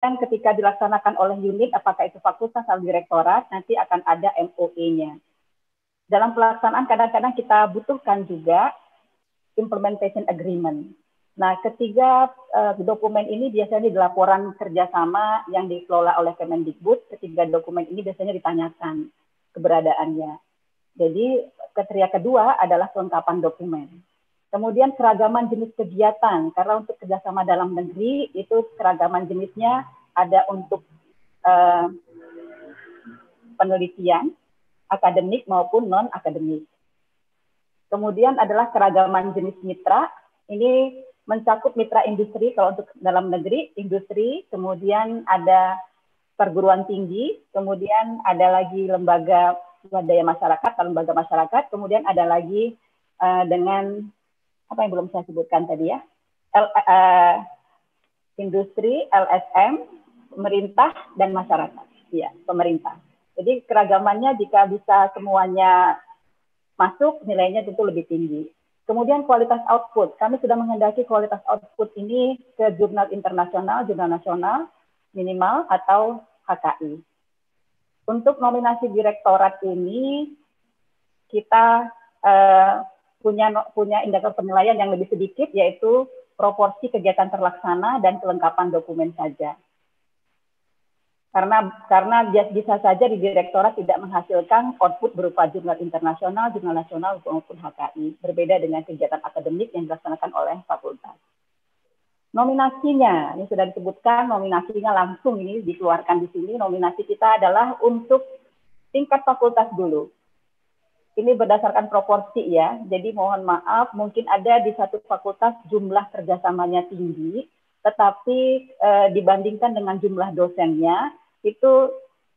ketika dilaksanakan oleh unit, apakah itu fakultas atau direktorat, nanti akan ada MOE-nya. Dalam pelaksanaan kadang-kadang kita butuhkan juga implementation agreement. Nah, ketiga uh, dokumen ini biasanya di laporan kerjasama yang dikelola oleh Kemendikbud. Ketiga dokumen ini biasanya ditanyakan keberadaannya. Jadi, kriteria kedua adalah kelengkapan dokumen. Kemudian keragaman jenis kegiatan, karena untuk kerjasama dalam negeri itu keragaman jenisnya ada untuk uh, penelitian, akademik maupun non-akademik. Kemudian adalah keragaman jenis mitra, ini mencakup mitra industri kalau untuk dalam negeri, industri, kemudian ada perguruan tinggi, kemudian ada lagi lembaga swadaya masyarakat, lembaga masyarakat, kemudian ada lagi uh, dengan apa yang belum saya sebutkan tadi ya, L, uh, industri, LSM, pemerintah dan masyarakat. Ya, pemerintah. Jadi keragamannya jika bisa semuanya masuk, nilainya tentu lebih tinggi. Kemudian kualitas output. Kami sudah menghendaki kualitas output ini ke jurnal internasional, jurnal nasional, minimal atau HKI. Untuk nominasi direktorat ini, kita uh, punya punya indikator penilaian yang lebih sedikit yaitu proporsi kegiatan terlaksana dan kelengkapan dokumen saja. Karena karena bisa saja di direktorat tidak menghasilkan output berupa jurnal internasional, jurnal nasional maupun HKI, berbeda dengan kegiatan akademik yang dilaksanakan oleh fakultas. Nominasinya, ini sudah disebutkan, nominasinya langsung ini dikeluarkan di sini. Nominasi kita adalah untuk tingkat fakultas dulu ini berdasarkan proporsi ya. Jadi mohon maaf, mungkin ada di satu fakultas jumlah kerjasamanya tinggi, tetapi e, dibandingkan dengan jumlah dosennya itu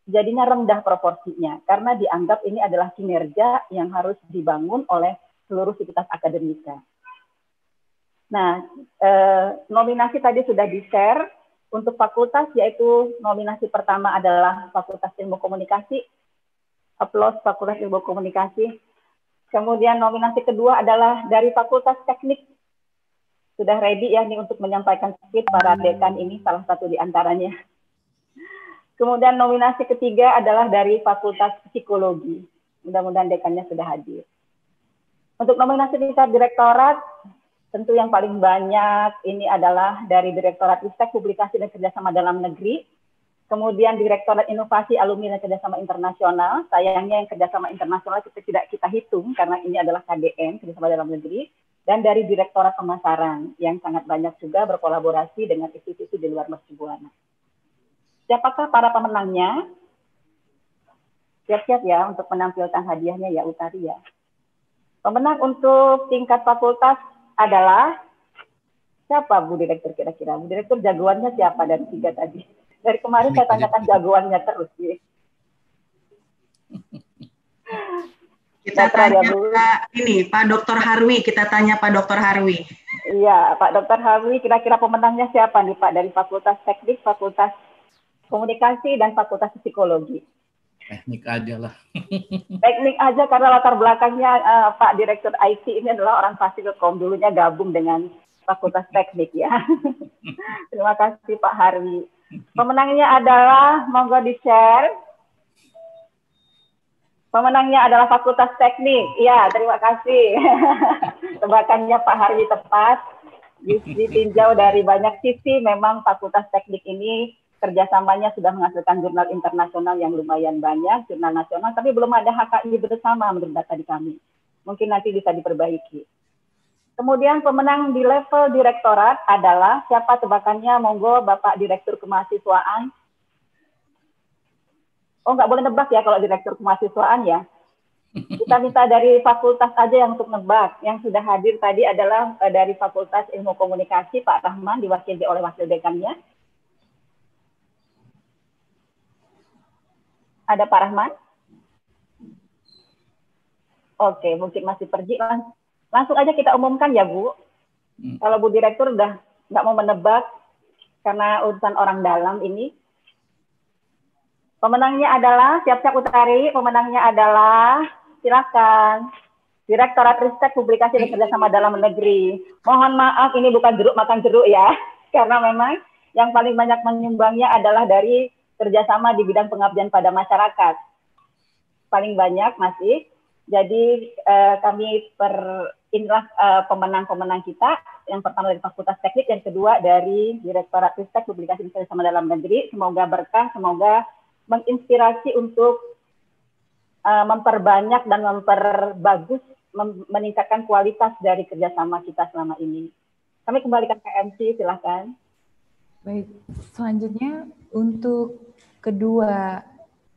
jadinya rendah proporsinya karena dianggap ini adalah kinerja yang harus dibangun oleh seluruh sivitas akademika. Nah, e, nominasi tadi sudah di-share untuk fakultas yaitu nominasi pertama adalah Fakultas Ilmu Komunikasi Aplaus Fakultas Ilmu Komunikasi. Kemudian nominasi kedua adalah dari Fakultas Teknik. Sudah ready ya nih untuk menyampaikan speed para dekan ini salah satu di antaranya. Kemudian nominasi ketiga adalah dari Fakultas Psikologi. Mudah-mudahan dekannya sudah hadir. Untuk nominasi tingkat direktorat, tentu yang paling banyak ini adalah dari Direktorat Ristek Publikasi dan Kerjasama Dalam Negeri, kemudian Direktorat Inovasi Alumni dan Kerjasama Internasional. Sayangnya yang kerjasama internasional kita tidak kita hitung karena ini adalah KDN, kerjasama dalam negeri, dan dari Direktorat Pemasaran yang sangat banyak juga berkolaborasi dengan institusi di luar Mercubuana. Siapakah para pemenangnya? Siap-siap ya untuk menampilkan hadiahnya ya Utari ya. Pemenang untuk tingkat fakultas adalah siapa Bu Direktur kira-kira? Bu Direktur jagoannya siapa dari tiga tadi? Dari kemarin saya tanyakan jagoannya terus. Ya. Kita tanya Pak ini Pak Dr. Harwi, kita tanya Pak Dr. Harwi. Iya, Pak Dr. Harwi, kira-kira pemenangnya siapa nih Pak dari Fakultas Teknik, Fakultas Komunikasi dan Fakultas Psikologi? Teknik aja lah. Teknik aja karena latar belakangnya uh, Pak Direktur IT ini adalah orang Fasilkom dulunya gabung dengan Fakultas Teknik ya. Terima kasih Pak Harwi. Pemenangnya adalah monggo di-share. Pemenangnya adalah Fakultas Teknik. Ya, terima kasih. Tebakannya Pak Harwi tepat. Ditinjau dari banyak sisi, memang Fakultas Teknik ini kerjasamanya sudah menghasilkan jurnal internasional yang lumayan banyak, jurnal nasional, tapi belum ada HKI bersama menurut data di kami. Mungkin nanti bisa diperbaiki. Kemudian pemenang di level direktorat adalah siapa tebakannya? Monggo Bapak Direktur Kemahasiswaan. Oh, nggak boleh nebak ya kalau Direktur Kemahasiswaan ya. Kita minta dari fakultas aja yang untuk nebak. Yang sudah hadir tadi adalah uh, dari Fakultas Ilmu Komunikasi Pak Rahman diwakili oleh wakil dekannya. Ada Pak Rahman? Oke, mungkin masih pergi. Langsung aja kita umumkan ya Bu. Hmm. Kalau Bu Direktur udah nggak mau menebak karena urusan orang dalam ini. Pemenangnya adalah siap-siap Utari. Pemenangnya adalah silakan Direktorat Ristek Publikasi dan Kerjasama Dalam Negeri. Mohon maaf ini bukan jeruk makan jeruk ya, karena memang yang paling banyak menyumbangnya adalah dari kerjasama di bidang pengabdian pada masyarakat. Paling banyak masih. Jadi eh, kami per inilah eh, pemenang-pemenang kita. Yang pertama dari Fakultas Teknik, yang kedua dari Direktorat Ristek Publikasi Bersama Dalam Negeri. Semoga berkah, semoga menginspirasi untuk uh, memperbanyak dan memperbagus, mem meningkatkan kualitas dari kerjasama kita selama ini. Kami kembalikan ke MC, silahkan. Baik, selanjutnya untuk kedua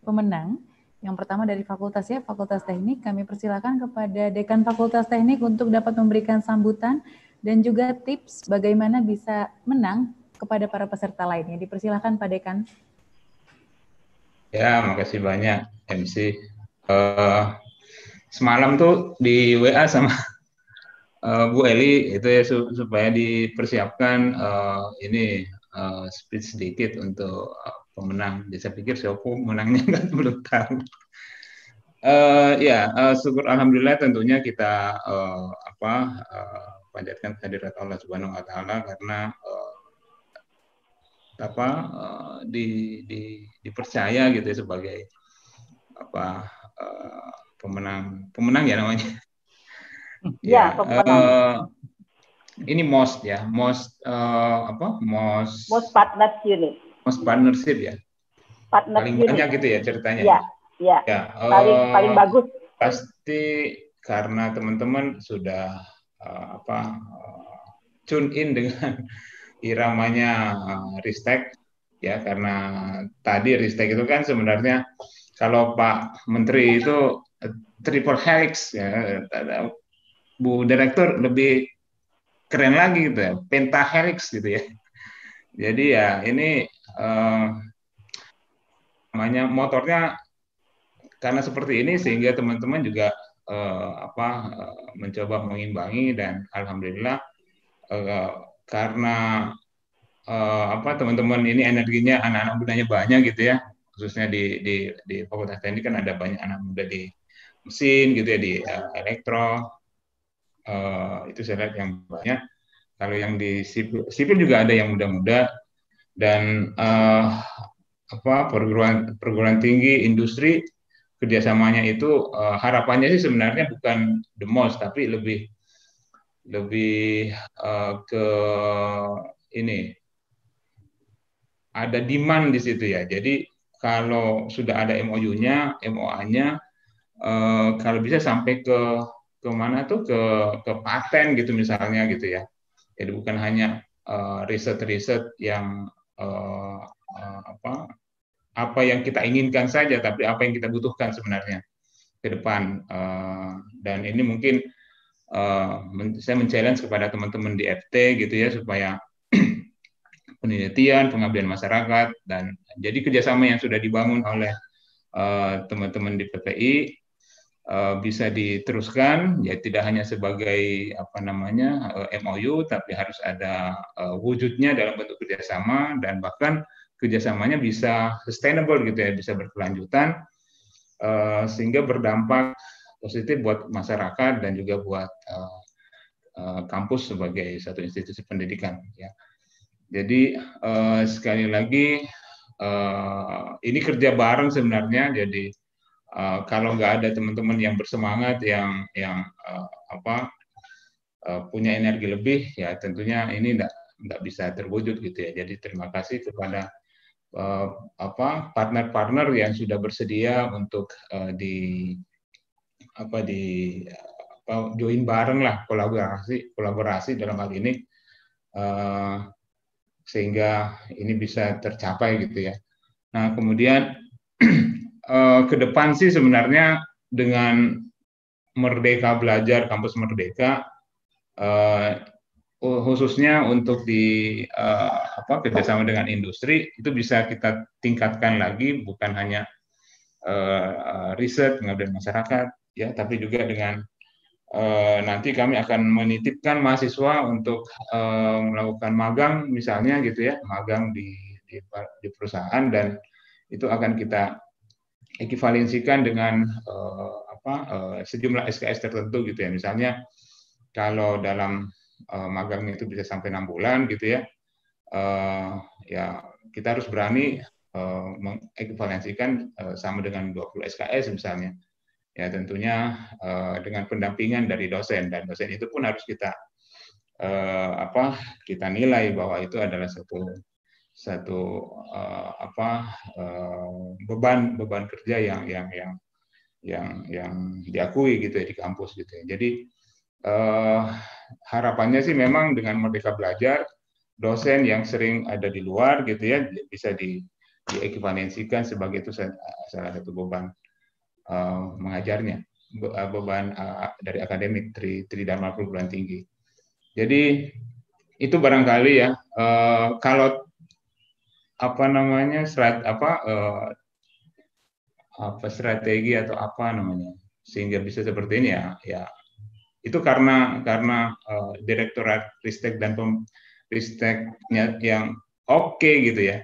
pemenang, yang pertama dari Fakultas ya, Fakultas Teknik, kami persilakan kepada Dekan Fakultas Teknik untuk dapat memberikan sambutan dan juga tips bagaimana bisa menang kepada para peserta lainnya. Dipersilakan Pak Dekan. Ya, makasih banyak MC. Uh, eh, semalam tuh di WA sama uh, Bu Eli itu ya supaya dipersiapkan uh, ini uh, speech sedikit untuk pemenang. Jadi saya pikir siapa menangnya kan belum tahu. Uh, ya, uh, syukur alhamdulillah tentunya kita uh, apa uh, panjatkan kehadirat Allah Subhanahu wa taala karena uh, apa uh, di, di dipercaya gitu ya sebagai apa uh, pemenang pemenang ya namanya. Ya, ya pemenang. Uh, ini most ya, most uh, apa? Most most partners unit. Most partnership ya. Partner paling banyak gitu ya ceritanya. Ya, ya. ya paling uh, paling bagus. Pasti karena teman-teman sudah uh, apa uh, tune in dengan iramanya uh, Ristek ya karena tadi Ristek itu kan sebenarnya kalau Pak Menteri itu triple helix ya Bu Direktur lebih keren lagi gitu ya, pentahelix gitu ya. Jadi ya ini uh, namanya motornya karena seperti ini sehingga teman-teman juga uh, apa uh, mencoba mengimbangi dan alhamdulillah uh, karena uh, apa teman-teman ini energinya anak-anak mudanya banyak gitu ya. Khususnya di di di Fakultas Teknik kan ada banyak anak muda di mesin gitu ya di uh, elektro. Uh, itu saya lihat yang banyak. Kalau yang di sipil, sipil juga ada yang muda-muda dan uh, apa perguruan perguruan tinggi industri kerjasamanya itu uh, harapannya sih sebenarnya bukan the most tapi lebih lebih uh, ke ini ada demand di situ ya. Jadi kalau sudah ada MOU-nya, MOA-nya, uh, kalau bisa sampai ke ke mana tuh ke ke paten gitu misalnya gitu ya. Jadi bukan hanya uh, riset-riset yang uh, apa apa yang kita inginkan saja, tapi apa yang kita butuhkan sebenarnya ke depan. Uh, dan ini mungkin uh, saya men-challenge kepada teman-teman di FT gitu ya supaya penelitian, pengabdian masyarakat dan jadi kerjasama yang sudah dibangun oleh teman-teman uh, di PPI bisa diteruskan ya tidak hanya sebagai apa namanya eh, MOU tapi harus ada uh, wujudnya dalam bentuk kerjasama dan bahkan kerjasamanya bisa sustainable gitu ya bisa berkelanjutan sehingga berdampak positif buat masyarakat dan juga buat kampus sebagai satu institusi pendidikan ya. Jadi sekali lagi ini kerja bareng sebenarnya jadi uh, kalau nggak ada teman-teman yang bersemangat yang yang uh, apa uh, punya energi lebih ya tentunya ini nggak nggak bisa terwujud gitu ya jadi terima kasih kepada uh, apa partner-partner yang sudah bersedia untuk uh, di apa di apa, join bareng lah kolaborasi kolaborasi dalam hal ini uh, sehingga ini bisa tercapai gitu ya. Nah kemudian uh, ke depan sih sebenarnya dengan Merdeka Belajar Kampus Merdeka uh, khususnya untuk di uh, apa kerjasama dengan industri itu bisa kita tingkatkan lagi bukan hanya uh, riset pengabdian masyarakat ya tapi juga dengan uh, nanti kami akan menitipkan mahasiswa untuk uh, melakukan magang misalnya gitu ya magang di, di di perusahaan dan itu akan kita ekivalensikan dengan uh, apa uh, sejumlah SKS tertentu gitu ya. Misalnya kalau dalam uh, magang itu bisa sampai enam bulan gitu ya. uh, ya kita harus berani uh, mengekvivalensikan uh, sama dengan 20 SKS misalnya. Ya tentunya uh, dengan pendampingan dari dosen dan dosen itu pun harus kita uh, apa kita nilai bahwa itu adalah satu satu uh, apa uh, beban beban kerja yang yang yang yang yang diakui gitu ya di kampus gitu ya. Jadi uh, harapannya sih memang dengan merdeka belajar dosen yang sering ada di luar gitu ya bisa di diekivalensikan sebagai itu salah satu beban uh, mengajarnya beban uh, dari akademik tri, tri dharma perguruan tinggi. Jadi itu barangkali ya uh, kalau apa namanya strat apa uh, apa strategi atau apa namanya sehingga bisa seperti ini ya ya. Itu karena karena uh, direktorat ristek dan pem, risteknya yang oke okay, gitu ya.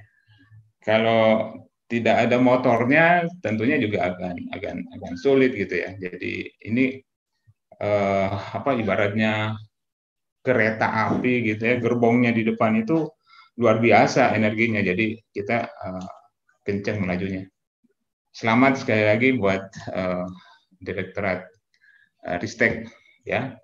Kalau tidak ada motornya tentunya juga akan akan akan sulit gitu ya. Jadi ini uh, apa ibaratnya kereta api gitu ya gerbongnya di depan itu luar biasa energinya. Jadi kita uh, kencang melajunya. Selamat sekali lagi buat uh, Direktorat uh, Ristek ya.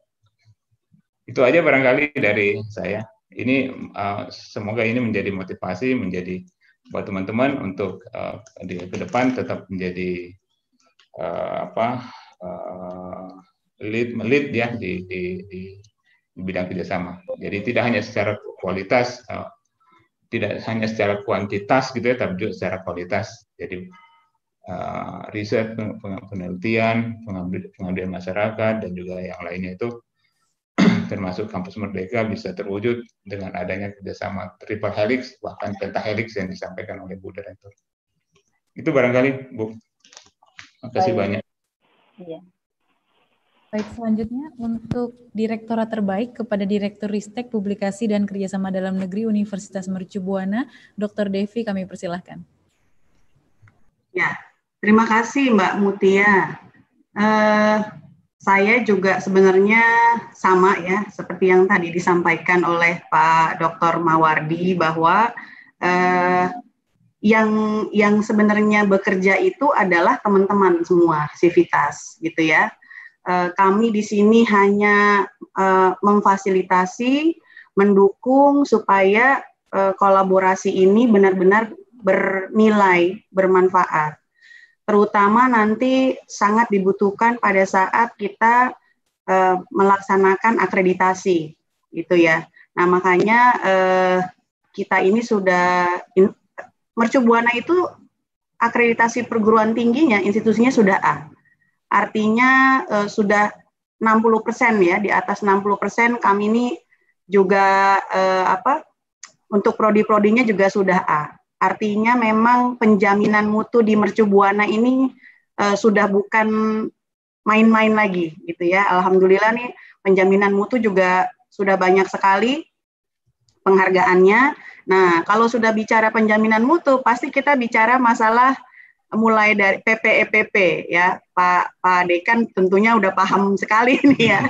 Itu aja barangkali dari saya. Ini uh, semoga ini menjadi motivasi, menjadi buat teman-teman untuk uh, di ke depan tetap menjadi uh, apa uh, lead lead ya di, di, di bidang kerjasama. Jadi tidak hanya secara kualitas uh, tidak hanya secara kuantitas gitu ya, tapi juga secara kualitas. Jadi uh, riset, penelitian, pengambil, pengambilan masyarakat dan juga yang lainnya itu termasuk kampus merdeka bisa terwujud dengan adanya kerjasama triple helix bahkan pentahelix yang disampaikan oleh Bu Direktur. Itu barangkali Bu. Terima kasih banyak. Iya. Baik, selanjutnya untuk Direktorat Terbaik kepada Direktur Ristek Publikasi dan Kerjasama Dalam Negeri Universitas Mercu Buana, Dr. Devi, kami persilahkan. Ya, terima kasih Mbak Mutia. Uh, saya juga sebenarnya sama ya, seperti yang tadi disampaikan oleh Pak Dr. Mawardi bahwa uh, yang yang sebenarnya bekerja itu adalah teman-teman semua sivitas gitu ya Eh, kami di sini hanya uh, memfasilitasi, mendukung supaya uh, kolaborasi ini benar-benar bernilai, bermanfaat. Terutama nanti sangat dibutuhkan pada saat kita uh, melaksanakan akreditasi, gitu ya. Nah makanya uh, kita ini sudah in, Mercu Buana itu akreditasi perguruan tingginya institusinya sudah A Artinya uh, sudah 60 persen ya, di atas 60 persen kami ini juga uh, apa untuk prodi-prodinya juga sudah A. Artinya memang penjaminan mutu di Mercu Buana ini uh, sudah bukan main-main lagi gitu ya. Alhamdulillah nih penjaminan mutu juga sudah banyak sekali penghargaannya. Nah, kalau sudah bicara penjaminan mutu, pasti kita bicara masalah mulai dari PPEPP ya Pak Pak Dekan tentunya udah paham sekali nih ya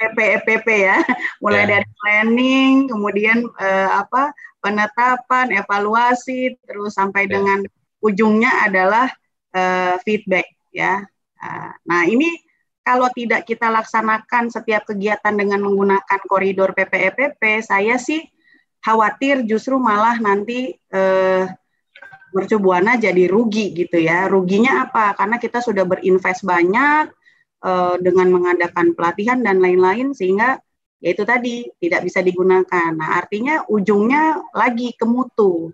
PPEPP ya mulai yeah. dari planning kemudian eh, apa penetapan evaluasi terus sampai yeah. dengan ujungnya adalah eh, feedback ya nah ini kalau tidak kita laksanakan setiap kegiatan dengan menggunakan koridor PPEPP saya sih khawatir justru malah nanti eh, mercubuana jadi rugi gitu ya. Ruginya apa? Karena kita sudah berinvest banyak uh, dengan mengadakan pelatihan dan lain-lain sehingga ya itu tadi tidak bisa digunakan. Nah, artinya ujungnya lagi ke mutu.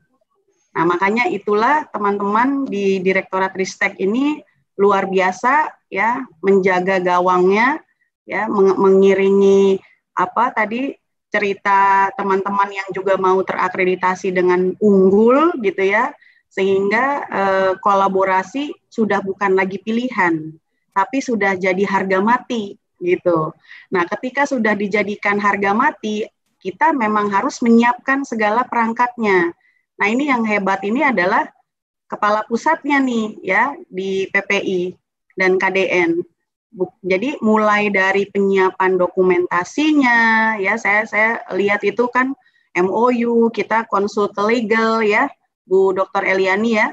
Nah, makanya itulah teman-teman di Direktorat Ristek ini luar biasa ya menjaga gawangnya ya meng mengiringi apa tadi cerita teman-teman yang juga mau terakreditasi dengan unggul gitu ya sehingga eh, kolaborasi sudah bukan lagi pilihan, tapi sudah jadi harga mati gitu. Nah, ketika sudah dijadikan harga mati, kita memang harus menyiapkan segala perangkatnya. Nah, ini yang hebat ini adalah kepala pusatnya nih ya di PPI dan KDN. Jadi mulai dari penyiapan dokumentasinya ya saya saya lihat itu kan MOU, kita konsul ke legal ya, Bu Dr. Eliani ya.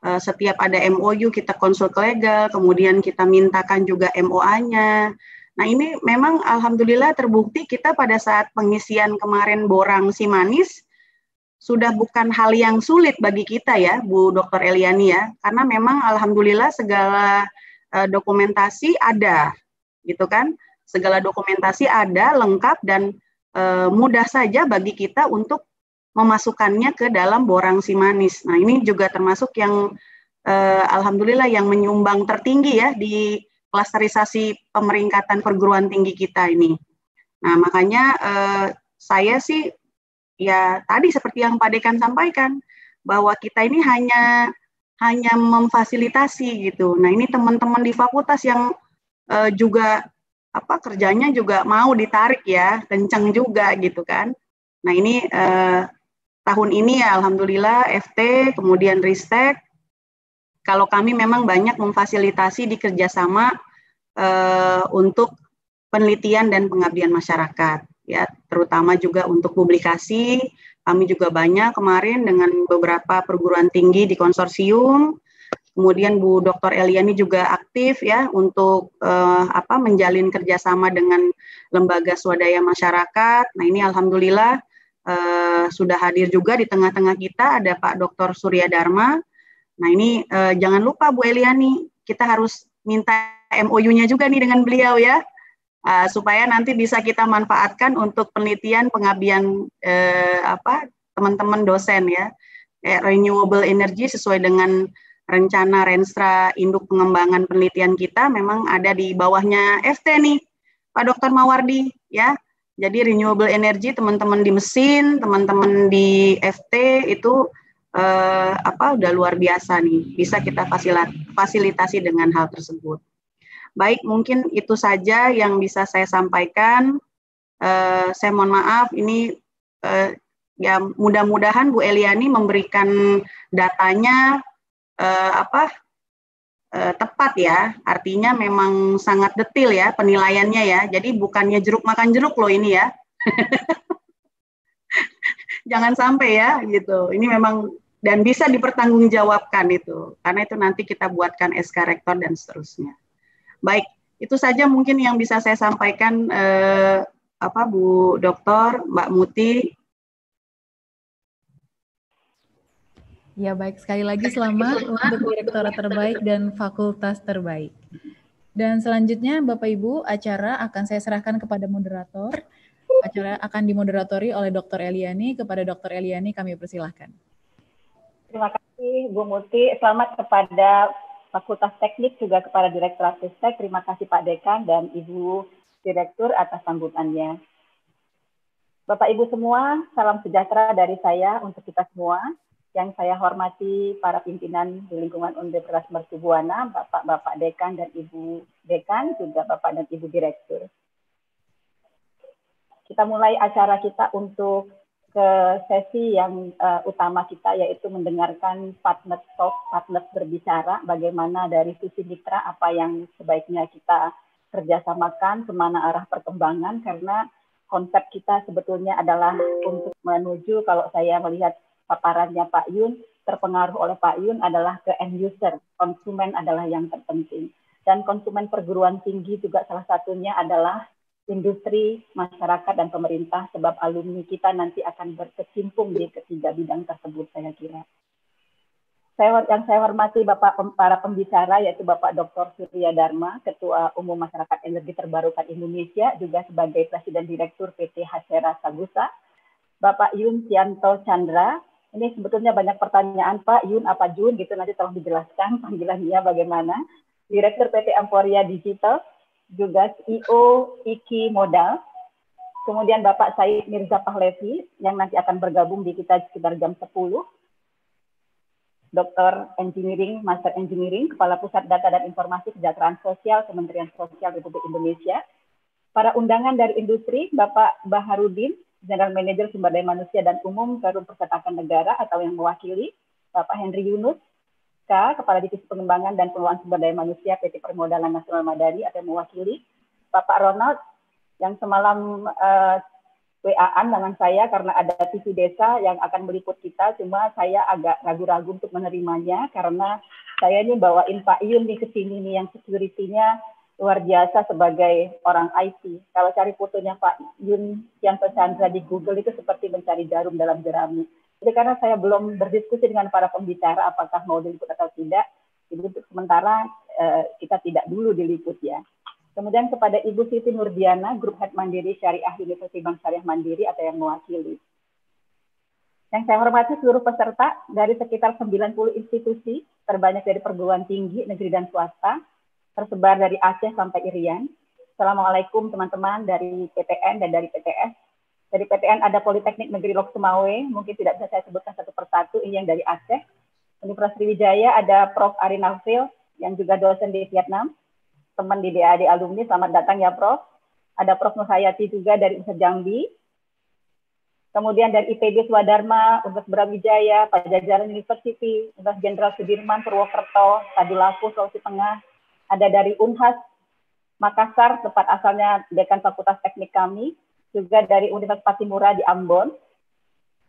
Uh, setiap ada MOU kita konsul ke legal, kemudian kita mintakan juga MOA-nya. Nah ini memang alhamdulillah terbukti kita pada saat pengisian kemarin Borang Simanis sudah bukan hal yang sulit bagi kita ya Bu Dr. Eliani ya, karena memang alhamdulillah segala uh, dokumentasi ada gitu kan, segala dokumentasi ada lengkap dan uh, mudah saja bagi kita untuk memasukkannya ke dalam borang simanis. Nah, ini juga termasuk yang eh, alhamdulillah yang menyumbang tertinggi ya di klasterisasi pemeringkatan perguruan tinggi kita ini. Nah, makanya eh, saya sih ya tadi seperti yang Pak Dekan sampaikan bahwa kita ini hanya hanya memfasilitasi gitu. Nah, ini teman-teman di fakultas yang eh, juga apa kerjanya juga mau ditarik ya, kencang juga gitu kan. Nah, ini eh, tahun ini ya alhamdulillah FT kemudian Ristek. Kalau kami memang banyak memfasilitasi di kerjasama uh, untuk penelitian dan pengabdian masyarakat ya. Terutama juga untuk publikasi. Kami juga banyak kemarin dengan beberapa perguruan tinggi di konsorsium. Kemudian Bu Dr. Eliani juga aktif ya untuk uh, apa menjalin kerjasama dengan lembaga swadaya masyarakat. Nah ini alhamdulillah uh, sudah hadir juga di tengah-tengah kita ada Pak Dr. Surya Dharma. Nah ini uh, jangan lupa Bu Eliani, kita harus minta MOU-nya juga nih dengan beliau ya, uh, supaya nanti bisa kita manfaatkan untuk penelitian pengabdian uh, apa teman-teman dosen ya, eh, renewable energy sesuai dengan rencana Renstra Induk Pengembangan Penelitian kita memang ada di bawahnya FT nih, Pak Dr. Mawardi ya. Jadi renewable energy teman-teman di mesin, teman-teman di FT itu eh, apa udah luar biasa nih. Bisa kita fasilitasi dengan hal tersebut. Baik, mungkin itu saja yang bisa saya sampaikan. Eh, saya mohon maaf ini eh, ya mudah-mudahan Bu Eliani memberikan datanya eh, apa uh, tepat ya. Artinya memang sangat detil ya penilaiannya ya. Jadi bukannya jeruk makan jeruk loh ini ya. Jangan sampai ya gitu. Ini memang dan bisa dipertanggungjawabkan itu. Karena itu nanti kita buatkan SK rektor dan seterusnya. Baik, itu saja mungkin yang bisa saya sampaikan eh, apa Bu Dokter, Mbak Muti Ya baik, sekali lagi selamat untuk Direktorat Terbaik dan Fakultas Terbaik. Dan selanjutnya Bapak Ibu, acara akan saya serahkan kepada moderator. Acara akan dimoderatori oleh Dr. Eliani. Kepada Dr. Eliani kami persilahkan. Terima kasih Bu Muti. Selamat kepada Fakultas Teknik juga kepada Direktorat Teknik. Terima kasih Pak Dekan dan Ibu Direktur atas sambutannya. Bapak Ibu semua, salam sejahtera dari saya untuk kita semua yang saya hormati para pimpinan di lingkungan Universitas Mercu Buana, Bapak-Bapak Dekan dan Ibu Dekan, juga Bapak dan Ibu Direktur. Kita mulai acara kita untuk ke sesi yang uh, utama kita yaitu mendengarkan partner talk, partner berbicara bagaimana dari sisi mitra apa yang sebaiknya kita kerjasamakan, ke mana arah perkembangan karena konsep kita sebetulnya adalah untuk menuju kalau saya melihat paparannya Pak Yun terpengaruh oleh Pak Yun adalah ke end user, konsumen adalah yang terpenting. Dan konsumen perguruan tinggi juga salah satunya adalah industri, masyarakat, dan pemerintah, sebab alumni kita nanti akan berkecimpung di ketiga bidang tersebut, saya kira. Saya, yang saya hormati Bapak para pembicara, yaitu Bapak Dr. Surya Dharma, Ketua Umum Masyarakat Energi Terbarukan Indonesia, juga sebagai Presiden Direktur PT Hasera Sagusa, Bapak Yun Tianto Chandra, ini sebetulnya banyak pertanyaan Pak Yun apa Jun gitu nanti tolong dijelaskan panggilannya bagaimana. Direktur PT Emporia Digital, juga CEO Iki Modal, kemudian Bapak Said Mirza Pahlevi yang nanti akan bergabung di kita sekitar jam 10. Dokter Engineering, Master Engineering, Kepala Pusat Data dan Informasi Kesejahteraan Sosial Kementerian Sosial Republik Indonesia. Para undangan dari industri, Bapak Baharudin, General Manager Sumber Daya Manusia dan Umum Perum Percetakan Negara atau yang mewakili Bapak Henry Yunus, K, Kepala Divisi Pengembangan dan Pengelolaan Sumber Daya Manusia PT Permodalan Nasional Madani atau yang mewakili Bapak Ronald yang semalam uh, WA-an dengan saya karena ada TV desa yang akan meliput kita, cuma saya agak ragu-ragu untuk menerimanya karena saya ini bawain Pak Yun nih ke sini nih yang security-nya luar biasa sebagai orang IT. Kalau cari fotonya Pak Yun yang Chandra di Google itu seperti mencari jarum dalam jerami. Jadi karena saya belum berdiskusi dengan para pembicara apakah mau diliput atau tidak, jadi untuk sementara eh, kita tidak dulu diliput ya. Kemudian kepada Ibu Siti Nurdiana, Grup Head Mandiri Syariah Universitas Bank Syariah Mandiri atau yang mewakili. Yang saya hormati seluruh peserta dari sekitar 90 institusi, terbanyak dari perguruan tinggi, negeri dan swasta, tersebar dari Aceh sampai Irian. Assalamualaikum teman-teman dari PTN dan dari PTS. Dari PTN ada Politeknik Negeri Lok Sumawe, mungkin tidak bisa saya sebutkan satu persatu, ini yang dari Aceh. Universitas Sriwijaya ada Prof. Ari Nafil, yang juga dosen di Vietnam teman di DAD alumni, selamat datang ya Prof. Ada Prof. Nurhayati juga dari Universitas Jambi. Kemudian dari IPB Swadharma, Universitas Brawijaya, Pajajaran University, Universitas Jenderal Sudirman, Purwokerto, Tadulaku, Sulawesi Tengah. Ada dari Unhas, Makassar, tempat asalnya Dekan Fakultas Teknik kami. Juga dari Universitas Patimura di Ambon.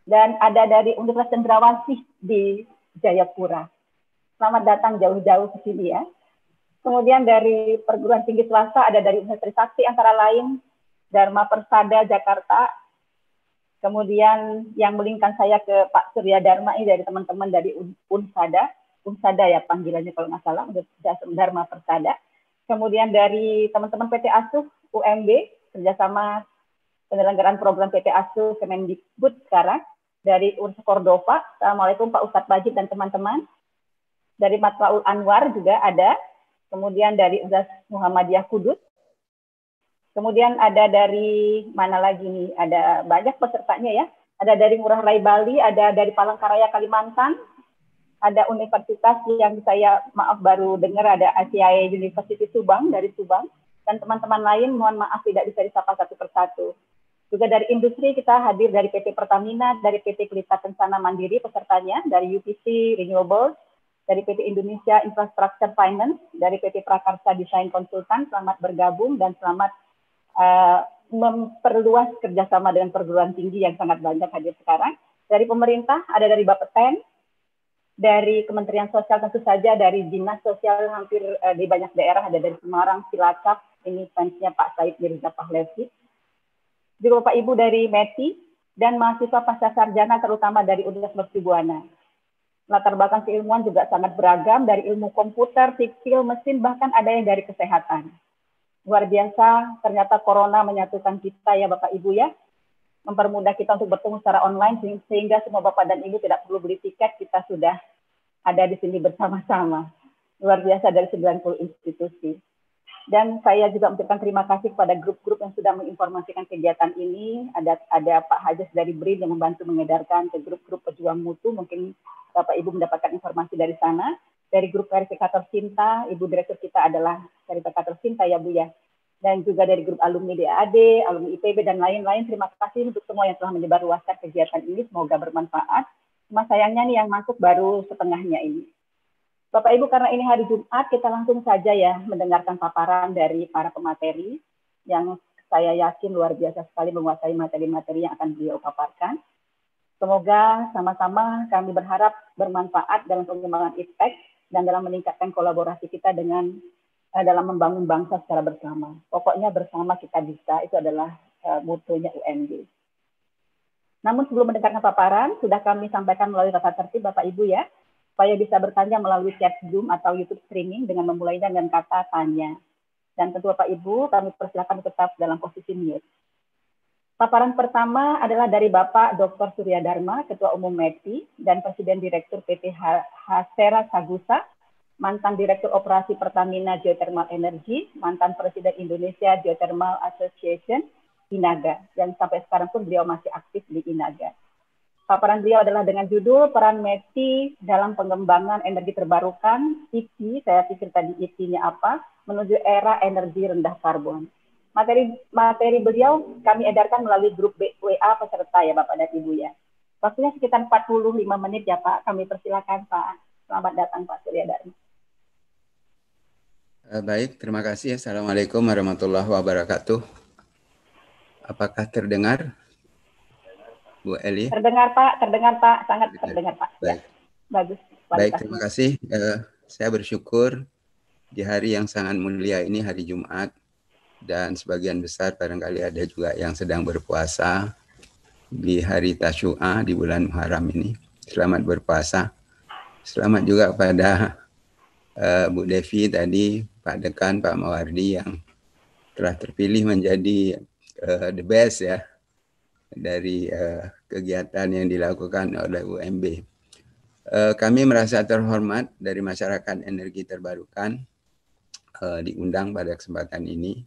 Dan ada dari Universitas Cendrawasih di Jayapura. Selamat datang jauh-jauh ke sini ya. Kemudian dari perguruan tinggi swasta ada dari Universitas Trisakti antara lain Dharma Persada Jakarta. Kemudian yang melingkan saya ke Pak Surya Dharma ini dari teman-teman dari Unsada, Unsada ya panggilannya kalau nggak salah, Dharma Persada. Kemudian dari teman-teman PT Asuh UMB kerjasama penyelenggaraan program PT Asuh Kemendikbud sekarang dari Urs Cordova. Assalamualaikum Pak Ustadz Bajid dan teman-teman. Dari Matlaul Anwar juga ada kemudian dari Universitas Muhammadiyah Kudus, kemudian ada dari mana lagi nih? Ada banyak pesertanya ya. Ada dari Ngurah Rai Bali, ada dari Palangkaraya Kalimantan, ada universitas yang saya maaf baru dengar ada ACIA University Subang dari Subang dan teman-teman lain mohon maaf tidak bisa disapa satu persatu. Juga dari industri kita hadir dari PT Pertamina, dari PT Pelita Kencana Mandiri pesertanya, dari UPC Renewables, dari PT Indonesia Infrastructure Finance, dari PT Prakarsa Design Konsultan, selamat bergabung dan selamat uh, memperluas kerjasama dengan perguruan tinggi yang sangat banyak hadir sekarang. Dari pemerintah, ada dari Bapeten, dari Kementerian Sosial tentu saja, dari Dinas Sosial hampir uh, di banyak daerah, ada dari Semarang, Cilacap, ini fansnya Pak Said Mirza Pahlevi. Juga Bapak Ibu dari METI, dan mahasiswa pasca sarjana terutama dari Universitas Mercubuana latar belakang keilmuan juga sangat beragam dari ilmu komputer, sipil, mesin, bahkan ada yang dari kesehatan. Luar biasa, ternyata corona menyatukan kita ya Bapak Ibu ya, mempermudah kita untuk bertemu secara online sehingga semua Bapak dan Ibu tidak perlu beli tiket, kita sudah ada di sini bersama-sama. Luar biasa dari 90 institusi. Dan saya juga mengucapkan terima kasih kepada grup-grup yang sudah menginformasikan kegiatan ini. Ada ada Pak Hajas dari BRIN yang membantu mengedarkan ke grup-grup pejuang mutu. Mungkin Bapak Ibu mendapatkan informasi dari sana. Dari grup verifikator cinta, Ibu Direktur kita adalah verifikator cinta ya Bu ya. Dan juga dari grup alumni DAD, alumni IPB, dan lain-lain. Terima kasih untuk semua yang telah menyebarluaskan kegiatan ini. Semoga bermanfaat. Cuma sayangnya nih yang masuk baru setengahnya ini. Bapak Ibu, karena ini hari Jumat, kita langsung saja ya mendengarkan paparan dari para pemateri yang saya yakin luar biasa sekali menguasai materi-materi yang akan beliau paparkan. Semoga sama-sama kami berharap bermanfaat dalam pengembangan IPTEK dan dalam meningkatkan kolaborasi kita dengan dalam membangun bangsa secara bersama. Pokoknya bersama kita bisa, itu adalah uh, mutunya UMD. Namun sebelum mendengarkan paparan, sudah kami sampaikan melalui tata tertib Bapak Ibu ya, supaya bisa bertanya melalui chat Zoom atau YouTube streaming dengan memulainya dengan kata tanya. Dan tentu Bapak Ibu, kami persilakan tetap dalam posisi mute. Paparan pertama adalah dari Bapak Dr. Surya Dharma, Ketua Umum METI, dan Presiden Direktur PT Hasera Sagusa, mantan Direktur Operasi Pertamina Geothermal Energy, mantan Presiden Indonesia Geothermal Association, INAGA, dan sampai sekarang pun beliau masih aktif di INAGA. Paparan beliau adalah dengan judul Peran METI dalam Pengembangan Energi Terbarukan, IT, saya pikir tadi IT-nya apa, menuju era energi rendah karbon. Materi materi beliau kami edarkan melalui grup WA peserta ya Bapak dan Ibu ya. Waktunya sekitar 45 menit ya Pak. Kami persilakan Pak. Selamat datang Pak Surya Dharma. Eh, baik, terima kasih. Assalamualaikum warahmatullahi wabarakatuh. Apakah terdengar Bu Eli? Terdengar Pak, terdengar Pak, sangat terdengar Pak. Baik. Ya, bagus. Baik, terima kasih. Uh, saya bersyukur di hari yang sangat mulia ini, hari Jumat, dan sebagian besar barangkali ada juga yang sedang berpuasa di hari Tasyu'a di bulan Muharram ini. Selamat berpuasa. Selamat juga pada uh, Bu Devi tadi, Pak Dekan, Pak Mawardi yang telah terpilih menjadi uh, the best ya dari uh, kegiatan yang dilakukan oleh UMB. Uh, kami merasa terhormat dari masyarakat energi terbarukan uh, diundang pada kesempatan ini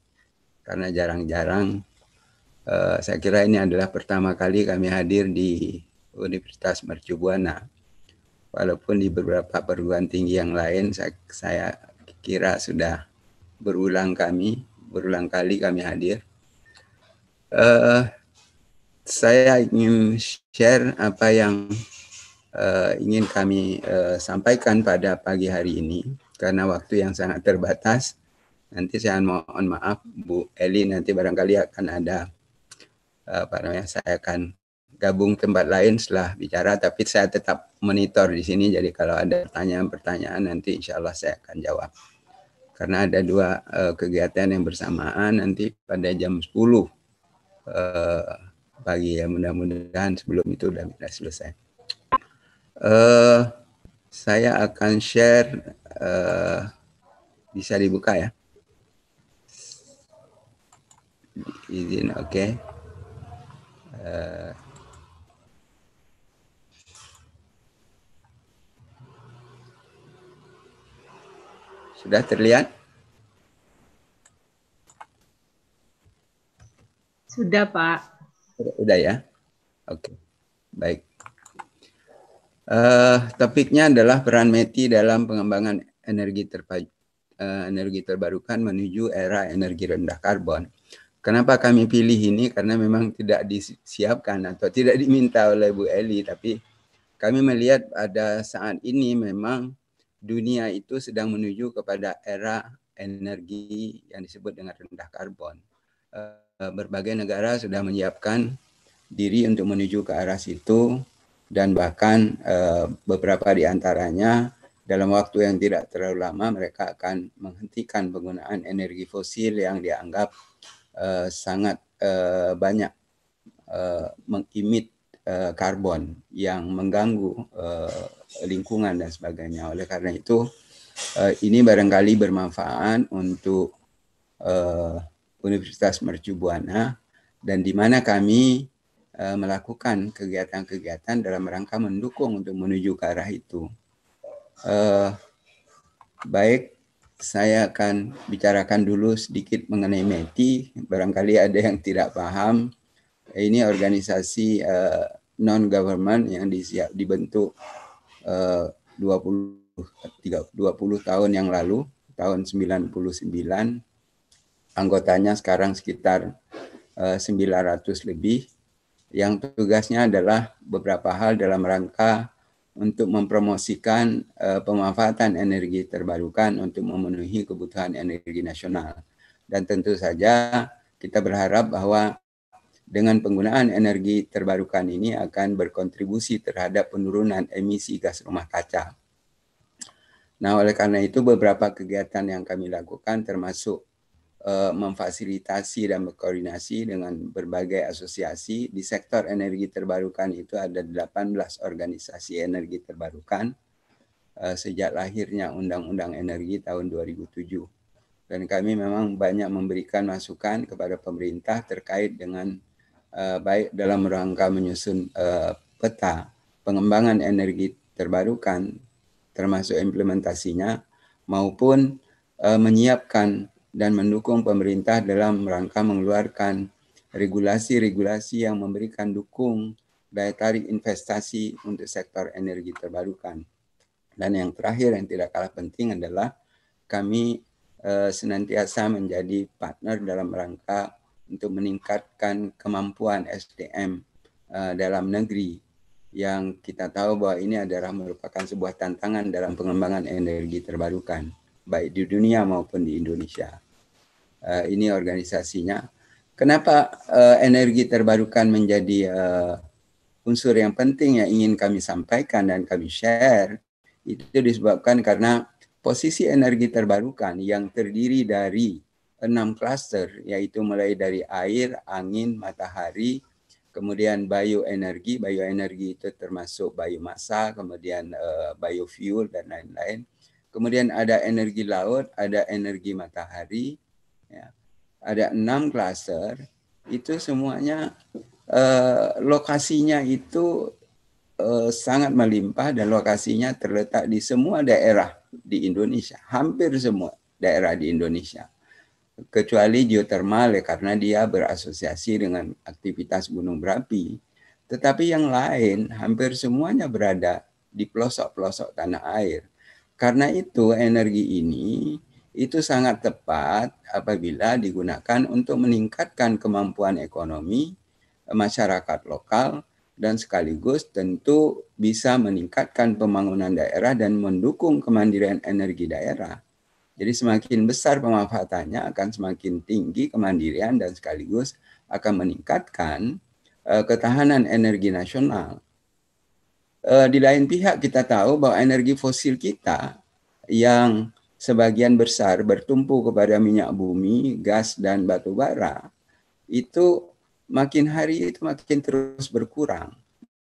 karena jarang-jarang uh, saya kira ini adalah pertama kali kami hadir di Universitas Mercubuana. Walaupun di beberapa perguruan tinggi yang lain saya, saya kira sudah berulang kami, berulang kali kami hadir. Uh, saya ingin share apa yang uh, ingin kami uh, sampaikan pada pagi hari ini karena waktu yang sangat terbatas. Nanti saya mohon maaf Bu Eli nanti barangkali akan ada uh, apa namanya saya akan gabung tempat lain setelah bicara tapi saya tetap monitor di sini jadi kalau ada pertanyaan-pertanyaan nanti insya Allah saya akan jawab karena ada dua uh, kegiatan yang bersamaan nanti pada jam 10 uh, pagi ya mudah-mudahan sebelum itu sudah bisa selesai. Uh, saya akan share uh, bisa dibuka ya. Izin oke. Okay. Uh, sudah terlihat? Sudah, Pak. Udah ya? Oke, okay. baik. Uh, topiknya adalah peran METI dalam pengembangan energi uh, energi terbarukan menuju era energi rendah karbon. Kenapa kami pilih ini? Karena memang tidak disiapkan atau tidak diminta oleh Bu Eli, tapi kami melihat pada saat ini memang dunia itu sedang menuju kepada era energi yang disebut dengan rendah karbon. Eh, berbagai negara sudah menyiapkan diri untuk menuju ke arah situ dan bahkan uh, beberapa di antaranya dalam waktu yang tidak terlalu lama mereka akan menghentikan penggunaan energi fosil yang dianggap uh, sangat banyak mengimit karbon yang mengganggu lingkungan dan sebagainya. Oleh karena itu uh, ini barangkali bermanfaat untuk uh, Universitas Mercu Buana dan di mana kami uh, melakukan kegiatan-kegiatan dalam rangka mendukung untuk menuju ke arah itu. Baik, saya akan bicarakan dulu sedikit mengenai METI. Barangkali ada yang tidak paham. Ini organisasi non-government yang dibentuk uh, 20, 30, 20 tahun yang lalu, tahun 99 anggotanya sekarang sekitar uh, eh, 900 lebih yang tugasnya adalah beberapa hal dalam rangka untuk mempromosikan uh, pemanfaatan energi terbarukan untuk memenuhi kebutuhan energi nasional. Dan tentu saja kita berharap bahwa dengan penggunaan energi terbarukan ini akan berkontribusi terhadap penurunan emisi gas rumah kaca. Nah, oleh karena itu beberapa kegiatan yang kami lakukan termasuk uh, memfasilitasi dan berkoordinasi dengan berbagai asosiasi di sektor energi terbarukan itu ada 18 organisasi energi terbarukan uh, sejak lahirnya Undang-Undang Energi tahun 2007 dan kami memang banyak memberikan masukan kepada pemerintah terkait dengan uh, baik dalam rangka menyusun uh, peta pengembangan energi terbarukan termasuk implementasinya maupun uh, menyiapkan dan mendukung pemerintah dalam rangka mengeluarkan regulasi-regulasi yang memberikan dukung daya tarik investasi untuk sektor energi terbarukan. Dan yang terakhir yang tidak kalah penting adalah kami senantiasa menjadi partner dalam rangka untuk meningkatkan kemampuan SDM uh, eh, dalam negeri. Yang kita tahu bahwa ini adalah merupakan sebuah tantangan dalam pengembangan energi terbarukan baik di dunia maupun di Indonesia. Uh, ini organisasinya. Kenapa uh, energi terbarukan menjadi uh, unsur yang penting yang ingin kami sampaikan dan kami share? Itu disebabkan karena posisi energi terbarukan yang terdiri dari enam klaster yaitu mulai dari air, angin, matahari, kemudian bioenergi, bioenergi itu termasuk biomasa, kemudian uh, biofuel dan lain-lain. Kemudian ada energi laut, ada energi matahari, ya. ada enam klaster. Itu semuanya uh, lokasinya itu uh, sangat melimpah dan lokasinya terletak di semua daerah di Indonesia, hampir semua daerah di Indonesia kecuali geotermal ya karena dia berasosiasi dengan aktivitas gunung berapi. Tetapi yang lain hampir semuanya berada di pelosok-pelosok tanah air. Karena itu energi ini itu sangat tepat apabila digunakan untuk meningkatkan kemampuan ekonomi masyarakat lokal dan sekaligus tentu bisa meningkatkan pembangunan daerah dan mendukung kemandirian energi daerah. Jadi semakin besar pemanfaatannya akan semakin tinggi kemandirian dan sekaligus akan meningkatkan uh, ketahanan energi nasional. Uh, di lain pihak kita tahu bahwa energi fosil kita yang sebagian besar bertumpu kepada minyak bumi, gas dan batu bara itu makin hari itu makin terus berkurang.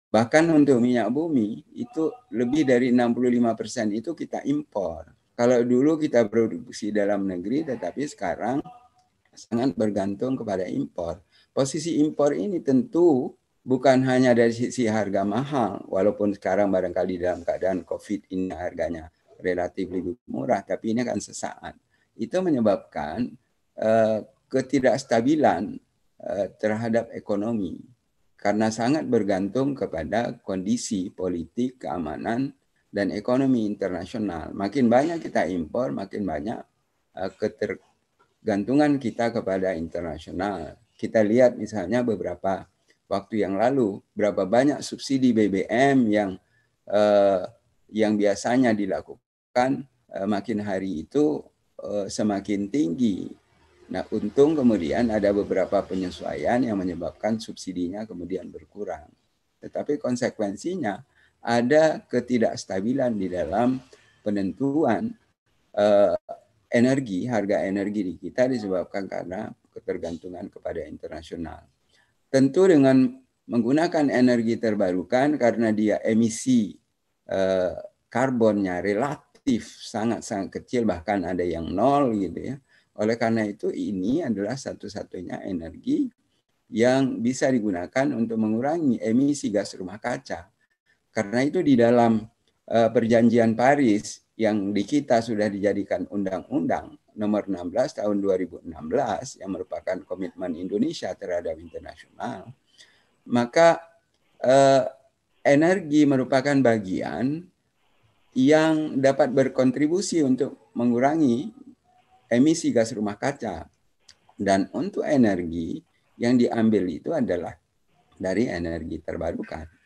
Bahkan untuk minyak bumi itu lebih dari 65% itu kita impor. Kalau dulu kita produksi dalam negeri, tetapi sekarang sangat bergantung kepada impor. Posisi impor ini tentu bukan hanya dari sisi harga mahal, walaupun sekarang barangkali dalam keadaan COVID ini harganya relatif lebih murah, tapi ini kan sesaat. Itu menyebabkan uh, ketidakstabilan uh, terhadap ekonomi karena sangat bergantung kepada kondisi politik, keamanan, dan ekonomi internasional. Makin banyak kita impor, makin banyak uh, ketergantungan kita kepada internasional. Kita lihat misalnya beberapa waktu yang lalu berapa banyak subsidi BBM yang uh, yang biasanya dilakukan uh, makin hari itu semakin tinggi. Nah, untung kemudian ada beberapa penyesuaian yang menyebabkan subsidinya kemudian berkurang. Tetapi konsekuensinya ada ketidakstabilan di dalam penentuan uh, energi, harga energi di kita disebabkan karena ketergantungan kepada internasional. Tentu dengan menggunakan energi terbarukan karena dia emisi uh, karbonnya relatif sangat-sangat kecil bahkan ada yang nol gitu ya. Oleh karena itu ini adalah satu-satunya energi yang bisa digunakan untuk mengurangi emisi gas rumah kaca karena itu di dalam uh, perjanjian Paris yang di kita sudah dijadikan undang-undang nomor 16 tahun 2016 yang merupakan komitmen Indonesia terhadap internasional, maka uh, energi merupakan bagian yang dapat berkontribusi untuk mengurangi emisi gas rumah kaca. Dan untuk energi yang diambil itu adalah dari energi terbarukan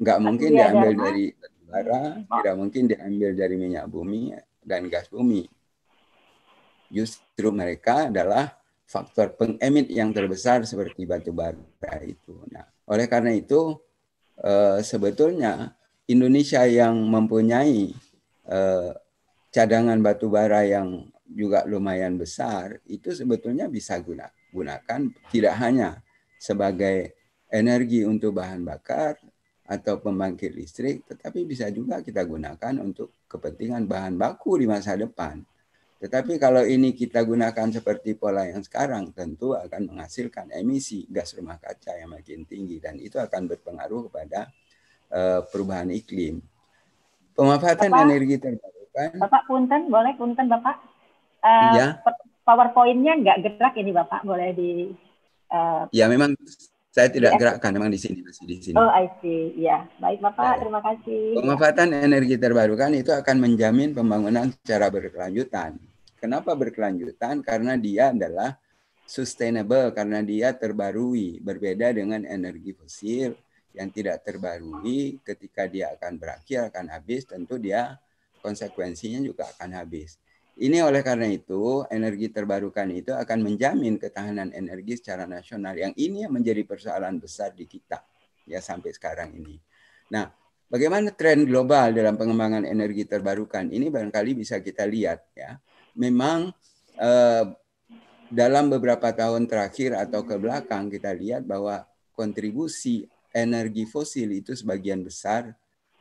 nggak mungkin diambil dari bara, tidak mungkin diambil dari minyak bumi dan gas bumi. Justru mereka adalah faktor pengemit yang terbesar seperti batu bara itu. Nah, oleh karena itu eh, sebetulnya Indonesia yang mempunyai eh, cadangan batu bara yang juga lumayan besar itu sebetulnya bisa guna, gunakan tidak hanya sebagai energi untuk bahan bakar atau pembangkit listrik, tetapi bisa juga kita gunakan untuk kepentingan bahan baku di masa depan. Tetapi kalau ini kita gunakan seperti pola yang sekarang, tentu akan menghasilkan emisi gas rumah kaca yang makin tinggi dan itu akan berpengaruh kepada uh, perubahan iklim. Pemanfaatan Bapak, energi terbarukan. Bapak punten, boleh punten Bapak? Uh, ya. PowerPoint-nya nggak gerak ini Bapak, boleh di. Uh, ya memang saya tidak gerakkan memang di sini masih di sini. Oh, I see. Ya, baik Bapak, ya. terima kasih. Pemanfaatan energi terbarukan itu akan menjamin pembangunan secara berkelanjutan. Kenapa berkelanjutan? Karena dia adalah sustainable karena dia terbarui, berbeda dengan energi fosil yang tidak terbarui ketika dia akan berakhir akan habis tentu dia konsekuensinya juga akan habis. Ini oleh karena itu, energi terbarukan itu akan menjamin ketahanan energi secara nasional. Yang ini yang menjadi persoalan besar di kita. ya sampai sekarang ini. Nah, bagaimana tren global dalam pengembangan energi terbarukan ini barangkali bisa kita lihat ya. Memang eh, dalam beberapa tahun terakhir atau ke belakang kita lihat bahwa kontribusi energi fosil itu sebagian besar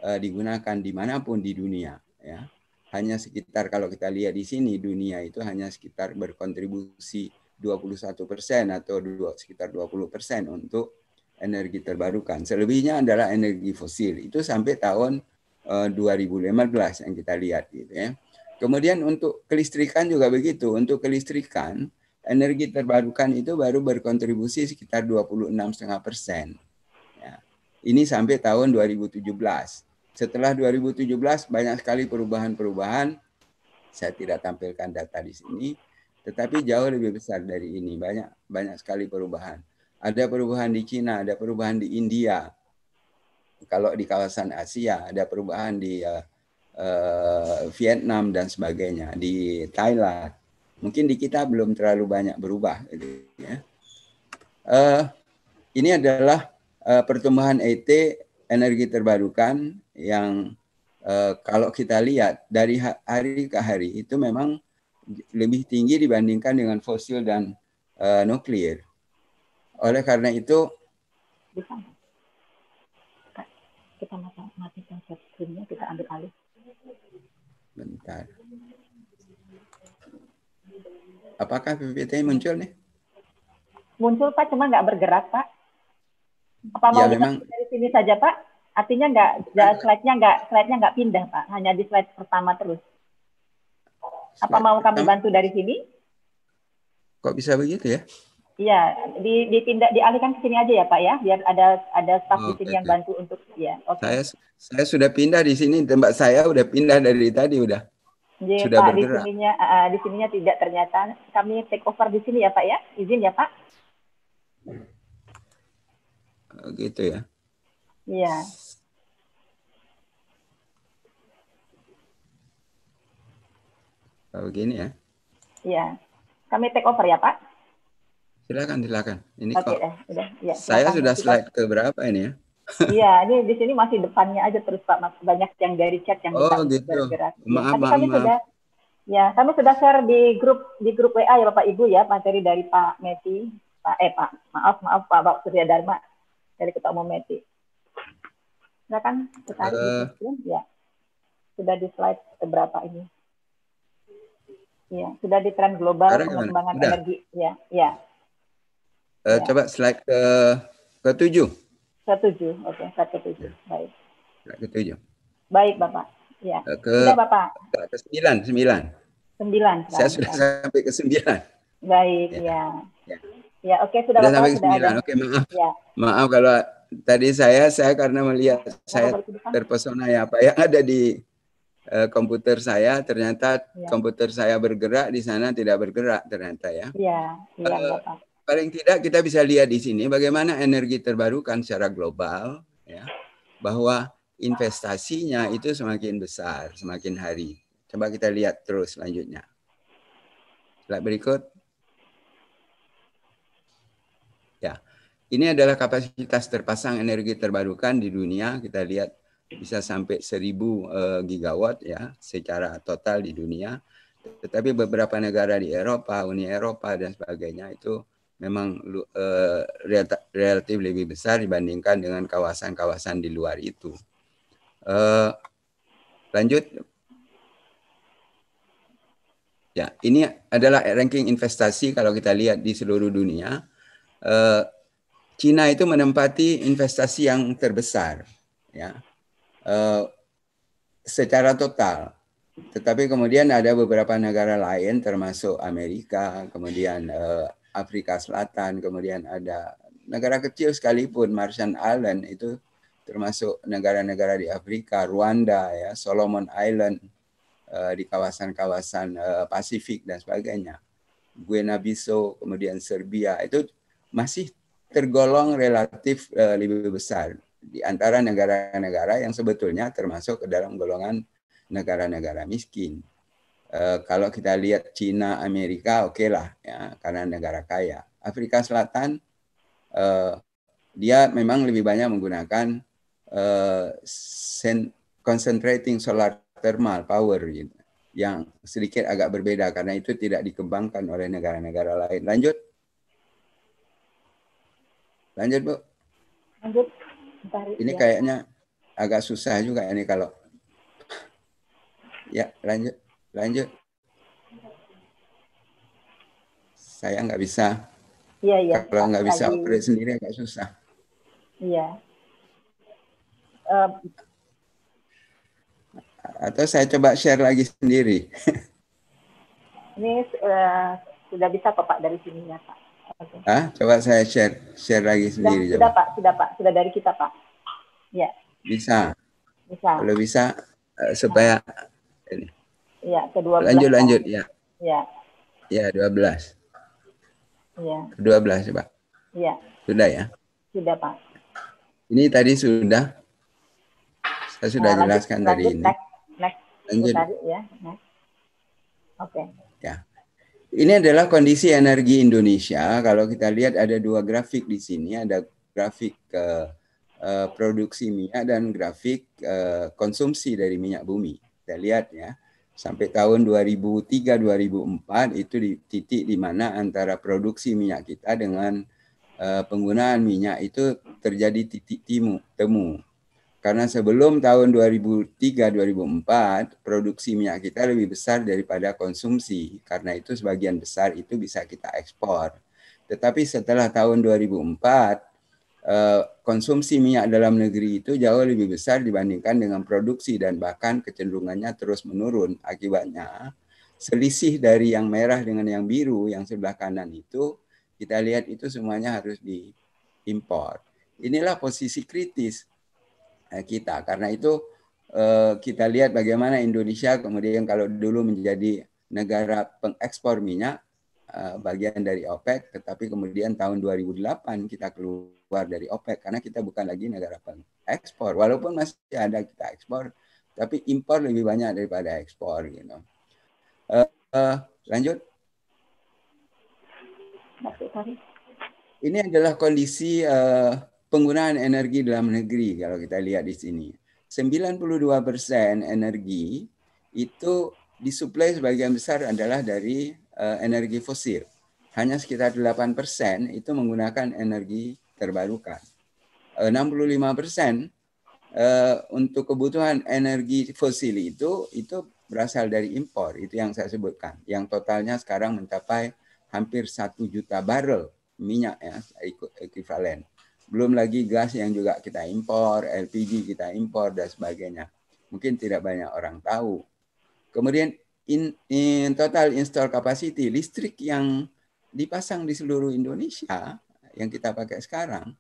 uh, digunakan di mana pun di dunia ya hanya sekitar kalau kita lihat di sini dunia itu hanya sekitar berkontribusi 21 persen atau dua, sekitar 20 persen untuk energi terbarukan. Selebihnya adalah energi fosil. Itu sampai tahun uh, eh, 2015 yang kita lihat gitu ya. Kemudian untuk kelistrikan juga begitu. Untuk kelistrikan energi terbarukan itu baru berkontribusi sekitar 26,5 persen. Ya. Ini sampai tahun 2017. Setelah 2017 banyak sekali perubahan-perubahan. Saya tidak tampilkan data di sini, tetapi jauh lebih besar dari ini. Banyak banyak sekali perubahan. Ada perubahan di Cina, ada perubahan di India. Kalau di kawasan Asia, ada perubahan di uh, uh, Vietnam dan sebagainya, di Thailand. Mungkin di kita belum terlalu banyak berubah. Gitu, ya. Uh, ini adalah uh, pertumbuhan ET energi terbarukan yang uh, kalau kita lihat dari hari ke hari itu memang lebih tinggi dibandingkan dengan fosil dan uh, nuklir. Oleh karena itu bisa kita matikan screen kita ambil alih. Bentar. Apakah PPT muncul nih? Muncul Pak, cuma nggak bergerak Pak. Apa mau ya, memang... dari sini saja Pak? Artinya nggak, slide-nya nggak, slide-nya nggak pindah, Pak. Hanya di slide pertama terus. Apa slide mau kami bantu dari sini? Kok bisa begitu ya? Iya, di, dipindah, dialihkan ke sini aja ya Pak ya, biar ada ada staff oh, di sini okay. yang bantu untuk ya. Okay. Saya saya sudah pindah di sini, tempat saya udah pindah dari tadi udah. Jadi, sudah Pak, bergerak. Di sininya, uh, di sininya tidak ternyata. Kami take over di sini ya Pak ya, izin ya Pak. Gitu ya. Iya. Begini ya? Iya. Kami take over ya, Pak. Silakan, silakan. Ini okay, kok eh, udah, ya, saya sudah slide ke berapa ini ya? Iya, ini di sini masih depannya aja terus Pak. Mas. Banyak yang dari chat yang oh, gitu. bergerak. Maaf, ya, maaf, kami maaf. sudah ya, kami sudah share di grup di grup WA ya Bapak Ibu ya, materi dari Pak Meti, Pak eh Pak, maaf maaf Pak Pak Surya Dharma dari Ketua Umum Meti. Silakan kita uh, ya. Sudah di slide berapa ini? Iya, sudah di tren global pengembangan energi. Ya, ya. Uh, ya. Coba slide ke ke tujuh. Ke tujuh, oke, okay, slide ke tujuh, baik. Slide ke tujuh. Baik, bapak. Ya. Ke, sudah, bapak. Ke sembilan, sembilan. Sembilan. Saya sudah sampai ke sembilan. Baik, ya. Ya, ya. ya oke, okay, sudah, sudah bapak. Sampai ke sembilan. Oke, maaf. Ya. Maaf kalau tadi saya saya karena melihat saya terpesona ya apa yang ada di uh, komputer saya ternyata ya. komputer saya bergerak di sana tidak bergerak ternyata ya. Iya, iya uh, Paling tidak kita bisa lihat di sini bagaimana energi terbarukan secara global ya bahwa investasinya itu semakin besar semakin hari. Coba kita lihat terus selanjutnya. Slide berikut. Ya. Ini adalah kapasitas terpasang energi terbarukan di dunia. Kita lihat bisa sampai 1000 uh, gigawatt ya secara total di dunia. Tetapi beberapa negara di Eropa, Uni Eropa dan sebagainya itu memang uh, relatif lebih besar dibandingkan dengan kawasan-kawasan di luar itu. Uh, lanjut. Ya, ini adalah ranking investasi kalau kita lihat di seluruh dunia. Uh, Cina itu menempati investasi yang terbesar, ya, uh, secara total. Tetapi kemudian ada beberapa negara lain, termasuk Amerika, kemudian uh, Afrika Selatan, kemudian ada negara kecil sekalipun, Marshall Island itu termasuk negara-negara di Afrika, Rwanda, ya, Solomon Island uh, di kawasan-kawasan uh, Pasifik dan sebagainya, Guinea-Bissau, kemudian Serbia itu masih tergolong relatif uh, lebih besar di antara negara-negara yang sebetulnya termasuk ke dalam golongan negara-negara miskin. Uh, kalau kita lihat Cina, Amerika, oke okay lah ya karena negara kaya. Afrika Selatan uh, dia memang lebih banyak menggunakan uh, concentrating solar thermal power gitu, yang sedikit agak berbeda karena itu tidak dikembangkan oleh negara-negara lain. Lanjut. Lanjut, Bu. Lanjut. Bentar, ini ya. kayaknya agak susah juga ini kalau. Ya lanjut lanjut. Saya nggak bisa. Iya iya. Kalau nggak bisa operate sendiri agak susah. Iya. Uh, atau saya coba share lagi sendiri. Ini uh, sudah bisa kok pak dari sini ya pak okay. ah coba saya share share lagi sendiri sudah, sudah pak sudah pak sudah dari kita pak ya bisa. Bisa. Kalau bisa uh, supaya ini. Iya, kedua Lanjut lanjut ya. Iya. Ya, 12. Iya. 12, Pak. Iya. Sudah ya? Sudah, Pak. Ini tadi sudah saya sudah nah, jelaskan lanjut, tadi lanjut, ini. Next, next. Lanjut. Tadi, ya, next. Oke. Okay. Ya. Ini adalah kondisi energi Indonesia. Kalau kita lihat ada dua grafik di sini, ada grafik uh, produksi minyak dan grafik uh, konsumsi dari minyak bumi. Kita lihat ya, sampai tahun 2003-2004 itu di titik di mana antara produksi minyak kita dengan uh, penggunaan minyak itu terjadi titik timu, temu. Karena sebelum tahun 2003-2004, produksi minyak kita lebih besar daripada konsumsi. Karena itu sebagian besar itu bisa kita ekspor. Tetapi setelah tahun 2004, Eh, konsumsi minyak dalam negeri itu jauh lebih besar dibandingkan dengan produksi dan bahkan kecenderungannya terus menurun. Akibatnya selisih dari yang merah dengan yang biru yang sebelah kanan itu kita lihat itu semuanya harus diimpor. Inilah posisi kritis kita karena itu eh, kita lihat bagaimana Indonesia kemudian kalau dulu menjadi negara pengekspor minyak bagian dari OPEC tetapi kemudian tahun 2008 kita keluar dari OPEC karena kita bukan lagi negara pengekspor. Walaupun masih ada kita ekspor, tapi impor lebih banyak daripada ekspor. Gitu. Uh, uh, lanjut. Ini adalah kondisi uh, penggunaan energi dalam negeri kalau kita lihat di sini. 92 persen energi itu disuplai sebagian besar adalah dari uh, energi fosil. Hanya sekitar 8 persen itu menggunakan energi terbarukan. 65 eh, persen eh, untuk kebutuhan energi fosil itu itu berasal dari impor itu yang saya sebutkan yang totalnya sekarang mencapai hampir satu juta barrel minyak ya ekuivalen belum lagi gas yang juga kita impor LPG kita impor dan sebagainya mungkin tidak banyak orang tahu kemudian in, in total install capacity listrik yang dipasang di seluruh Indonesia yang kita pakai sekarang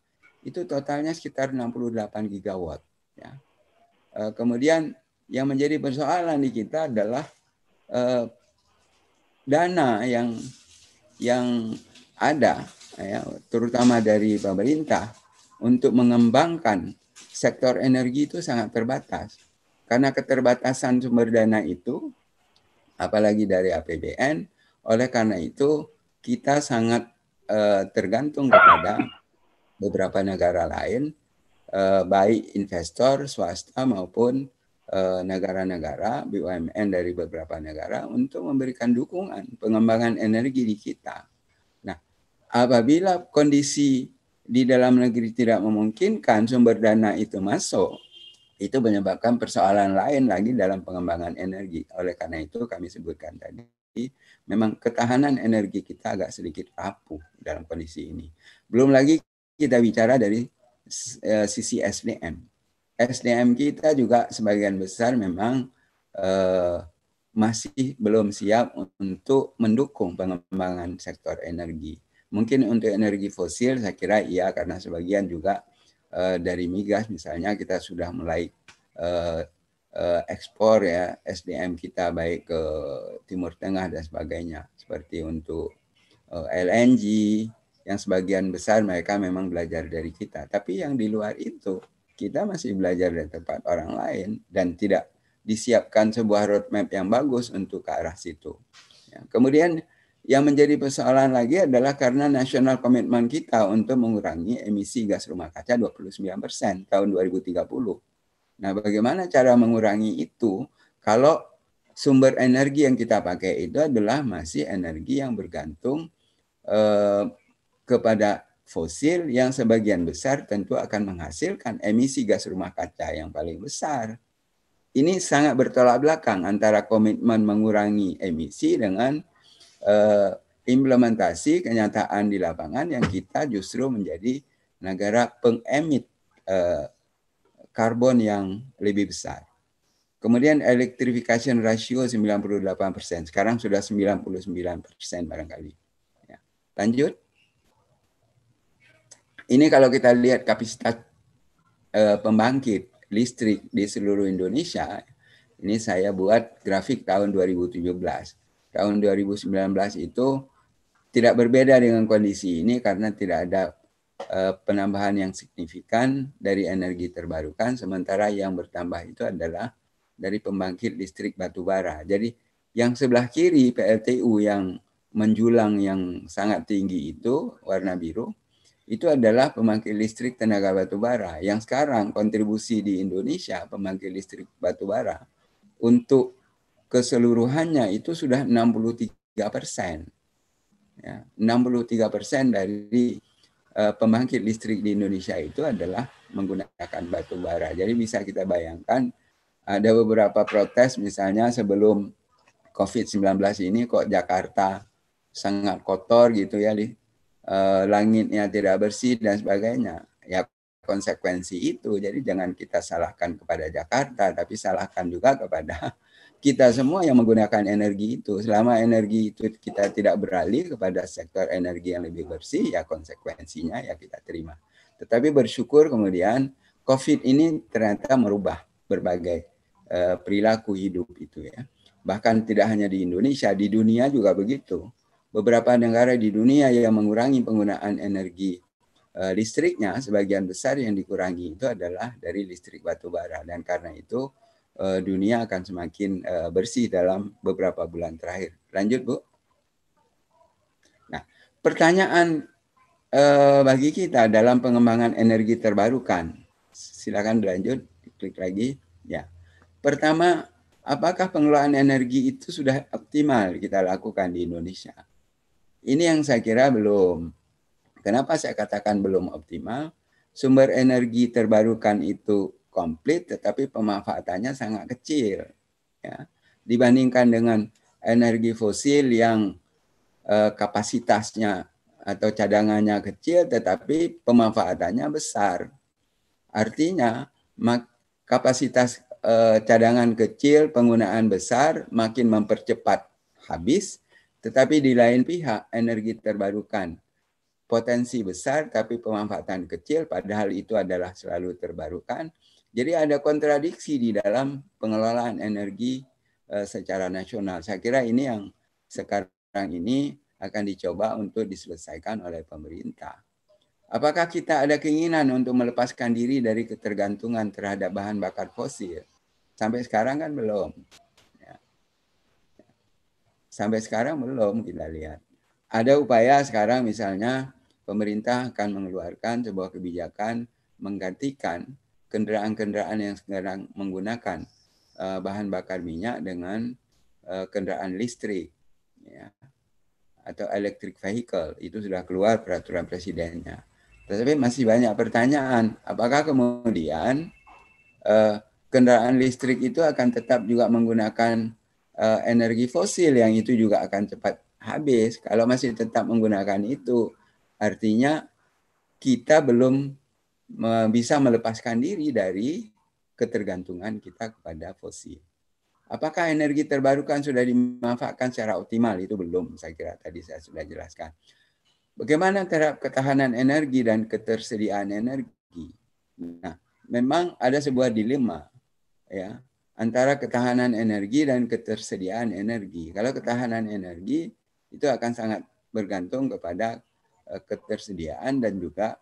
itu totalnya sekitar 68 gigawatt. Ya. Eh, kemudian yang menjadi persoalan di kita adalah eh, dana yang yang ada, ya, terutama dari pemerintah untuk mengembangkan sektor energi itu sangat terbatas. Karena keterbatasan sumber dana itu, apalagi dari APBN, oleh karena itu kita sangat uh, tergantung kepada beberapa negara lain, uh, baik investor swasta maupun eh, negara-negara BUMN dari beberapa negara untuk memberikan dukungan pengembangan energi di kita. Nah, apabila kondisi di dalam negeri tidak memungkinkan sumber dana itu masuk, itu menyebabkan persoalan lain lagi dalam pengembangan energi. Oleh karena itu kami sebutkan tadi memang ketahanan energi kita agak sedikit rapuh dalam kondisi ini. Belum lagi kita bicara dari uh, sisi SDM. SDM kita juga sebagian besar memang uh, masih belum siap untuk mendukung pengembangan sektor energi. Mungkin untuk energi fosil saya kira iya karena sebagian juga uh, dari migas misalnya kita sudah mulai uh, uh, ekspor ya SDM kita baik ke Timur Tengah dan sebagainya seperti untuk uh, LNG yang sebagian besar mereka memang belajar dari kita tapi yang di luar itu kita masih belajar dari tempat orang lain dan tidak disiapkan sebuah roadmap yang bagus untuk ke arah situ. Ya. Kemudian Yang menjadi persoalan lagi adalah karena nasional komitmen kita untuk mengurangi emisi gas rumah kaca 29% tahun 2030. Nah, bagaimana cara mengurangi itu kalau sumber energi yang kita pakai itu adalah masih energi yang bergantung eh, kepada fosil yang sebagian besar tentu akan menghasilkan emisi gas rumah kaca yang paling besar. Ini sangat bertolak belakang antara komitmen mengurangi emisi dengan uh, implementasi kenyataan di lapangan yang kita justru menjadi negara pengemit uh, karbon yang lebih besar. Kemudian electrification ratio 98%, sekarang sudah 99% barangkali. Ya. Lanjut. Ini kalau kita lihat kapasitas uh, pembangkit listrik di seluruh Indonesia, ini saya buat grafik tahun 2017 tahun 2019 itu tidak berbeda dengan kondisi ini karena tidak ada uh, penambahan yang signifikan dari energi terbarukan sementara yang bertambah itu adalah dari pembangkit listrik batu bara. Jadi yang sebelah kiri PLTU yang menjulang yang sangat tinggi itu warna biru itu adalah pembangkit listrik tenaga batu bara yang sekarang kontribusi di Indonesia pembangkit listrik batu bara untuk keseluruhannya itu sudah 63 persen. Ya, 63 persen dari uh, pembangkit listrik di Indonesia itu adalah menggunakan batu bara. Jadi bisa kita bayangkan ada beberapa protes misalnya sebelum COVID-19 ini kok Jakarta sangat kotor gitu ya, uh, langitnya tidak bersih dan sebagainya. Ya konsekuensi itu. Jadi jangan kita salahkan kepada Jakarta, tapi salahkan juga kepada kita semua yang menggunakan energi itu. Selama energi itu kita tidak beralih kepada sektor energi yang lebih bersih, ya konsekuensinya ya kita terima. Tetapi bersyukur kemudian COVID ini ternyata merubah berbagai uh, perilaku hidup itu ya. Bahkan tidak hanya di Indonesia, di dunia juga begitu. Beberapa negara di dunia yang mengurangi penggunaan energi uh, listriknya, sebagian besar yang dikurangi itu adalah dari listrik batu bara. Dan karena itu uh, dunia akan semakin uh, bersih dalam beberapa bulan terakhir. Lanjut, Bu. Nah, pertanyaan uh, bagi kita dalam pengembangan energi terbarukan. Silakan dilanjut, klik lagi. Ya. Pertama, apakah pengelolaan energi itu sudah optimal kita lakukan di Indonesia? Ini yang saya kira belum. Kenapa saya katakan belum optimal? Sumber energi terbarukan itu komplit tetapi pemanfaatannya sangat kecil ya. Dibandingkan dengan energi fosil yang eh, kapasitasnya atau cadangannya kecil tetapi pemanfaatannya besar. Artinya kapasitas eh, cadangan kecil penggunaan besar makin mempercepat habis tetapi di lain pihak energi terbarukan. Potensi besar tapi pemanfaatan kecil padahal itu adalah selalu terbarukan jadi ada kontradiksi di dalam pengelolaan energi uh, secara nasional. Saya kira ini yang sekarang ini akan dicoba untuk diselesaikan oleh pemerintah. Apakah kita ada keinginan untuk melepaskan diri dari ketergantungan terhadap bahan bakar fosil? Sampai sekarang kan belum. Ya. Sampai sekarang belum kita lihat. Ada upaya sekarang misalnya pemerintah akan mengeluarkan sebuah kebijakan menggantikan kendaraan-kendaraan yang sekarang menggunakan uh, bahan bakar minyak dengan uh, kendaraan listrik ya atau electric vehicle itu sudah keluar peraturan presidennya. Tetapi masih banyak pertanyaan, apakah kemudian uh, kendaraan listrik itu akan tetap juga menggunakan uh, energi fosil yang itu juga akan cepat habis. Kalau masih tetap menggunakan itu, artinya kita belum bisa melepaskan diri dari ketergantungan kita kepada fosil. Apakah energi terbarukan sudah dimanfaatkan secara optimal? Itu belum, saya kira tadi saya sudah jelaskan. Bagaimana terhadap ketahanan energi dan ketersediaan energi? Nah, memang ada sebuah dilema ya antara ketahanan energi dan ketersediaan energi. Kalau ketahanan energi itu akan sangat bergantung kepada eh, ketersediaan dan juga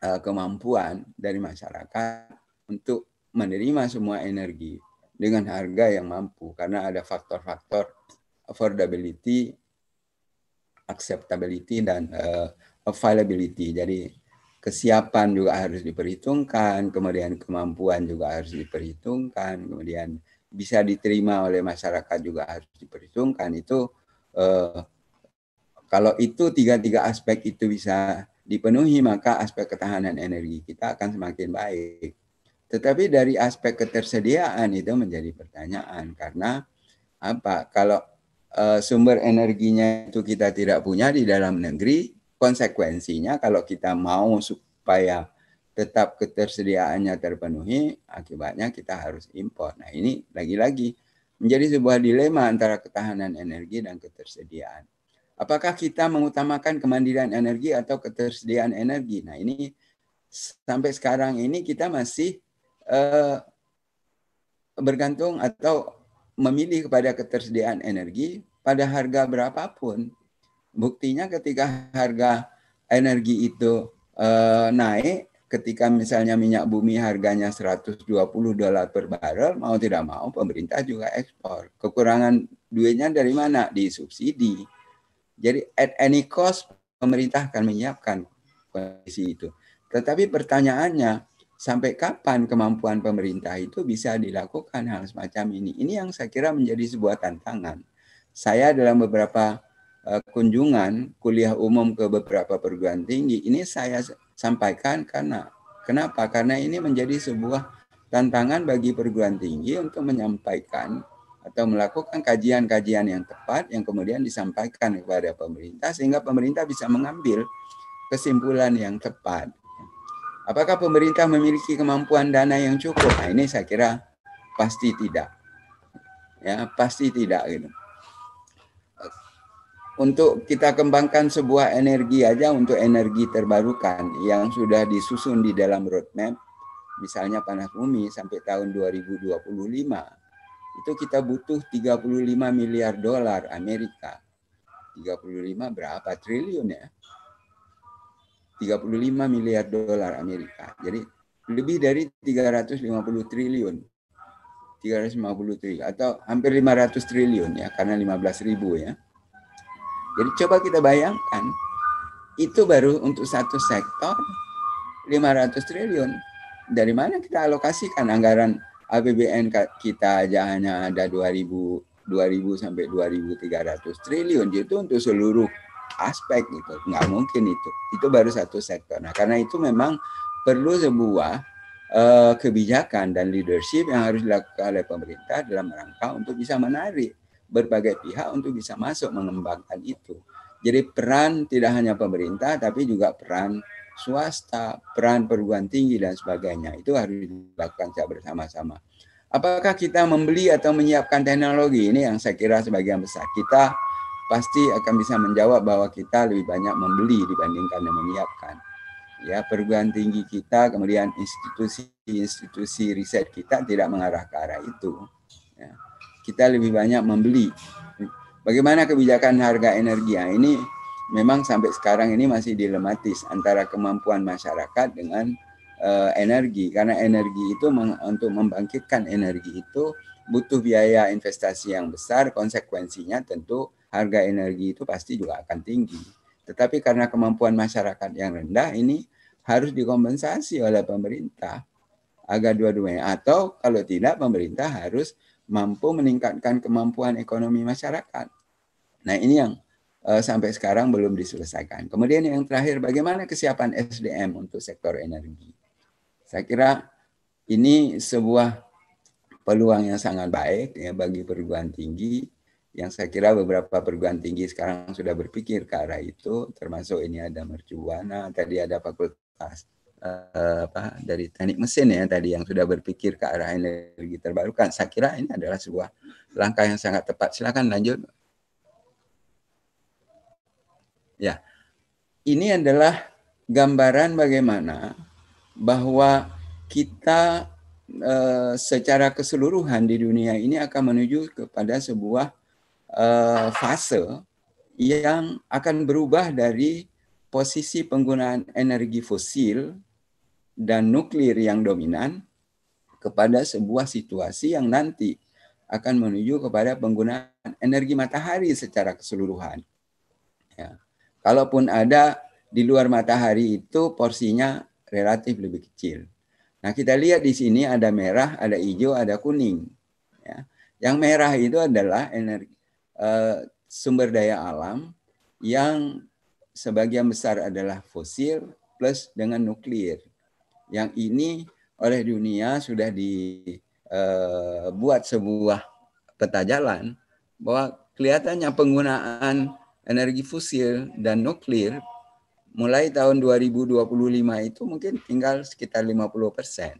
kemampuan dari masyarakat untuk menerima semua energi dengan harga yang mampu karena ada faktor-faktor affordability acceptability dan uh, availability. Jadi kesiapan juga harus diperhitungkan, kemudian kemampuan juga harus diperhitungkan, kemudian bisa diterima oleh masyarakat juga harus diperhitungkan. Itu uh, kalau itu tiga-tiga aspek itu bisa dipenuhi, maka aspek ketahanan energi kita akan semakin baik. Tetapi dari aspek ketersediaan itu menjadi pertanyaan karena apa? Kalau uh, sumber energinya itu kita tidak punya di dalam negeri, konsekuensinya kalau kita mau supaya tetap ketersediaannya terpenuhi, akibatnya kita harus impor. Nah ini lagi-lagi menjadi sebuah dilema antara ketahanan energi dan ketersediaan. Apakah kita mengutamakan kemandirian energi atau ketersediaan energi? Nah ini sampai sekarang ini kita masih uh, bergantung atau memilih kepada ketersediaan energi pada harga berapapun. Buktinya ketika harga energi itu uh, naik, ketika misalnya minyak bumi harganya 120 dolar per barrel, mau tidak mau pemerintah juga ekspor. Kekurangan duitnya dari mana? Di subsidi jadi at any cost pemerintah akan menyiapkan kondisi itu. Tetapi pertanyaannya, sampai kapan kemampuan pemerintah itu bisa dilakukan hal semacam ini? Ini yang saya kira menjadi sebuah tantangan. Saya dalam beberapa uh, kunjungan kuliah umum ke beberapa perguruan tinggi, ini saya sampaikan karena kenapa? Karena ini menjadi sebuah tantangan bagi perguruan tinggi untuk menyampaikan atau melakukan kajian-kajian yang tepat yang kemudian disampaikan kepada pemerintah sehingga pemerintah bisa mengambil kesimpulan yang tepat. Apakah pemerintah memiliki kemampuan dana yang cukup? Nah, ini saya kira pasti tidak. Ya, pasti tidak gitu. Untuk kita kembangkan sebuah energi aja untuk energi terbarukan yang sudah disusun di dalam roadmap, misalnya panas bumi sampai tahun 2025 itu kita butuh 35 miliar dolar Amerika. 35 berapa triliun ya? 35 miliar dolar Amerika. Jadi lebih dari 350 triliun. 350 triliun atau hampir 500 triliun ya karena 15 ribu ya. Jadi coba kita bayangkan itu baru untuk satu sektor 500 triliun. Dari mana kita alokasikan anggaran APBN kita aja hanya ada 2000 2000 sampai 2300 triliun. Itu untuk seluruh aspek gitu. Nggak mungkin itu. Itu baru satu sektor. Nah karena itu memang perlu sebuah uh, kebijakan dan leadership yang harus dilakukan oleh pemerintah dalam rangka untuk bisa menarik berbagai pihak untuk bisa masuk mengembangkan itu. Jadi peran tidak hanya pemerintah tapi juga peran swasta, peran perguruan tinggi dan sebagainya. Itu harus dilakukan secara bersama-sama. Apakah kita membeli atau menyiapkan teknologi ini yang saya kira sebagian besar kita pasti akan bisa menjawab bahwa kita lebih banyak membeli dibandingkan yang menyiapkan. Ya, perguruan tinggi kita, kemudian institusi-institusi riset kita tidak mengarah ke arah itu. Ya. Kita lebih banyak membeli. Bagaimana kebijakan harga energi? Nah, ini memang sampai sekarang ini masih dilematis antara kemampuan masyarakat dengan uh, energi. Karena energi itu untuk membangkitkan energi itu butuh biaya investasi yang besar konsekuensinya tentu harga energi itu pasti juga akan tinggi. Tetapi karena kemampuan masyarakat yang rendah ini harus dikompensasi oleh pemerintah agar dua-duanya. Atau kalau tidak pemerintah harus mampu meningkatkan kemampuan ekonomi masyarakat. Nah, ini yang sampai sekarang belum diselesaikan. Kemudian yang terakhir, bagaimana kesiapan SDM untuk sektor energi? Saya kira ini sebuah peluang yang sangat baik ya bagi perguruan tinggi yang saya kira beberapa perguruan tinggi sekarang sudah berpikir ke arah itu termasuk ini ada mercubuana tadi ada fakultas uh, apa dari teknik mesin ya tadi yang sudah berpikir ke arah energi terbarukan saya kira ini adalah sebuah langkah yang sangat tepat silakan lanjut Ya, ini adalah gambaran bagaimana bahwa kita e, secara keseluruhan di dunia ini akan menuju kepada sebuah e, fase yang akan berubah dari posisi penggunaan energi fosil dan nuklir yang dominan kepada sebuah situasi yang nanti akan menuju kepada penggunaan energi matahari secara keseluruhan Ya. Kalaupun ada di luar matahari itu porsinya relatif lebih kecil. Nah kita lihat di sini ada merah, ada hijau, ada kuning. Ya. Yang merah itu adalah energi uh, sumber daya alam yang sebagian besar adalah fosil plus dengan nuklir. Yang ini oleh dunia sudah dibuat uh, sebuah peta jalan bahwa kelihatannya penggunaan energi fosil dan nuklir mulai tahun 2025 itu mungkin tinggal sekitar 50 persen.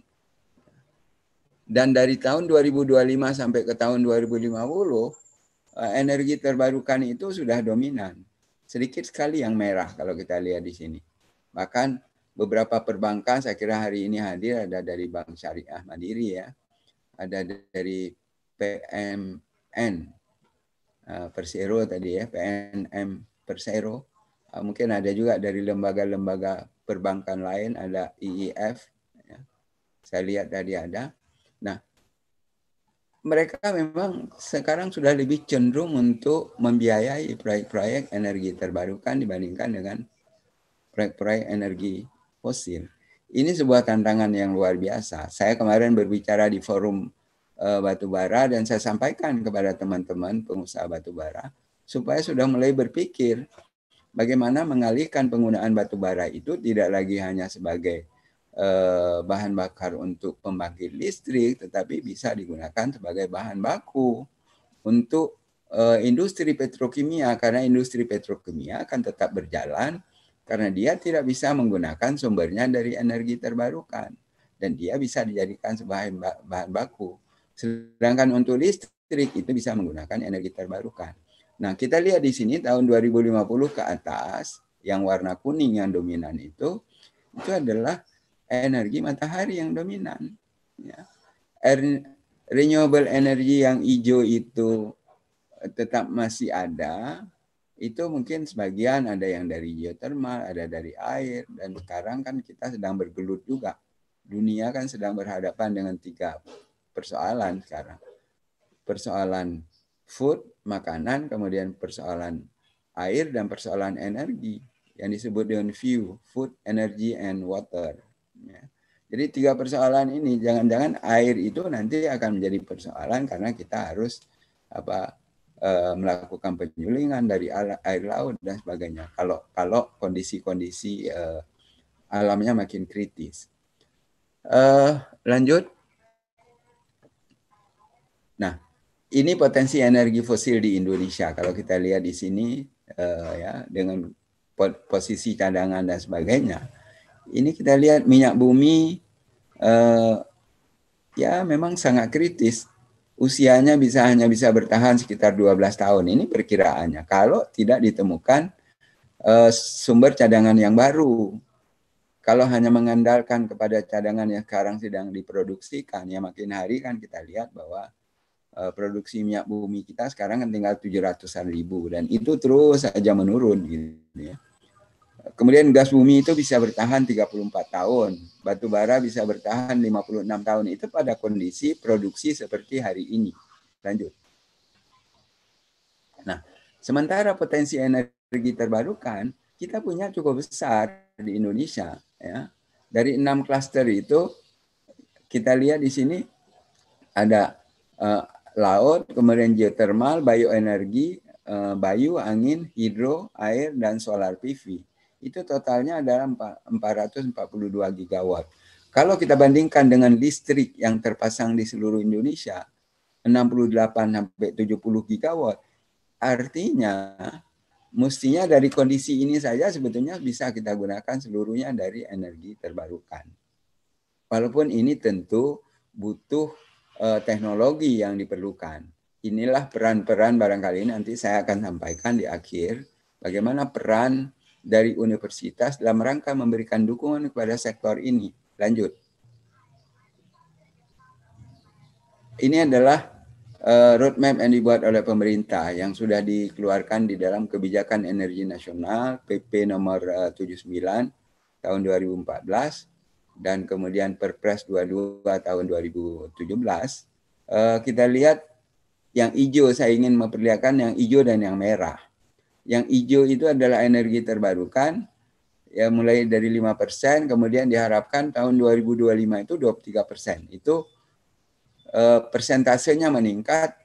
Dan dari tahun 2025 sampai ke tahun 2050, eh, energi terbarukan itu sudah dominan. Sedikit sekali yang merah kalau kita lihat di sini. Bahkan beberapa perbankan saya kira hari ini hadir ada dari Bank Syariah Mandiri ya. Ada dari PMN Persero tadi ya, PNM Persero Ah, mungkin ada juga dari lembaga-lembaga perbankan lain, ada IIF. Ya. Saya lihat tadi ada. Nah, mereka memang sekarang sudah lebih cenderung untuk membiayai proyek-proyek energi terbarukan dibandingkan dengan proyek-proyek energi fosil. Ini sebuah tantangan yang luar biasa. Saya kemarin berbicara di forum uh, batubara dan saya sampaikan kepada teman-teman pengusaha batubara supaya sudah mulai berpikir bagaimana mengalihkan penggunaan batu bara itu tidak lagi hanya sebagai eh, bahan bakar untuk pembangkit listrik, tetapi bisa digunakan sebagai bahan baku untuk eh, industri petrokimia, karena industri petrokimia akan tetap berjalan karena dia tidak bisa menggunakan sumbernya dari energi terbarukan dan dia bisa dijadikan sebagai bahan baku. Sedangkan untuk listrik itu bisa menggunakan energi terbarukan. Nah, kita lihat di sini tahun 2050 ke atas, yang warna kuning yang dominan itu, itu adalah energi matahari yang dominan. Ya. Renewable energy yang hijau itu tetap masih ada, itu mungkin sebagian ada yang dari geothermal, ada dari air, dan sekarang kan kita sedang bergelut juga. Dunia kan sedang berhadapan dengan tiga persoalan sekarang. Persoalan food, makanan, kemudian persoalan air dan persoalan energi yang disebut dengan view, food, energy, and water. Ya. Jadi tiga persoalan ini jangan-jangan air itu nanti akan menjadi persoalan karena kita harus apa e, melakukan penyulingan dari air laut dan sebagainya. Kalau kalau kondisi-kondisi e, alamnya makin kritis. E, lanjut. Ini potensi energi fosil di Indonesia. Kalau kita lihat di sini uh, ya dengan posisi cadangan dan sebagainya. Ini kita lihat minyak bumi uh, ya memang sangat kritis. Usianya bisa hanya bisa bertahan sekitar 12 tahun. Ini perkiraannya. Kalau tidak ditemukan uh, sumber cadangan yang baru. Kalau hanya mengandalkan kepada cadangan yang sekarang sedang diproduksikan, ya makin hari kan kita lihat bahwa produksi minyak bumi kita sekarang kan tinggal 700-an ribu dan itu terus saja menurun gitu ya. Kemudian gas bumi itu bisa bertahan 34 tahun, batu bara bisa bertahan 56 tahun. Itu pada kondisi produksi seperti hari ini. Lanjut. Nah, sementara potensi energi terbarukan kita punya cukup besar di Indonesia ya. Dari enam klaster itu kita lihat di sini ada uh, laut, kemudian geothermal, bioenergi, eh, bayu, angin, hidro, air, dan solar PV. Itu totalnya adalah 442 gigawatt. Kalau kita bandingkan dengan listrik yang terpasang di seluruh Indonesia, 68 sampai 70 gigawatt, artinya mestinya dari kondisi ini saja sebetulnya bisa kita gunakan seluruhnya dari energi terbarukan. Walaupun ini tentu butuh uh, teknologi yang diperlukan. Inilah peran-peran barangkali nanti saya akan sampaikan di akhir bagaimana peran dari universitas dalam rangka memberikan dukungan kepada sektor ini. Lanjut. Ini adalah uh, roadmap yang dibuat oleh pemerintah yang sudah dikeluarkan di dalam kebijakan energi nasional PP nomor uh, 79 tahun 2014 dan kemudian Perpres 22 tahun 2017, uh, kita lihat yang hijau saya ingin memperlihatkan yang hijau dan yang merah. Yang hijau itu adalah energi terbarukan ya mulai dari 5% kemudian diharapkan tahun 2025 itu 23%. Itu eh, persentasenya meningkat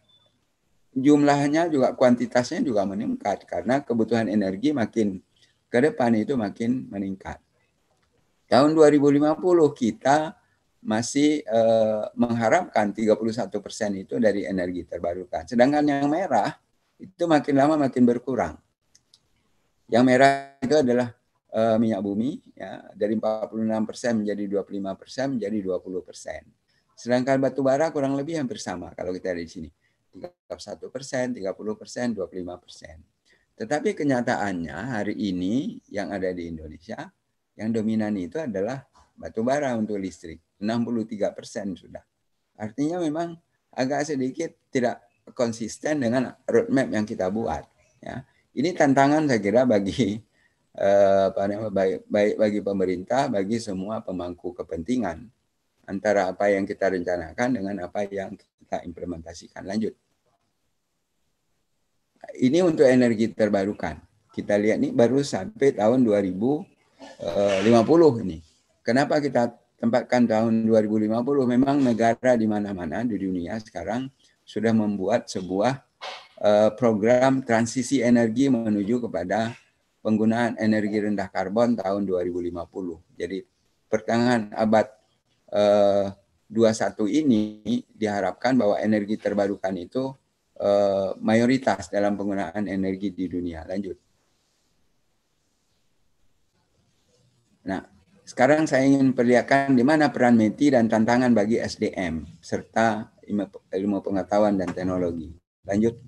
jumlahnya juga kuantitasnya juga meningkat karena kebutuhan energi makin ke depan itu makin meningkat. Tahun 2050 kita masih eh, mengharapkan 31 persen itu dari energi terbarukan. Sedangkan yang merah itu makin lama makin berkurang. Yang merah itu adalah uh, minyak bumi ya dari 46 persen menjadi 25 persen menjadi 20 persen. Sedangkan batu bara kurang lebih hampir sama kalau kita ada di sini. 31 persen, 30 persen, 25 persen. Tetapi kenyataannya hari ini yang ada di Indonesia yang dominan itu adalah batu bara untuk listrik. 63 persen sudah. Artinya memang agak sedikit tidak konsisten dengan roadmap yang kita buat. Ya. Ini tantangan saya kira bagi eh, baik bagi pemerintah, bagi semua pemangku kepentingan antara apa yang kita rencanakan dengan apa yang kita implementasikan. Lanjut. Ini untuk energi terbarukan. Kita lihat nih baru sampai tahun 2000 Eh, 50 ini. Kenapa kita tempatkan tahun 2050? Memang negara di mana-mana di dunia sekarang sudah membuat sebuah eh, program transisi energi menuju kepada penggunaan energi rendah karbon tahun 2050. Jadi pertengahan abad eh, 21 ini diharapkan bahwa energi terbarukan itu eh, mayoritas dalam penggunaan energi di dunia. Lanjut. Nah, sekarang saya ingin perlihatkan di mana peran METI dan tantangan bagi SDM serta ilmu pengetahuan dan teknologi. Lanjut.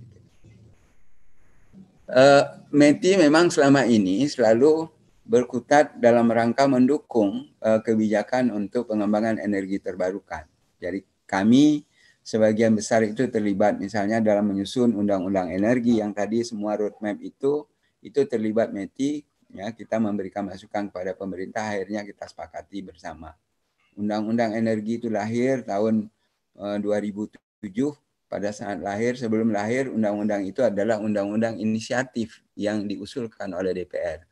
Uh, METI memang selama ini selalu berkutat dalam rangka mendukung uh, kebijakan untuk pengembangan energi terbarukan. Jadi kami sebagian besar itu terlibat misalnya dalam menyusun undang-undang energi yang tadi semua roadmap itu itu terlibat METI ya kita memberikan masukan kepada pemerintah akhirnya kita sepakati bersama. Undang-undang energi itu lahir tahun uh, 2007 pada saat lahir, sebelum lahir, undang-undang itu adalah undang-undang inisiatif yang diusulkan oleh DPR.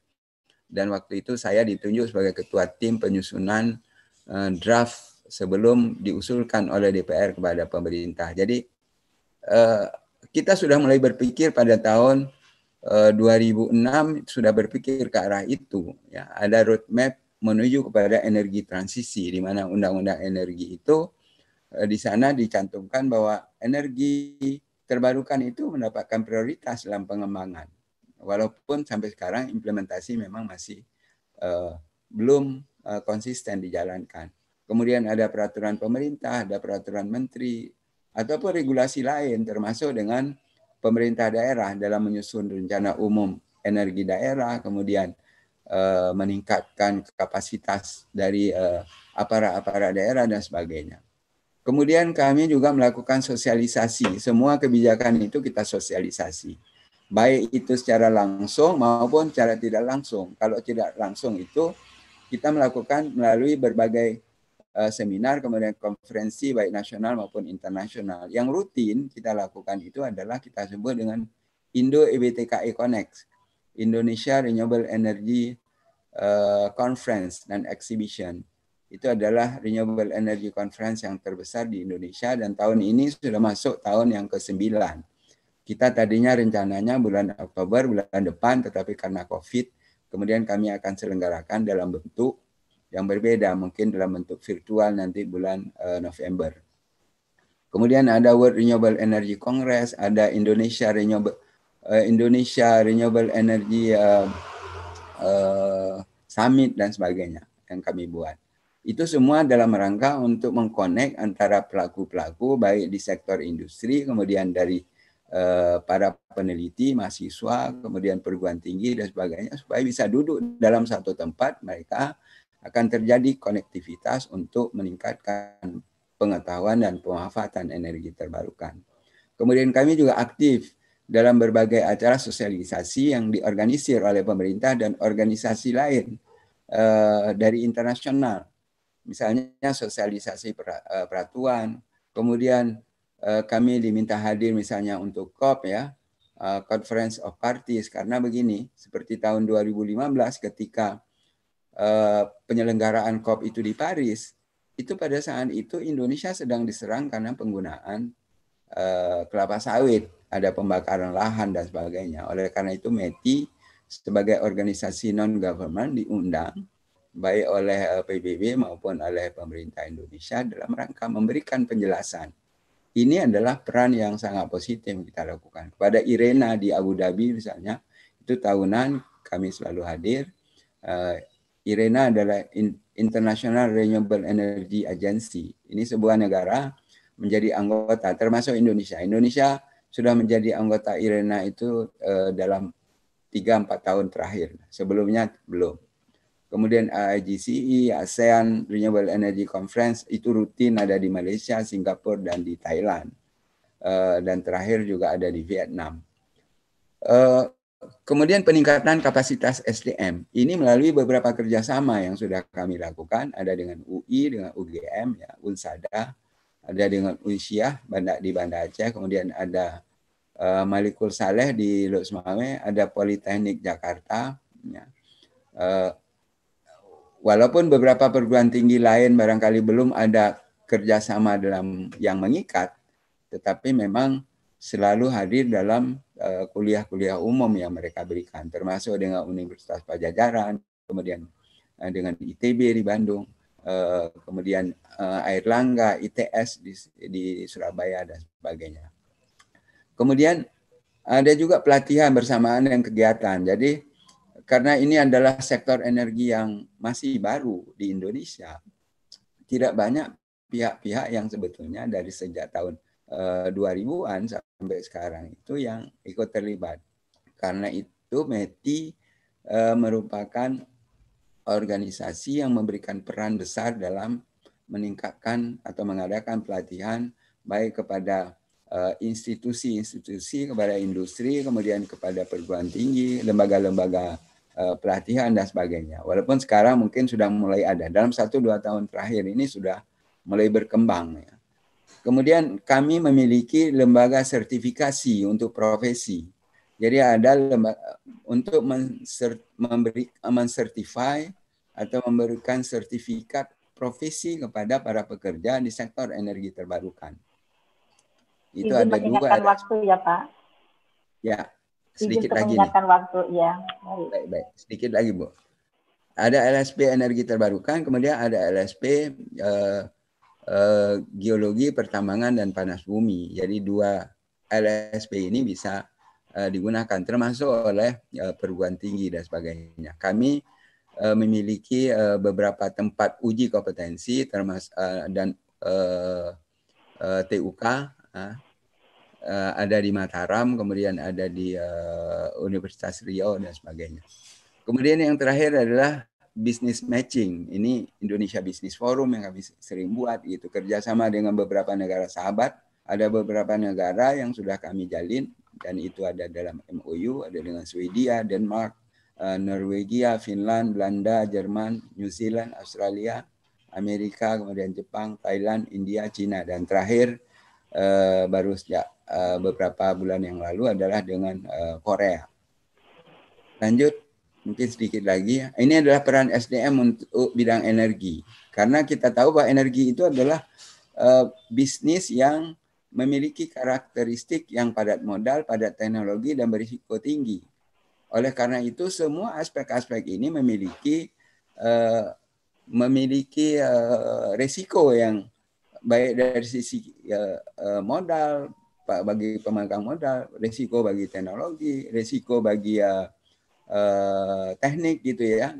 Dan waktu itu saya ditunjuk sebagai ketua tim penyusunan uh, draft sebelum diusulkan oleh DPR kepada pemerintah. Jadi uh, kita sudah mulai berpikir pada tahun eh, 2006 sudah berpikir ke arah itu. Ya, ada roadmap menuju kepada energi transisi di mana undang-undang energi itu Eh, di sana dicantumkan bahwa energi terbarukan itu mendapatkan prioritas dalam pengembangan. Walaupun sampai sekarang implementasi memang masih uh, belum uh, konsisten dijalankan. Kemudian ada peraturan pemerintah, ada peraturan menteri, ataupun regulasi lain termasuk dengan pemerintah daerah dalam menyusun rencana umum energi daerah, kemudian uh, meningkatkan kapasitas dari aparat-aparat daerah dan sebagainya. Kemudian kami juga melakukan sosialisasi. Semua kebijakan itu kita sosialisasi. Baik itu secara langsung maupun secara tidak langsung. Kalau tidak langsung itu kita melakukan melalui berbagai seminar, kemudian konferensi baik nasional maupun internasional. Yang rutin kita lakukan itu adalah kita sebut dengan Indo EBTKE Connect, Indonesia Renewable Energy uh, Conference dan Exhibition itu adalah Renewable Energy Conference yang terbesar di Indonesia dan tahun ini sudah masuk tahun yang ke-9. Kita tadinya rencananya bulan Oktober, bulan depan, tetapi karena COVID, kemudian kami akan selenggarakan dalam bentuk yang berbeda, mungkin dalam bentuk virtual nanti bulan uh, November. Kemudian ada World Renewable Energy Congress, ada Indonesia Renewable uh, Indonesia Renewable Energy uh, uh, Summit dan sebagainya yang kami buat. Itu semua dalam rangka untuk mengkonek antara pelaku-pelaku baik di sektor industri, kemudian dari para peneliti, mahasiswa, kemudian perguruan tinggi dan sebagainya supaya bisa duduk dalam satu tempat mereka akan terjadi konektivitas untuk meningkatkan pengetahuan dan pemanfaatan energi terbarukan. Kemudian kami juga aktif dalam berbagai acara sosialisasi yang diorganisir oleh pemerintah dan organisasi lain uh, dari internasional. Misalnya sosialisasi eh, peraturan, kemudian eh, kami diminta hadir misalnya untuk COP ya, uh, Conference of Parties. Karena begini, seperti tahun 2015 ketika uh, penyelenggaraan COP itu di Paris, itu pada saat itu Indonesia sedang diserang karena penggunaan uh, kelapa sawit, ada pembakaran lahan dan sebagainya. Oleh karena itu METI sebagai organisasi non government diundang baik oleh PBB maupun oleh pemerintah Indonesia dalam rangka memberikan penjelasan ini adalah peran yang sangat positif yang kita lakukan. Kepada Irena di Abu Dhabi misalnya, itu tahunan kami selalu hadir. Irena adalah International Renewable Energy Agency. Ini sebuah negara menjadi anggota, termasuk Indonesia. Indonesia sudah menjadi anggota IRENA itu uh, dalam 3-4 tahun terakhir. Sebelumnya belum. Kemudian IGCE, ASEAN Renewable Energy Conference itu rutin ada di Malaysia, Singapura, dan di Thailand. Uh, dan terakhir juga ada di Vietnam. Uh, kemudian peningkatan kapasitas SDM. Ini melalui beberapa kerjasama yang sudah kami lakukan. Ada dengan UI, dengan UGM, ya, Unsada, ada dengan Unsyah di Banda Aceh, kemudian ada uh, Malikul Saleh di Luxmawe, ada Politeknik Jakarta, ya. Uh, walaupun beberapa perguruan tinggi lain barangkali belum ada kerjasama dalam yang mengikat, tetapi memang selalu hadir dalam kuliah-kuliah uh, umum yang mereka berikan, termasuk dengan Universitas Pajajaran, kemudian uh, dengan ITB di Bandung, uh, kemudian Air Langga, ITS di, di Surabaya dan sebagainya. Kemudian ada juga pelatihan bersamaan dengan kegiatan. Jadi karena ini adalah sektor energi yang masih baru di Indonesia. Tidak banyak pihak-pihak yang sebetulnya dari sejak tahun 2000-an eh, sampai sekarang itu yang ikut terlibat. Karena itu METI eh, merupakan organisasi yang memberikan peran besar dalam meningkatkan atau mengadakan pelatihan baik kepada eh, institusi-institusi, kepada industri, kemudian kepada perguruan tinggi, lembaga-lembaga pelatihan dan sebagainya. Walaupun sekarang mungkin sudah mulai ada. Dalam satu dua tahun terakhir ini sudah mulai berkembang. Ya. Kemudian kami memiliki lembaga sertifikasi untuk profesi. Jadi ada lembaga untuk memberi mensertify atau memberikan sertifikat profesi kepada para pekerja di sektor energi terbarukan. Itu Izin ada dua. waktu ya Pak. Ya, sedikit lagi nih. waktu ya. Baik, baik. Sedikit lagi, Bu. Ada LSP energi terbarukan, kemudian ada LSP uh, eh, geologi, pertambangan dan panas bumi. Jadi dua LSP ini bisa uh, digunakan termasuk oleh uh, perguruan tinggi dan sebagainya. Kami memiliki beberapa tempat uji kompetensi termasuk dan TUK uh, ada di Mataram, kemudian ada di Universitas Riau dan sebagainya. Kemudian yang terakhir adalah business matching. Ini Indonesia Business Forum yang kami sering buat gitu kerjasama dengan beberapa negara sahabat. Ada beberapa negara yang sudah kami jalin dan itu ada dalam MOU, ada dengan Swedia, Denmark, uh, Norwegia, Finland, Belanda, Jerman, New Zealand, Australia, Amerika, kemudian Jepang, Thailand, India, Cina dan terakhir uh, baru sejak uh, beberapa bulan yang lalu adalah dengan Korea. Lanjut, mungkin sedikit lagi. Ini adalah peran SDM untuk bidang energi. Karena kita tahu bahwa energi itu adalah uh, bisnis yang memiliki karakteristik yang padat modal, padat teknologi, dan berisiko tinggi. Oleh karena itu, semua aspek-aspek ini memiliki uh, memiliki uh, resiko yang baik dari sisi uh, modal, bagi pemegang modal, risiko bagi teknologi, risiko bagi uh, uh, teknik gitu ya,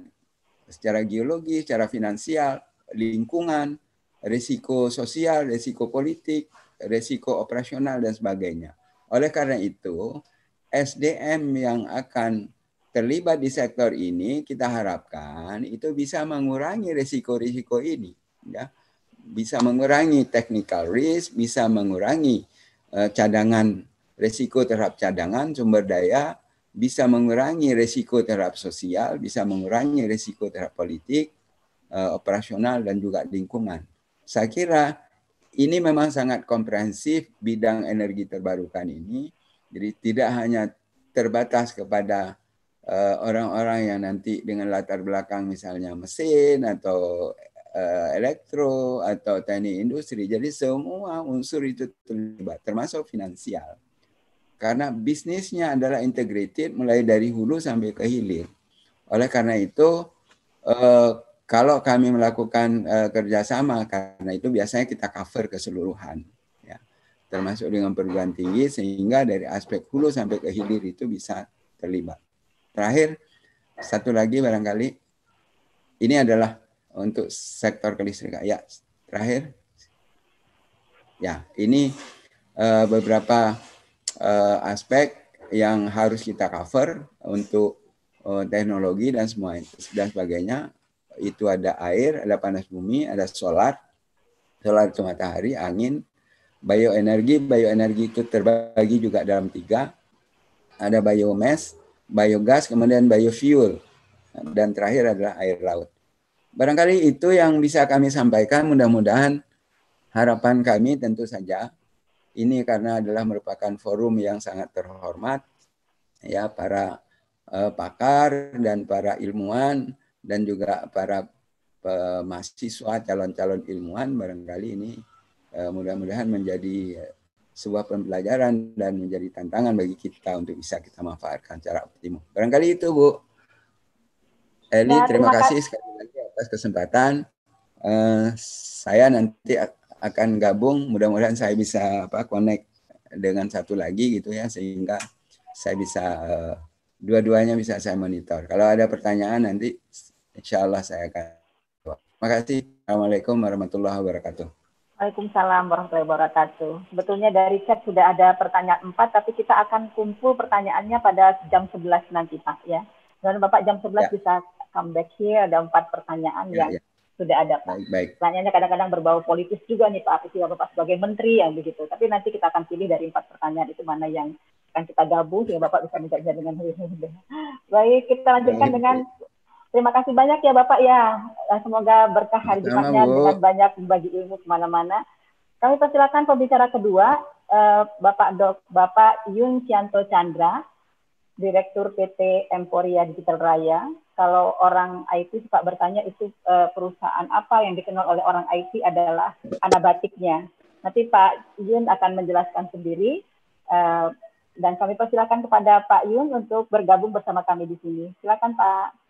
secara geologi, secara finansial, lingkungan, risiko sosial, risiko politik, risiko operasional dan sebagainya. Oleh karena itu, SDM yang akan terlibat di sektor ini kita harapkan itu bisa mengurangi risiko-risiko ini, ya, bisa mengurangi technical risk, bisa mengurangi Eh, cadangan resiko terhadap cadangan sumber daya bisa mengurangi resiko terhadap sosial, bisa mengurangi resiko terhadap politik, eh, operasional dan juga lingkungan. Saya kira ini memang sangat komprehensif bidang energi terbarukan ini. Jadi tidak hanya terbatas kepada eh, orang-orang yang nanti dengan latar belakang misalnya mesin atau uh, elektro atau teknik industri. Jadi semua unsur itu terlibat, termasuk finansial. Karena bisnisnya adalah integrated mulai dari hulu sampai ke hilir. Oleh karena itu, uh, kalau kami melakukan uh, kerjasama, karena itu biasanya kita cover keseluruhan, ya, termasuk dengan perguruan tinggi, sehingga dari aspek hulu sampai ke hilir itu bisa terlibat. Terakhir, satu lagi barangkali, ini adalah untuk sektor kelistrikan. Ya, terakhir. Ya, ini uh, beberapa uh, aspek yang harus kita cover untuk uh, teknologi dan semua dan sebagainya. Itu ada air, ada panas bumi, ada solar, solar itu matahari, angin, bioenergi. Bioenergi itu terbagi juga dalam tiga. Ada biomass, biogas, kemudian biofuel. Dan terakhir adalah air laut. Barangkali itu yang bisa kami sampaikan. Mudah-mudahan harapan kami tentu saja ini karena adalah merupakan forum yang sangat terhormat ya para uh, pakar dan para ilmuwan dan juga para uh, mahasiswa calon-calon ilmuwan barangkali ini uh, mudah-mudahan menjadi sebuah pembelajaran dan menjadi tantangan bagi kita untuk bisa kita manfaatkan secara optimum. Barangkali itu Bu. Eli, ya, terima, terima kasih sekali lagi atas kesempatan. Uh, saya nanti akan gabung. Mudah-mudahan saya bisa apa connect dengan satu lagi gitu ya sehingga saya bisa uh, dua-duanya bisa saya monitor. Kalau ada pertanyaan nanti insya Allah saya akan. Terima kasih. Assalamualaikum warahmatullahi wabarakatuh. Waalaikumsalam warahmatullahi wabarakatuh. Sebetulnya dari chat sudah ada pertanyaan empat, tapi kita akan kumpul pertanyaannya pada jam 11 nanti Pak ya. Dan Bapak jam 11 ya. bisa come back here ada empat pertanyaan ya, yang ya. Sudah ada Pak. Baik, baik. Pertanyaannya kadang-kadang berbau politis juga nih Pak, apakah Bapak sebagai menteri yang begitu. Tapi nanti kita akan pilih dari empat pertanyaan itu mana yang akan kita gabung sehingga Bapak bisa menjawab dengan Baik, kita lanjutkan baik. dengan terima kasih banyak ya Bapak ya. Semoga berkah hari Jumatnya dengan banyak bagi ilmu ke mana-mana. Kami persilakan pembicara kedua, eh, Bapak Dok, Bapak Yun Cianto Chandra, Direktur PT Emporia Digital Raya kalau orang IT suka bertanya itu uh, perusahaan apa yang dikenal oleh orang IT adalah anabatiknya. Nanti Pak Yun akan menjelaskan sendiri uh, dan kami persilakan kepada Pak Yun untuk bergabung bersama kami di sini. Silakan Pak.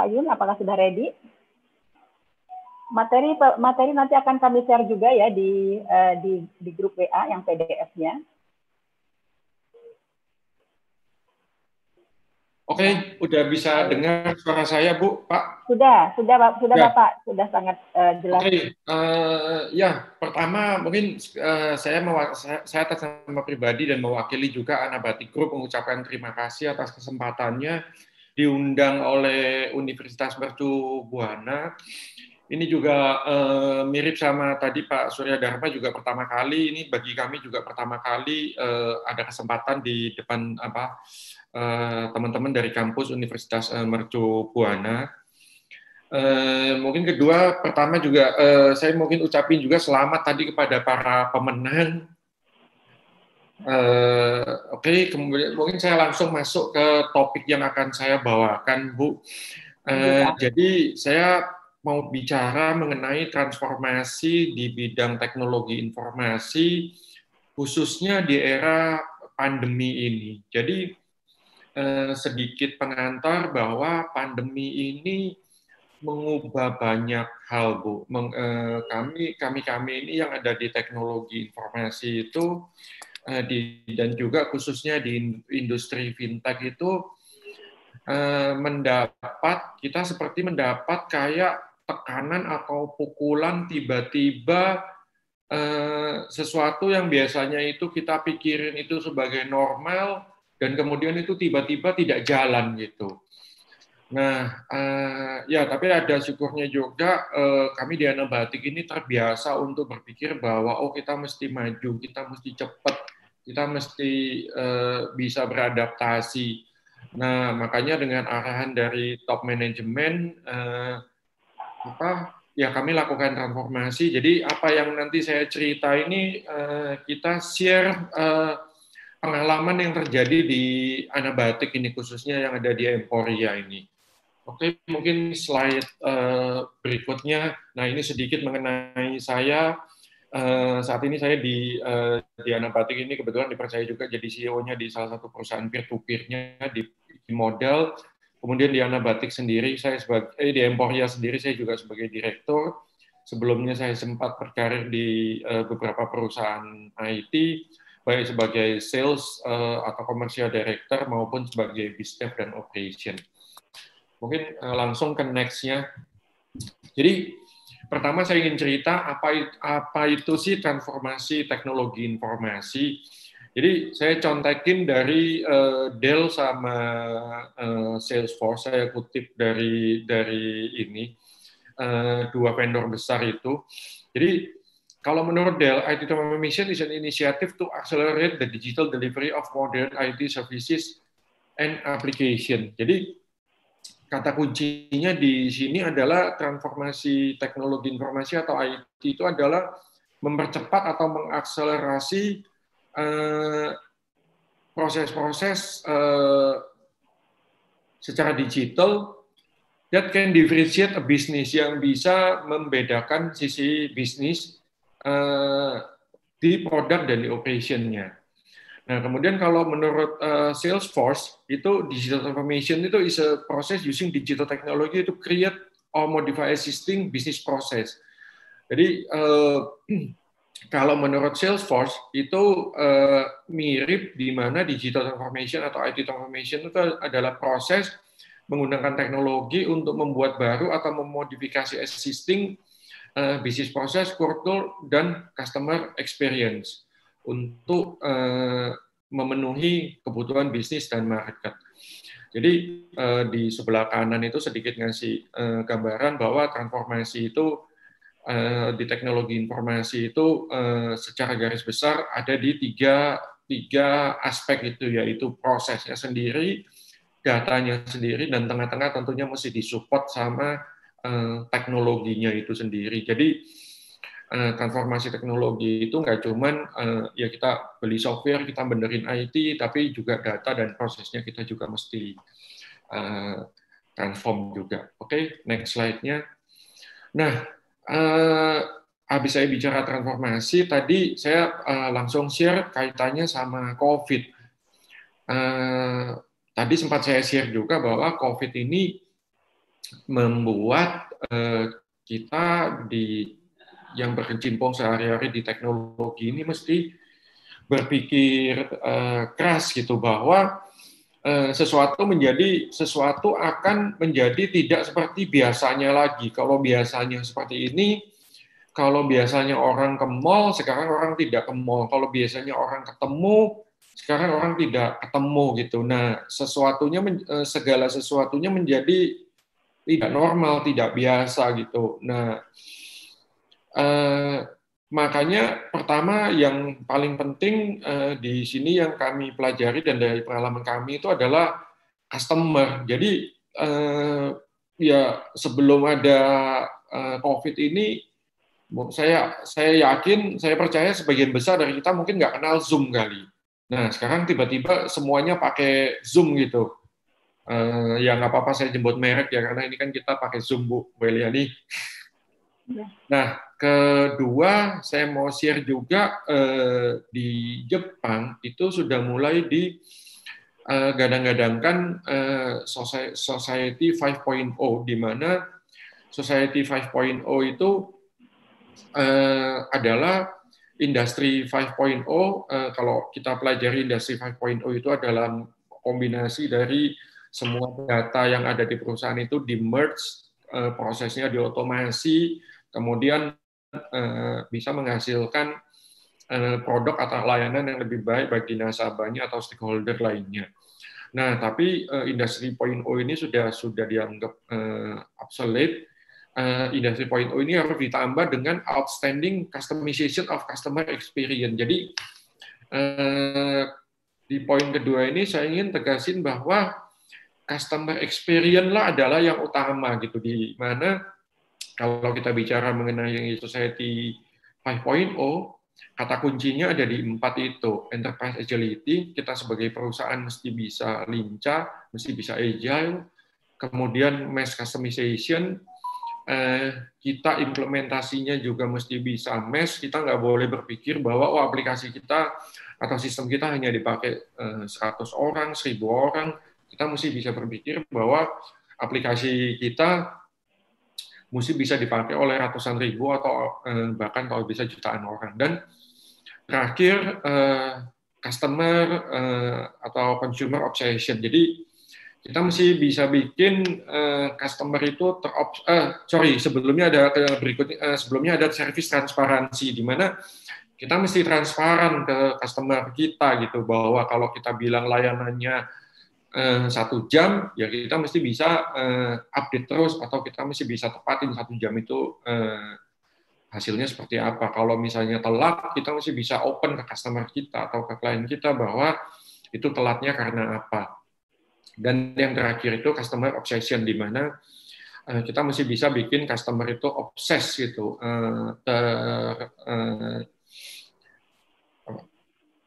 Pak Yun, apakah sudah ready? materi materi nanti akan kami share juga ya di uh, di, di grup WA yang PDF-nya. Oke, udah bisa dengar suara saya, Bu, Pak? Sudah, sudah, sudah ya. Bapak, sudah sangat uh, jelas. Oke, uh, ya, pertama mungkin uh, saya, saya, saya atas nama pribadi dan mewakili juga Anabati Group mengucapkan terima kasih atas kesempatannya diundang oleh Universitas Mercu Buana ini juga uh, mirip sama tadi Pak Surya Dharma juga pertama kali ini bagi kami juga pertama kali uh, ada kesempatan di depan apa uh, teman-teman dari kampus Universitas uh, Mercu Buana. Uh, mungkin kedua pertama juga uh, saya mungkin ucapin juga selamat tadi kepada para pemenang. Uh, Oke, okay, kemudian mungkin saya langsung masuk ke topik yang akan saya bawakan, Bu. Uh, jadi saya mau bicara mengenai transformasi di bidang teknologi informasi, khususnya di era pandemi ini. Jadi eh, sedikit pengantar bahwa pandemi ini mengubah banyak hal, Bu. Meng, eh, kami kami kami ini yang ada di teknologi informasi itu eh, di, dan juga khususnya di industri fintech itu eh, mendapat kita seperti mendapat kayak tekanan atau pukulan tiba-tiba eh, sesuatu yang biasanya itu kita pikirin itu sebagai normal dan kemudian itu tiba-tiba tidak jalan gitu. Nah, eh, ya tapi ada syukurnya juga eh, kami di Anabatik ini terbiasa untuk berpikir bahwa oh kita mesti maju, kita mesti cepat, kita mesti eh, bisa beradaptasi Nah, makanya dengan arahan dari top manajemen eh, apa ya kami lakukan transformasi. Jadi apa yang nanti saya cerita ini eh, kita share eh, pengalaman yang terjadi di Anabatik ini khususnya yang ada di Emporia ini. Oke, mungkin slide eh, berikutnya. Nah, ini sedikit mengenai saya. Eh, saat ini saya di uh, di Anabatik ini kebetulan dipercaya juga jadi CEO-nya di salah satu perusahaan peer-to-peer-nya di model. Kemudian di Anabatik sendiri saya sebagai eh, di Emporia sendiri saya juga sebagai direktur. Sebelumnya saya sempat berkarir di uh, beberapa perusahaan IT baik sebagai sales uh, atau commercial director maupun sebagai business dan operation. Mungkin uh, langsung ke next-nya. Jadi Pertama saya ingin cerita apa apa itu sih transformasi teknologi informasi. Jadi saya contekin dari uh, Dell sama uh, Salesforce. Saya kutip dari dari ini uh, dua vendor besar itu. Jadi kalau menurut Dell, IT Transformation is an initiative to accelerate the digital delivery of modern IT services and application. Jadi kata kuncinya di sini adalah transformasi teknologi informasi atau IT itu adalah mempercepat atau mengakselerasi eh, proses-proses eh, secara digital that can differentiate a business yang bisa membedakan sisi bisnis eh, di produk dan di operationnya. Nah, kemudian kalau menurut uh, Salesforce itu digital transformation itu is a process using digital technology to create or modify existing business process. Jadi uh, kalau menurut Salesforce itu uh, mirip di mana digital transformation atau IT transformation itu adalah proses menggunakan teknologi untuk membuat baru atau memodifikasi existing uh, business process, kultur dan customer experience untuk uh, memenuhi kebutuhan bisnis dan market. Jadi uh, di sebelah kanan itu sedikit ngasih uh, gambaran bahwa transformasi itu uh, di teknologi informasi itu uh, secara garis besar ada di tiga tiga aspek itu yaitu prosesnya sendiri, datanya sendiri, dan tengah-tengah tentunya mesti disupport sama uh, teknologinya itu sendiri. Jadi Eh, transformasi teknologi itu nggak cuman uh, ya kita beli software, kita benerin IT, tapi juga data dan prosesnya kita juga mesti uh, transform juga. Oke, okay, next slide-nya. Nah, uh, habis saya bicara transformasi, tadi saya langsung share kaitannya sama COVID. Tadi sempat saya share juga bahwa COVID ini membuat kita di yang berkecimpung sehari-hari di teknologi ini mesti berpikir uh, keras gitu bahwa uh, sesuatu menjadi sesuatu akan menjadi tidak seperti biasanya lagi. Kalau biasanya seperti ini, kalau biasanya orang ke mall, sekarang orang tidak ke mall. Kalau biasanya orang ketemu, sekarang orang tidak ketemu gitu. Nah, sesuatunya uh, segala sesuatunya menjadi tidak normal, tidak biasa gitu. Nah, Eh, makanya pertama yang paling penting eh, di sini yang kami pelajari dan dari pengalaman kami itu adalah customer. Jadi eh, ya sebelum ada COVID ini saya saya yakin saya percaya sebagian besar dari kita mungkin nggak kenal Zoom kali. Nah sekarang tiba-tiba semuanya pakai Zoom gitu. Uh, ya nggak apa-apa saya jemput merek ya karena ini kan kita pakai Zoom Bu Beliani. Ya. Nah kedua saya mau share juga eh, di Jepang itu sudah mulai di eh, gadang-gadangkan eh, society 5.0 di mana society 5.0 itu adalah industri 5.0 eh, kalau kita pelajari industri 5.0 itu adalah kombinasi dari semua data yang ada di perusahaan itu di merge eh, prosesnya diotomasi kemudian bisa menghasilkan eh, produk atau layanan yang lebih baik bagi nasabahnya atau stakeholder lainnya. Nah, tapi uh, industri point O ini sudah sudah dianggap obsolete. industri point O ini harus ditambah dengan outstanding customization of customer experience. Jadi di poin kedua ini saya ingin tegasin bahwa customer experience lah adalah yang utama gitu di mana kalau kita bicara mengenai society 5.0 kata kuncinya ada di empat itu. Enterprise agility kita sebagai perusahaan mesti bisa lincah mesti bisa agile. Kemudian mass customization eh, kita implementasinya juga mesti bisa mass. Kita nggak boleh berpikir bahwa oh aplikasi kita atau sistem kita hanya dipakai 100 eh, orang 1000 orang. Kita mesti bisa berpikir bahwa aplikasi kita mesti bisa dipakai oleh ratusan ribu atau eh, bahkan kalau bisa jutaan orang. Dan terakhir eh, customer eh, atau consumer obsession. Jadi kita mesti bisa bikin customer itu terop eh, sorry sebelumnya ada berikutnya sebelumnya ada service transparansi di mana kita mesti transparan ke customer kita gitu bahwa kalau kita bilang layanannya Eh, satu jam, ya kita mesti bisa uh, update terus atau kita mesti bisa tepatin satu jam itu uh, hasilnya seperti apa. Kalau misalnya telat, kita mesti bisa open ke customer kita atau ke klien kita bahwa itu telatnya karena apa. Dan yang terakhir itu customer obsession di mana kita mesti bisa bikin customer itu obses gitu, ter,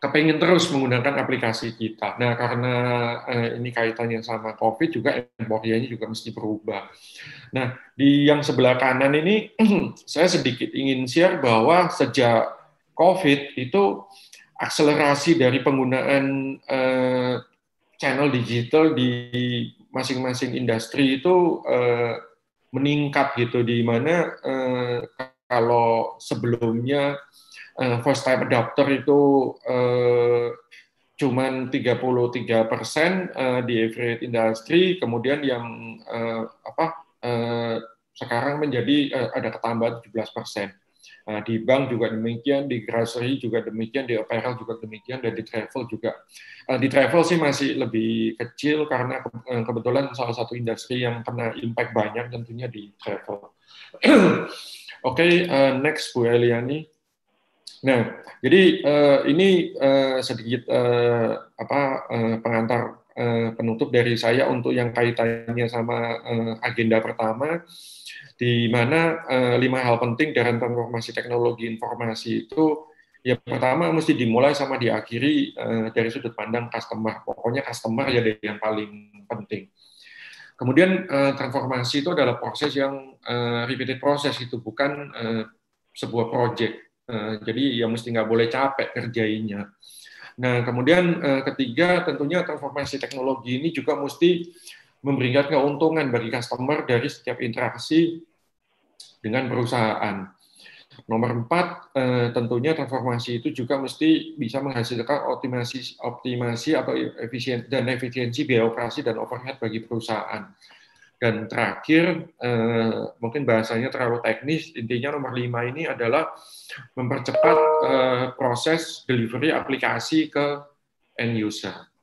kepengen terus menggunakan aplikasi kita. Nah, karena eh, ini kaitannya sama COVID juga embodianya juga mesti berubah. Nah, di yang sebelah kanan ini saya sedikit ingin share bahwa sejak COVID itu akselerasi dari penggunaan eh, channel digital di masing-masing industri itu eh, meningkat gitu di mana eh, kalau sebelumnya uh, first time adopter itu uh, cuman 33 persen uh, di average industry, kemudian yang uh, apa uh, sekarang menjadi uh, ada ketambahan 17 persen. Uh, di bank juga demikian, di grocery juga demikian, di apparel juga demikian, dan di travel juga. Uh, di travel sih masih lebih kecil karena ke, kebetulan salah satu industri yang kena impact banyak tentunya di travel. Oke, okay, uh, next Bu Eliani. Nah, jadi uh, ini uh, sedikit uh, apa uh, pengantar uh, penutup dari saya untuk yang kaitannya sama uh, agenda pertama, di mana uh, lima hal penting dalam transformasi teknologi informasi itu ya pertama mesti dimulai sama diakhiri uh, dari sudut pandang customer. Pokoknya customer ya yang paling penting. Kemudian uh, transformasi itu adalah proses yang uh, repeated proses itu bukan uh, sebuah project Eh, jadi ya mesti nggak boleh capek kerjainya. Nah, kemudian eh, ketiga tentunya transformasi teknologi ini juga mesti memberikan keuntungan bagi customer dari setiap interaksi dengan perusahaan. Nomor empat, eh, tentunya transformasi itu juga mesti bisa menghasilkan optimasi, optimasi atau efisien dan efisiensi biaya operasi dan overhead bagi perusahaan. Dan terakhir, mungkin bahasanya terlalu teknis, intinya nomor lima ini adalah mempercepat uh, proses delivery aplikasi ke end user.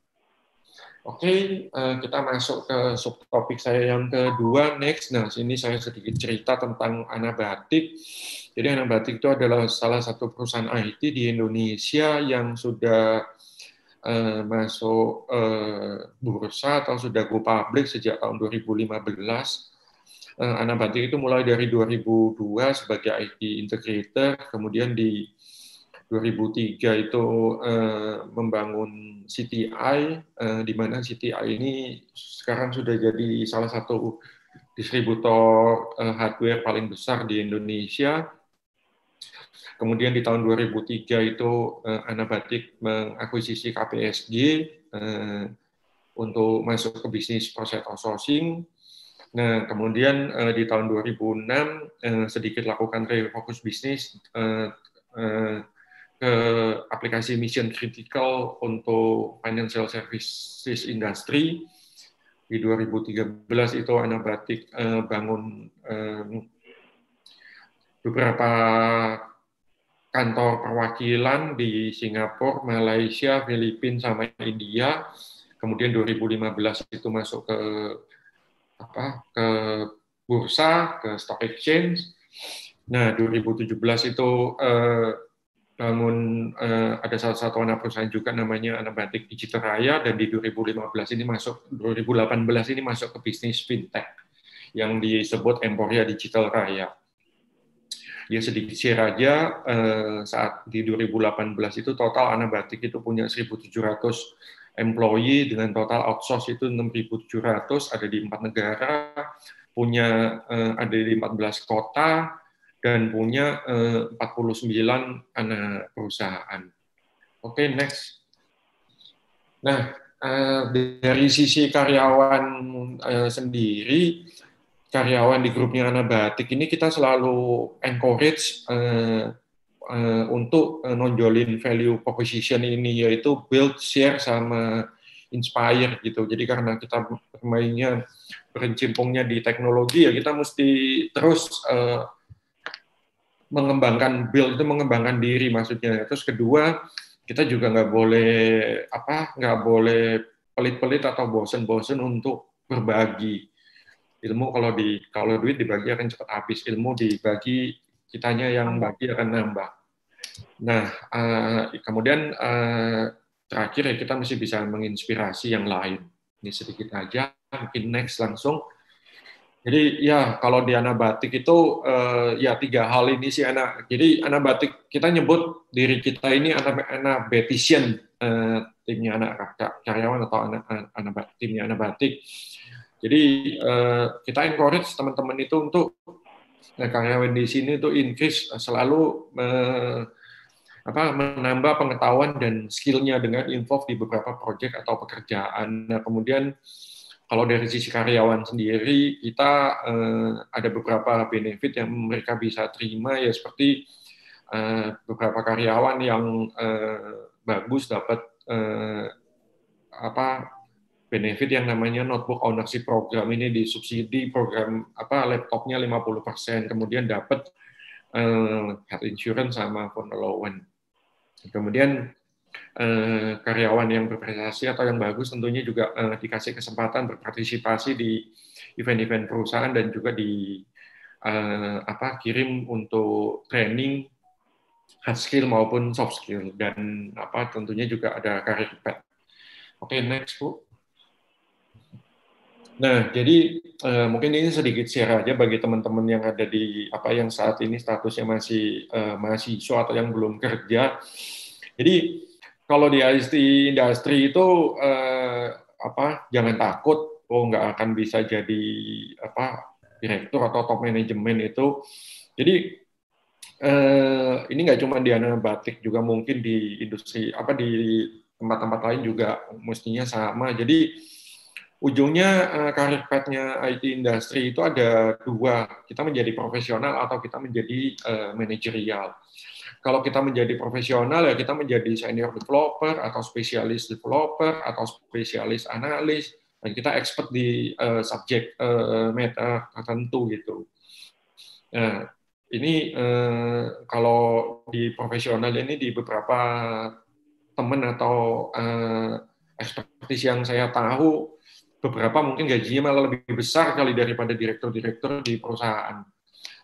Oke, okay, eh, kita masuk ke subtopik saya yang kedua next. Nah, sini saya sedikit cerita tentang Anabatik. Jadi Anabatik itu adalah salah satu perusahaan IT di Indonesia yang sudah uh, masuk uh, bursa atau sudah go public sejak tahun 2015 uh, Ana Batik itu mulai dari 2002 sebagai IT integrator, kemudian di 2003 itu uh, membangun CTI, uh, di mana CTI ini sekarang sudah jadi salah satu distributor uh, hardware paling besar di Indonesia. Kemudian di tahun 2003 itu uh, Anabatik mengakuisisi KPSG uh, untuk masuk ke bisnis proses outsourcing. Nah, kemudian uh, di tahun 2006 uh, eh, sedikit lakukan refocus bisnis uh, uh, ke aplikasi mission critical untuk financial services industry. Di 2013 itu Anabatik uh, bangun uh, beberapa kantor perwakilan di Singapura, Malaysia, Filipina, sama India. Kemudian 2015 itu masuk ke apa ke bursa, ke stock exchange. Nah, 2017 itu eh, bangun uh, ada salah satu anak perusahaan juga namanya Anabatik Digital Raya dan di 2015 ini masuk 2018 ini masuk ke bisnis fintech yang disebut Emporia Digital Raya. Ya sedikit share aja uh, saat di 2018 itu total Anabatik itu punya 1.700 employee dengan total outsource itu 6.700 ada di empat negara punya uh, ada di 14 kota dan punya eh, 49 anak perusahaan. Oke, okay, next. Nah, eh, dari sisi karyawan eh, sendiri, karyawan di grupnya Anak Batik ini kita selalu encourage eh, eh, untuk eh, nonjolin value proposition ini yaitu build, share, sama inspire gitu. Jadi karena kita bermainnya bercimpungnya di teknologi ya kita mesti terus uh, mengembangkan build itu mengembangkan diri maksudnya. Terus kedua kita juga nggak boleh apa nggak boleh pelit-pelit atau bosen-bosen untuk berbagi ilmu kalau di kalau duit dibagi akan cepat habis ilmu dibagi kitanya yang bagi akan nambah. Nah uh, kemudian uh, terakhir ya kita mesti bisa menginspirasi yang lain. Ini sedikit aja, mungkin next langsung. Jadi ya kalau di anabatik itu uh, ya tiga hal ini sih anak. Jadi anabatik kita nyebut diri kita ini anak anabetician uh, timnya anak karyawan atau anak anak timnya anabatik. Jadi uh, kita encourage teman-teman itu untuk nah, karyawan di sini itu increase selalu uh, apa menambah pengetahuan dan skillnya dengan involve di beberapa proyek atau pekerjaan. Nah, kemudian kalau dari sisi karyawan sendiri kita eh, ada beberapa benefit yang mereka bisa terima ya seperti eh, beberapa karyawan yang eh, bagus dapat eh, apa benefit yang namanya notebook ownership program ini disubsidi program apa laptopnya 50% kemudian dapat eh, health insurance sama phone allowance kemudian Eh, karyawan yang berprestasi atau yang bagus tentunya juga eh, dikasih kesempatan berpartisipasi di event-event perusahaan dan juga di eh, apa kirim untuk training hard skill maupun soft skill dan apa tentunya juga ada career path. Oke, okay, next Bu. Nah, jadi uh, mungkin ini sedikit share aja bagi teman-teman yang ada di apa yang saat ini statusnya masih uh, mahasiswa atau yang belum kerja. Jadi kalau di ICT industri itu eh, apa jangan takut oh nggak akan bisa jadi apa direktur atau top manajemen itu jadi eh, ini nggak cuma di batik juga mungkin di industri apa di tempat-tempat lain juga mestinya sama jadi ujungnya eh, karir path-nya IT industri itu ada dua. Kita menjadi profesional atau kita menjadi eh, manajerial. Kalau kita menjadi profesional ya kita menjadi senior developer atau spesialis developer atau spesialis analis. Dan kita expert di uh, subjek uh, matter tertentu gitu. Nah, ini uh, kalau di profesional ini di beberapa teman atau uh, ekspertis yang saya tahu beberapa mungkin gajinya malah lebih besar kali daripada direktur-direktur di perusahaan.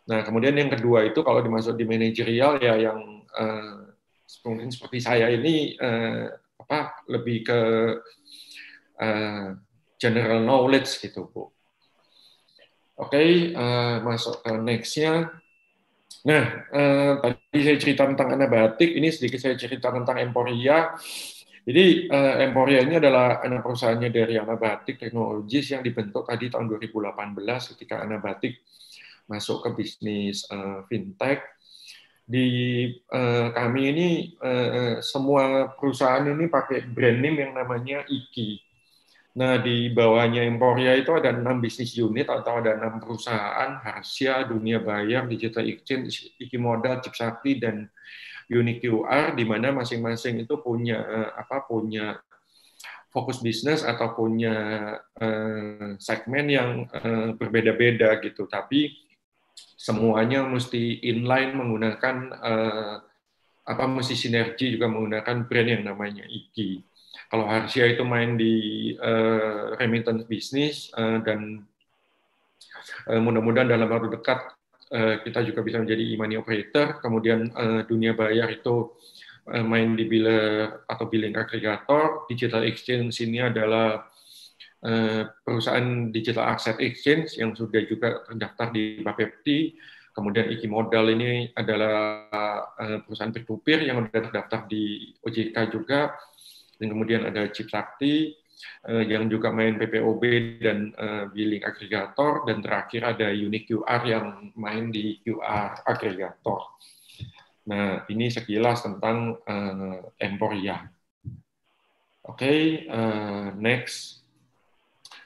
Nah, kemudian yang kedua itu kalau dimasuk di manajerial ya yang uh, mungkin seperti saya ini uh, apa lebih ke uh, general knowledge gitu, Bu. Oke, okay, uh, masuk ke next-nya. Nah, uh, tadi saya cerita tentang anabatik, ini sedikit saya cerita tentang Emporia. Jadi uh, Emporia ini adalah anak perusahaannya dari Anabatik Technologies yang dibentuk tadi tahun 2018 ketika Anabatik masuk ke bisnis uh, fintech. Di uh, kami ini uh, semua perusahaan ini pakai brand name yang namanya IKI. Nah, di bawahnya Emporia itu ada enam bisnis unit atau ada enam perusahaan, Harsya, Dunia Bayar, Digital Exchange, Iki Modal, Chip Sakti, dan Unique QR, di mana masing-masing itu punya apa punya fokus bisnis atau punya uh, segmen yang uh, berbeda-beda gitu. Tapi semuanya mesti inline menggunakan uh, apa mesti sinergi juga menggunakan brand yang namanya IKI. Kalau Harsia itu main di uh, remittance bisnis uh, dan uh, mudah-mudahan dalam waktu dekat kita juga bisa menjadi e-money operator, kemudian dunia bayar itu main di biller atau billing aggregator, digital exchange ini adalah perusahaan digital asset exchange yang sudah juga terdaftar di Bapepti, kemudian Iki Modal ini adalah perusahaan peer-to-peer yang sudah terdaftar di OJK juga, dan kemudian ada Chip Sakti, yang juga main PPOB dan billing aggregator, dan terakhir ada Unique QR yang main di QR aggregator. Nah, ini sekilas tentang uh, Emporia. Oke, okay, next.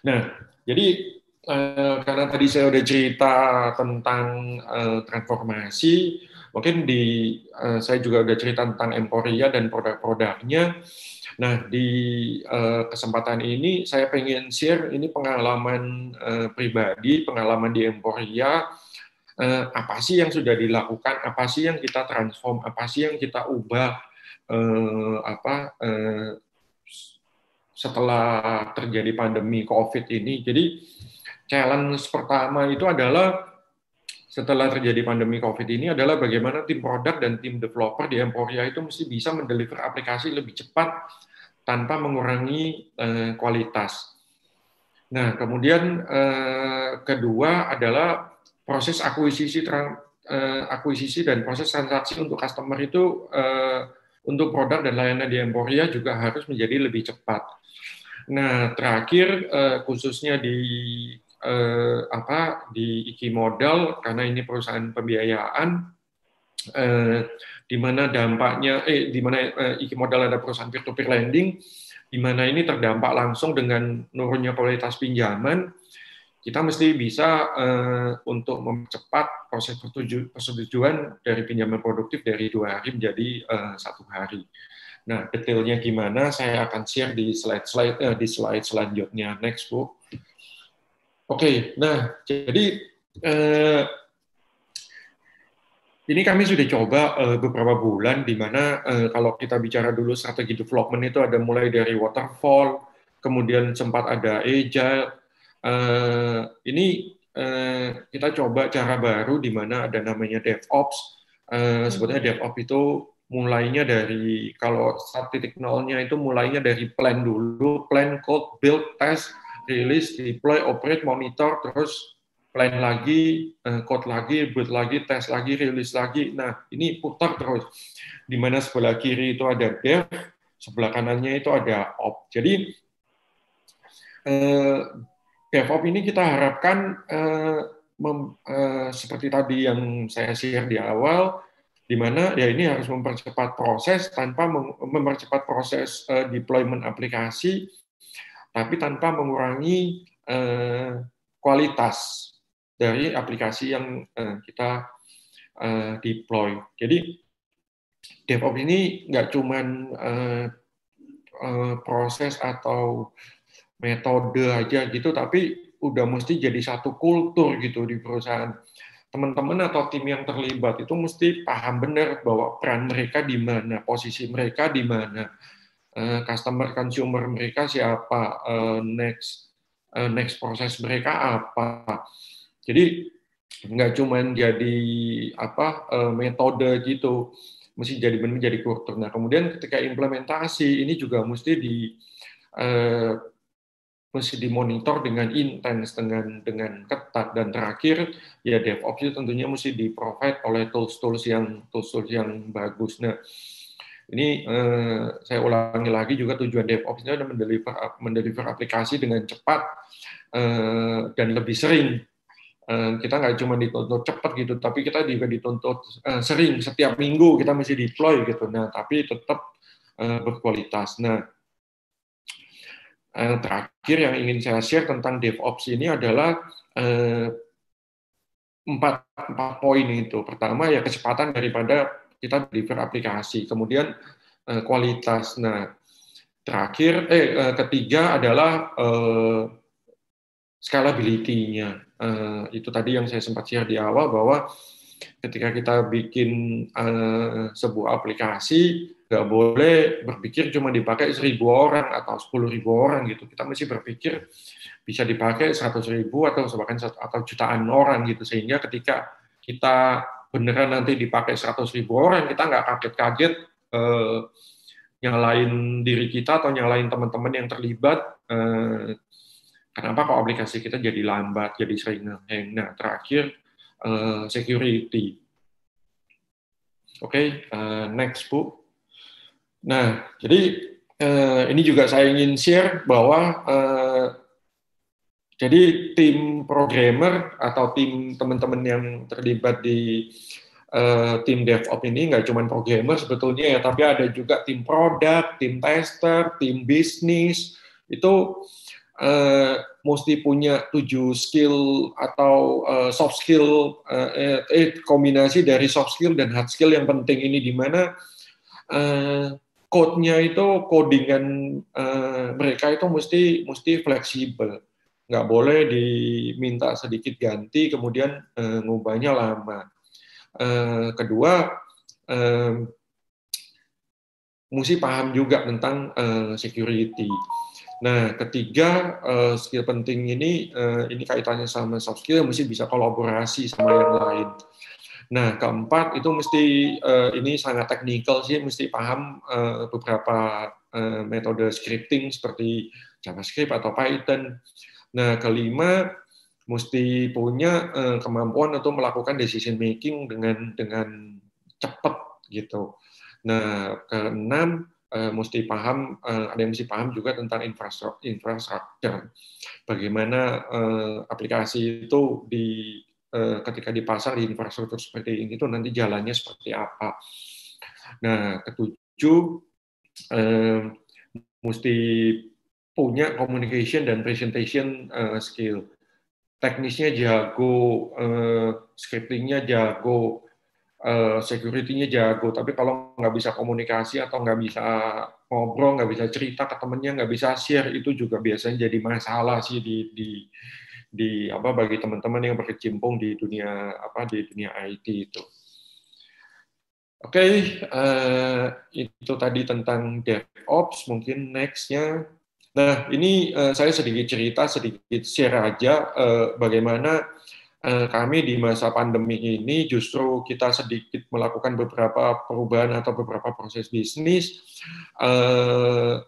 Nah, jadi karena tadi saya udah cerita tentang transformasi, mungkin di saya juga udah cerita tentang Emporia dan produk-produknya. Nah, di uh, kesempatan ini saya pengen share ini pengalaman uh, pribadi, pengalaman di Emporia. Eh, apa sih yang sudah dilakukan, apa sih yang kita transform, apa sih yang kita ubah? Eh, apa eh, setelah terjadi pandemi COVID ini. Jadi challenge pertama itu adalah setelah terjadi pandemi COVID ini adalah bagaimana tim produk dan tim developer di Emporia itu mesti bisa mendeliver aplikasi lebih cepat tanpa mengurangi eh, kualitas. Nah, kemudian eh, kedua adalah proses akuisisi uh, akuisisi dan proses transaksi untuk customer itu uh, untuk produk dan layanan di Emporia juga harus menjadi lebih cepat. Nah, terakhir uh, khususnya di uh, apa di Iki Modal karena ini perusahaan pembiayaan uh, di mana dampaknya eh di mana uh, Iki Modal ada perusahaan peer to peer lending di mana ini terdampak langsung dengan nurunnya kualitas pinjaman kita mesti bisa uh, untuk mempercepat proses persetujuan dari pinjaman produktif dari dua hari menjadi uh, satu hari. Nah, detailnya gimana? Saya akan share di slide-slide uh, di slide selanjutnya. Next, Bu. Oke, okay, nah jadi uh, ini kami sudah coba uh, beberapa bulan di mana uh, kalau kita bicara dulu strategi development itu ada mulai dari waterfall, kemudian sempat ada agile, Uh, ini uh, kita coba cara baru di mana ada namanya DevOps. Uh, sebetulnya DevOps itu mulainya dari kalau 1.0 nya itu mulainya dari plan dulu, plan, code, build, test, release, deploy, operate, monitor, terus plan lagi, code lagi, build lagi, test lagi, release lagi. Nah, ini putar terus. Di mana sebelah kiri itu ada dev, sebelah kanannya itu ada op. Jadi DevOps ini kita harapkan uh, mem, uh, seperti tadi yang saya share di awal, di mana ya ini harus mempercepat proses tanpa mempercepat proses uh, deployment aplikasi, tapi tanpa mengurangi uh, kualitas dari aplikasi yang uh, kita uh, deploy. Jadi DevOps ini nggak uh, proses atau metode aja gitu, tapi udah mesti jadi satu kultur gitu di perusahaan. Teman-teman atau tim yang terlibat itu mesti paham benar bahwa peran mereka di mana, posisi mereka di mana, eh, customer consumer mereka siapa, eh, next eh, next proses mereka apa. Jadi nggak cuma jadi apa metode gitu, mesti jadi benar jadi kultur. Nah kemudian ketika implementasi ini juga mesti di mesti dimonitor dengan intens dengan dengan ketat dan terakhir ya DevOps itu tentunya mesti di provide oleh tools-tools yang tools-tools yang bagus. Nah, ini eh, saya ulangi lagi juga tujuan DevOps ini adalah mendeliver mendeliver aplikasi dengan cepat eh, dan lebih sering. Eh, kita nggak cuma dituntut cepat gitu, tapi kita juga dituntut eh, sering setiap minggu kita mesti deploy gitu. Nah, tapi tetap eh, berkualitas. Nah, yang terakhir yang ingin saya share tentang DevOps ini adalah eh, empat, empat poin itu. Pertama ya kecepatan daripada kita deliver aplikasi, kemudian eh, kualitas. Nah, terakhir eh, eh ketiga adalah eh, scalability-nya. Eh, itu tadi yang saya sempat share di awal bahwa ketika kita bikin eh, sebuah aplikasi nggak boleh berpikir cuma dipakai seribu orang atau sepuluh ribu orang gitu. Kita mesti berpikir bisa dipakai seratus ribu atau bahkan atau jutaan orang gitu sehingga ketika kita beneran nanti dipakai 100 ribu orang, kita nggak kaget-kaget eh, nyalain diri kita atau nyalain teman-teman yang terlibat. Eh, kenapa kok aplikasi kita jadi lambat, jadi sering hang. Nah, terakhir eh, security. Oke, okay, uh, next Bu. Nah, jadi uh, ini juga saya ingin share bahwa uh, jadi tim programmer atau tim teman-teman yang terlibat di uh, tim DevOps ini nggak cuma programmer sebetulnya ya, tapi ada juga tim produk, tim tester, tim bisnis. Itu uh, mesti punya tujuh skill atau uh, soft skill uh, eh, kombinasi dari soft skill dan hard skill. Yang penting ini di mana uh, code-nya itu codingan uh, mereka itu mesti mesti fleksibel nggak boleh diminta sedikit ganti kemudian uh, ngubahnya lama. Uh, kedua, uh, mesti paham juga tentang uh, security. Nah, ketiga uh, skill penting ini uh, ini kaitannya sama soft skill mesti bisa kolaborasi sama yang lain. Nah, keempat itu mesti uh, ini sangat teknikal sih, mesti paham uh, beberapa uh, metode scripting seperti JavaScript atau Python. Nah, kelima mesti punya uh, kemampuan untuk melakukan decision making dengan dengan cepat gitu. Nah, keenam uh, mesti paham uh, ada yang mesti paham juga tentang infrastruktur. Bagaimana uh, aplikasi itu di ketika dipasang di infrastruktur seperti ini itu nanti jalannya seperti apa. Nah, ketujuh uh, mesti punya communication dan presentation uh, skill. Teknisnya jago, uh, scriptingnya jago, uh, security-nya jago. Tapi kalau nggak bisa komunikasi atau nggak bisa ngobrol, nggak bisa cerita ke temennya, nggak bisa share, itu juga biasanya jadi masalah sih di di di apa bagi teman-teman yang berkecimpung di dunia apa di dunia IT itu. Oke, okay, uh, itu tadi tentang DevOps. Mungkin next-nya Nah, ini uh, saya sedikit cerita, sedikit share aja uh, bagaimana uh, kami di masa pandemi ini justru kita sedikit melakukan beberapa perubahan atau beberapa proses bisnis. Uh,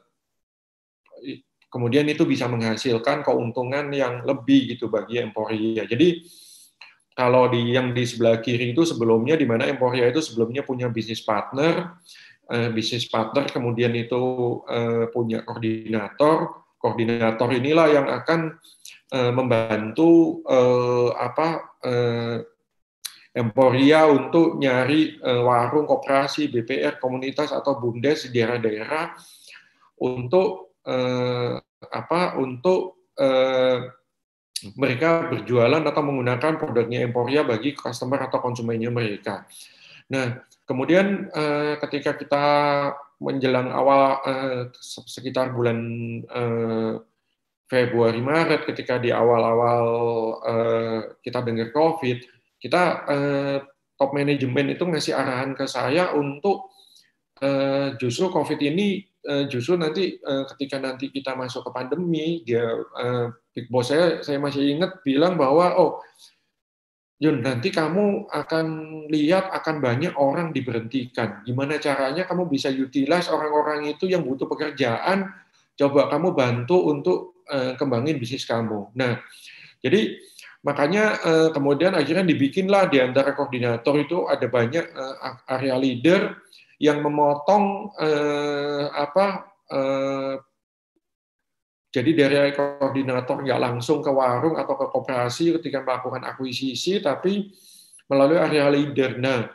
kemudian itu bisa menghasilkan keuntungan yang lebih gitu bagi Emporia. Jadi kalau di yang di sebelah kiri itu sebelumnya di mana Emporia itu sebelumnya punya bisnis partner uh, bisnis partner, kemudian itu uh, punya koordinator. Koordinator inilah yang akan uh, membantu uh, apa uh, Emporia untuk nyari uh, warung koperasi, BPR, komunitas atau bumdes di daerah-daerah untuk uh, apa untuk uh, mereka berjualan atau menggunakan produknya Emporia bagi customer atau konsumennya mereka. Nah, Kemudian eh, ketika kita menjelang awal eh, sekitar bulan eh, Februari Maret ketika di awal-awal kita dengar COVID, kita top manajemen itu ngasih arahan ke saya untuk justru COVID ini justru nanti ketika nanti kita masuk ke pandemi dia big boss saya saya masih ingat bilang bahwa oh Yun, nanti kamu akan lihat akan banyak orang diberhentikan. Gimana caranya kamu bisa utilize orang-orang itu yang butuh pekerjaan, coba kamu bantu untuk uh, kembangin bisnis kamu. Nah, jadi makanya uh, kemudian akhirnya dibikinlah di antara koordinator itu ada banyak uh, area leader yang memotong uh, apa uh, jadi dari koordinator nggak langsung ke warung atau ke koperasi ketika melakukan akuisisi, tapi melalui area leader. Nah,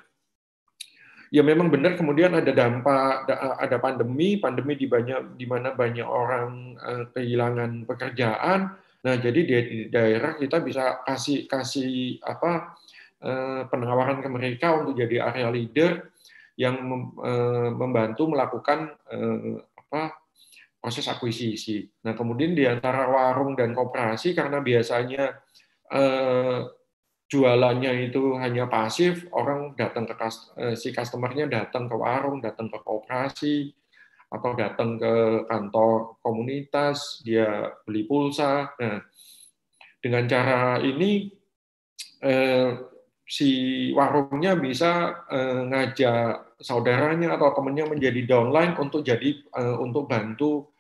ya memang benar kemudian ada dampak, ada pandemi, pandemi di banyak di mana banyak orang eh, kehilangan pekerjaan. Nah, jadi di daerah kita bisa kasih kasih apa eh, penawaran ke mereka untuk jadi area leader yang eh, membantu melakukan apa proses akuisisi. Nah, kemudian di antara warung dan koperasi karena biasanya eh, jualannya itu hanya pasif, orang datang ke eh, si customernya datang ke warung, datang ke koperasi atau datang ke kantor komunitas, dia beli pulsa. Nah, dengan cara ini eh, si warungnya bisa uh, ngajak saudaranya atau temennya menjadi downline untuk jadi uh, untuk bantu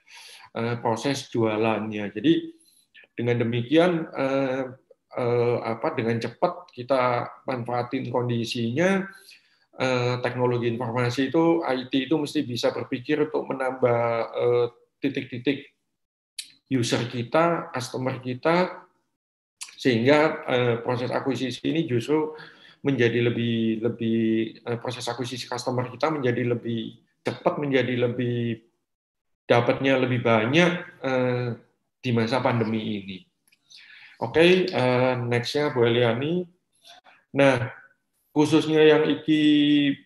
uh, proses jualannya. Jadi dengan demikian uh, uh, apa dengan cepat kita manfaatin kondisinya uh, teknologi informasi itu IT itu mesti bisa berpikir untuk menambah titik-titik uh, user kita, customer kita sehingga uh, proses akuisisi ini justru menjadi lebih lebih uh, proses akuisisi customer kita menjadi lebih cepat, menjadi lebih dapatnya lebih banyak uh, di masa pandemi ini. Oke, okay, uh, nextnya Bu Eliani. Nah, khususnya yang iki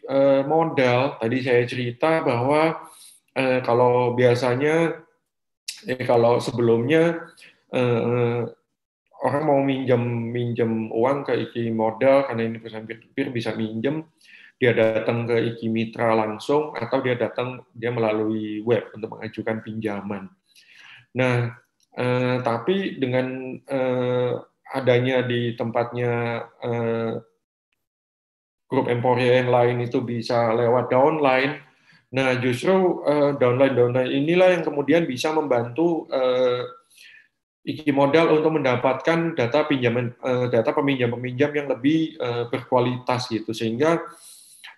uh, modal, tadi saya cerita bahwa uh, kalau biasanya, eh, kalau sebelumnya orang mau minjem minjem uang ke Iki Modal karena ini perusahaan peer-to-peer bisa minjem, dia datang ke Iki Mitra langsung atau dia datang dia melalui web untuk mengajukan pinjaman. Nah, eh, tapi dengan eh, adanya di tempatnya eh, grup Emporia yang lain itu bisa lewat downline. Nah, justru eh, downline downline inilah yang kemudian bisa membantu eh, Iki modal untuk mendapatkan data pinjaman eh, data peminjam-peminjam yang lebih eh, berkualitas gitu sehingga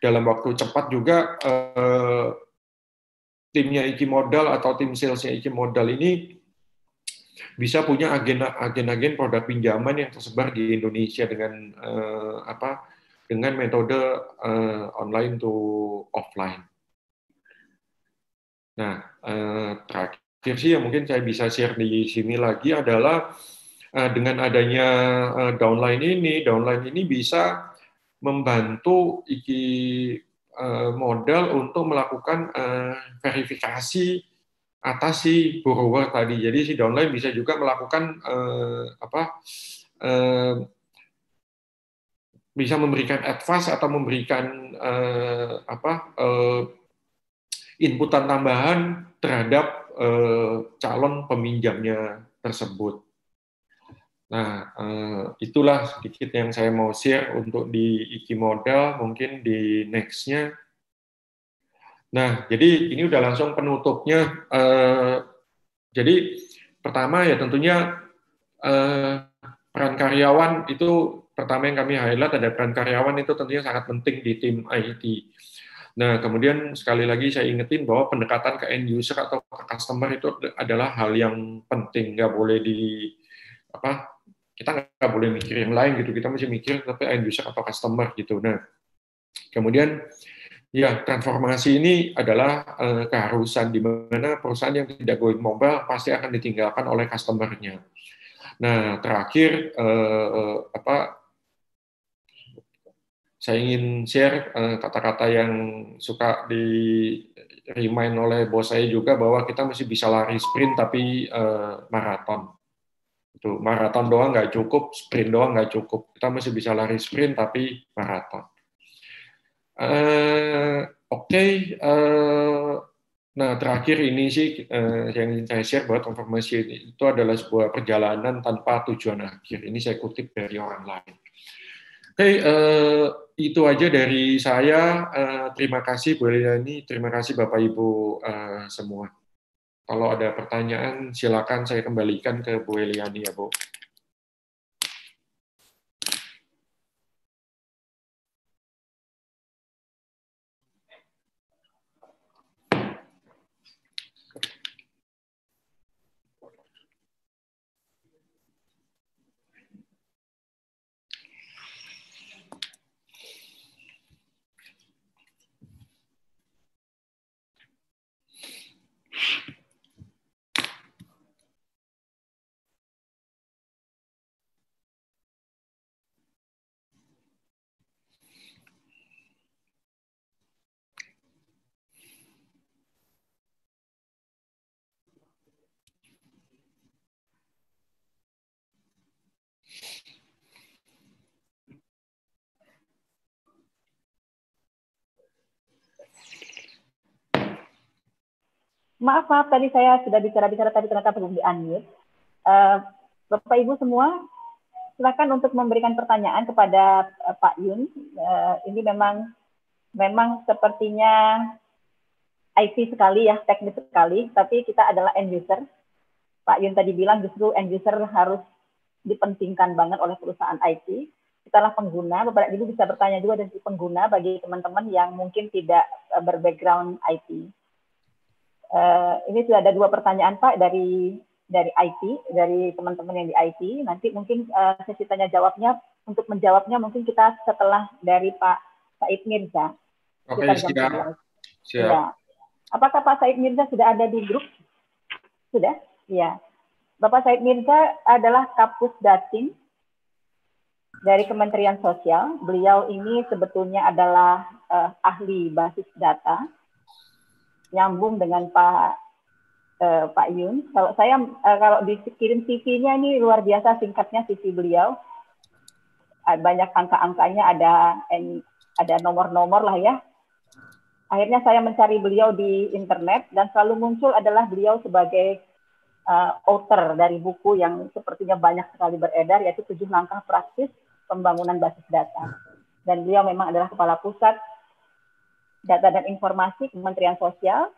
dalam waktu cepat juga eh, timnya Iki Modal atau tim salesnya Iki Modal ini bisa punya agen-agen produk pinjaman yang tersebar di Indonesia dengan apa dengan metode online to offline. Nah, terakhir terakhir sih yang mungkin saya bisa share di sini lagi adalah uh, dengan adanya uh, downline ini, downline ini bisa membantu iki uh, modal untuk melakukan verifikasi atas si borrower tadi. Jadi si downline bisa juga melakukan apa bisa memberikan advice atau memberikan apa inputan tambahan terhadap eh, calon peminjamnya tersebut. Nah, eh, itulah sedikit yang saya mau share untuk di Iki Modal, mungkin di next-nya. Nah, jadi ini udah langsung penutupnya. Eh, jadi pertama ya tentunya eh, peran karyawan itu pertama yang kami highlight ada peran karyawan itu tentunya sangat penting di tim IT. Nah, kemudian sekali lagi saya ingetin bahwa pendekatan ke end user atau ke customer itu adalah hal yang penting, nggak boleh di apa kita nggak boleh mikir yang lain gitu, kita mesti mikir tapi end user atau customer gitu. Nah, kemudian ya transformasi ini adalah uh, keharusan di mana perusahaan yang tidak going mobile pasti akan ditinggalkan oleh customernya. Nah, terakhir uh, apa saya ingin share eh, kata-kata yang suka di remind oleh bos saya juga bahwa kita masih bisa lari sprint tapi uh, maraton. Itu maraton doang nggak cukup, sprint doang nggak cukup. Kita masih bisa lari sprint tapi maraton. Uh, Oke, okay. uh, nah terakhir ini sih uh, yang ingin saya share bahwa transformasi itu adalah sebuah perjalanan tanpa tujuan akhir. Ini saya kutip dari orang lain. Oke, okay, uh, itu aja dari saya. Uh, terima kasih Bu Eliani, terima kasih Bapak Ibu uh, semua. Kalau ada pertanyaan, silakan saya kembalikan ke Bu Eliani ya Bu. Maaf, maaf, tadi saya sudah bicara-bicara, tapi ternyata belum di-unmute. Uh, Bapak Ibu semua, silakan untuk memberikan pertanyaan kepada uh, Pak Yun. Uh, ini memang memang sepertinya IT sekali ya, teknis sekali, tapi kita adalah end user. Pak Yun tadi bilang justru end user harus dipentingkan banget oleh perusahaan IT. Kita lah pengguna, beberapa Ibu bisa bertanya juga dari pengguna bagi teman-teman yang mungkin tidak berbackground IT. Uh, ini sudah ada dua pertanyaan Pak dari dari IT, dari teman-teman yang di IT. Nanti mungkin uh, sesi tanya jawabnya untuk menjawabnya mungkin kita setelah dari Pak Said Mirza. Oke, okay, siap. siap. Ya. Apakah Pak Said Mirza sudah ada di grup? Sudah? Iya. Bapak Said Mirza adalah Kapus Datin dari Kementerian Sosial. Beliau ini sebetulnya adalah uh, ahli basis data, nyambung dengan Pak uh, Pak Yun. Kalau saya uh, kalau dikirim CV-nya ini luar biasa singkatnya CV beliau. Uh, banyak angka-angkanya ada ada nomor-nomor lah ya. Akhirnya saya mencari beliau di internet dan selalu muncul adalah beliau sebagai uh, author dari buku yang sepertinya banyak sekali beredar yaitu tujuh langkah praktis pembangunan basis data. Dan beliau memang adalah kepala pusat data dan informasi Kementerian Sosial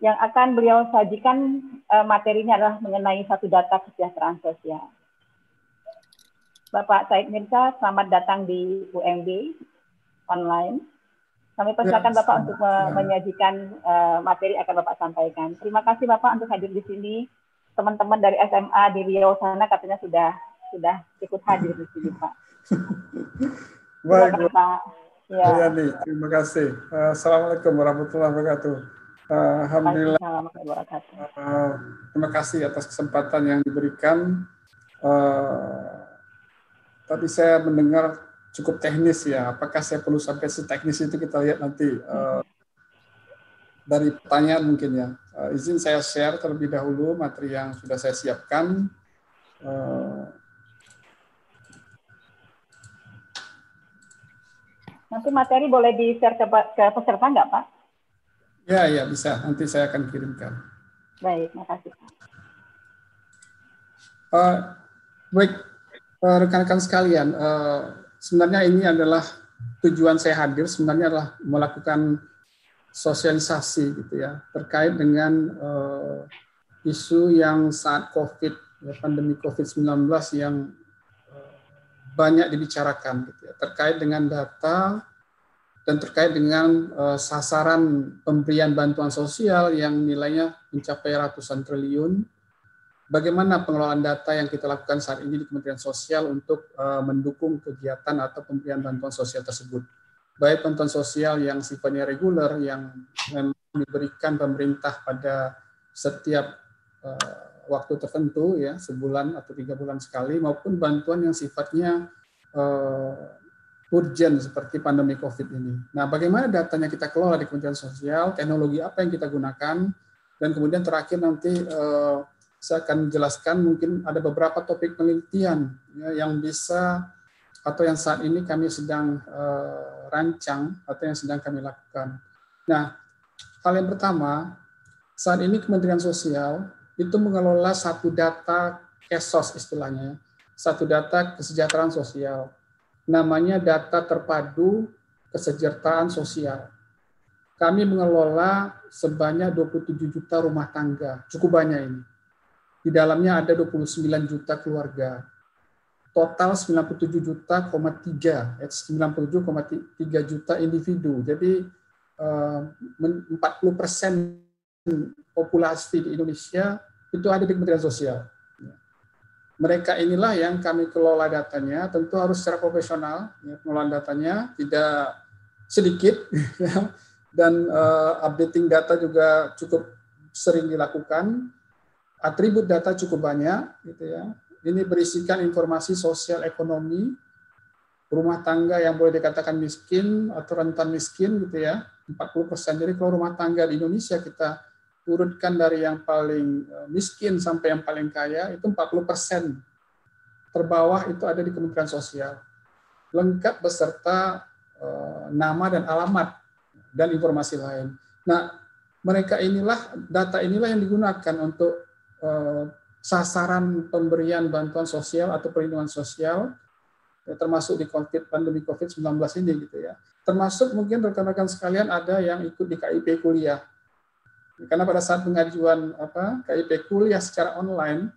yang akan beliau sajikan uh, materinya adalah mengenai satu data kesejahteraan sosial. Bapak Said Mirza, selamat datang di UMB online. Kami persilakan ya, Bapak untuk ya. menyajikan uh, materi akan Bapak sampaikan. Terima kasih Bapak untuk hadir di sini. Teman-teman dari SMA di Riau sana katanya sudah sudah ikut hadir di sini Pak. Baik, Pak. Ya. nih, terima kasih. Assalamualaikum warahmatullahi wabarakatuh. Alhamdulillah. Uh, terima kasih atas kesempatan yang diberikan. Uh, tadi saya mendengar cukup teknis ya. Apakah saya perlu sampai seteknis itu kita lihat nanti uh, dari pertanyaan mungkin ya. Uh, izin saya share terlebih dahulu materi yang sudah saya siapkan. Uh, nanti materi boleh di-share ke, ke peserta nggak Pak? Ya, ya bisa. Nanti saya akan kirimkan. Baik, makasih. Uh, baik, uh, rekan-rekan sekalian, uh, sebenarnya ini adalah tujuan saya hadir sebenarnya adalah melakukan sosialisasi gitu ya terkait dengan uh, isu yang saat COVID, ya, pandemi COVID-19 yang uh, banyak dibicarakan gitu ya terkait dengan data dan terkait dengan uh, sasaran pemberian bantuan sosial yang nilainya mencapai ratusan triliun. Bagaimana pengelolaan data yang kita lakukan saat ini di Kementerian Sosial untuk uh, mendukung kegiatan atau pemberian bantuan sosial tersebut? Baik bantuan sosial yang sifatnya reguler yang diberikan pemerintah pada setiap uh, waktu tertentu ya sebulan atau tiga bulan sekali maupun bantuan yang sifatnya uh, urgent seperti pandemi COVID ini. Nah, bagaimana datanya kita kelola di Kementerian Sosial, teknologi apa yang kita gunakan, dan kemudian terakhir nanti eh, saya akan jelaskan mungkin ada beberapa topik penelitian ya, yang bisa atau yang saat ini kami sedang eh, rancang atau yang sedang kami lakukan. Nah, hal yang pertama, saat ini Kementerian Sosial itu mengelola satu data KESOS istilahnya, satu data kesejahteraan sosial namanya data terpadu kesejahteraan sosial. Kami mengelola sebanyak 27 juta rumah tangga, cukup banyak ini. Di dalamnya ada 29 juta keluarga. Total 97 juta, 3, 97,3 juta individu. Jadi 40 eh, persen populasi di Indonesia itu ada di Kementerian Sosial mereka inilah yang kami kelola datanya, tentu harus secara profesional, ya, pengelolaan datanya tidak sedikit, ya, dan uh, updating data juga cukup sering dilakukan. Atribut data cukup banyak, gitu ya. Ini berisikan informasi sosial ekonomi, rumah tangga yang boleh dikatakan miskin atau rentan miskin, gitu ya, 40 persen. Jadi kalau rumah tangga di Indonesia kita urutkan dari yang paling eh, miskin sampai yang paling kaya itu 40 persen terbawah itu ada di Kementerian Sosial lengkap beserta eh, nama dan alamat dan informasi lain. Nah mereka inilah data inilah yang digunakan untuk eh, sasaran pemberian bantuan sosial atau perlindungan sosial ya, termasuk di COVID pandemi COVID-19 ini gitu ya. Termasuk mungkin rekan-rekan sekalian ada yang ikut di KIP kuliah. Karena pada saat pengajuan apa KIP kuliah secara online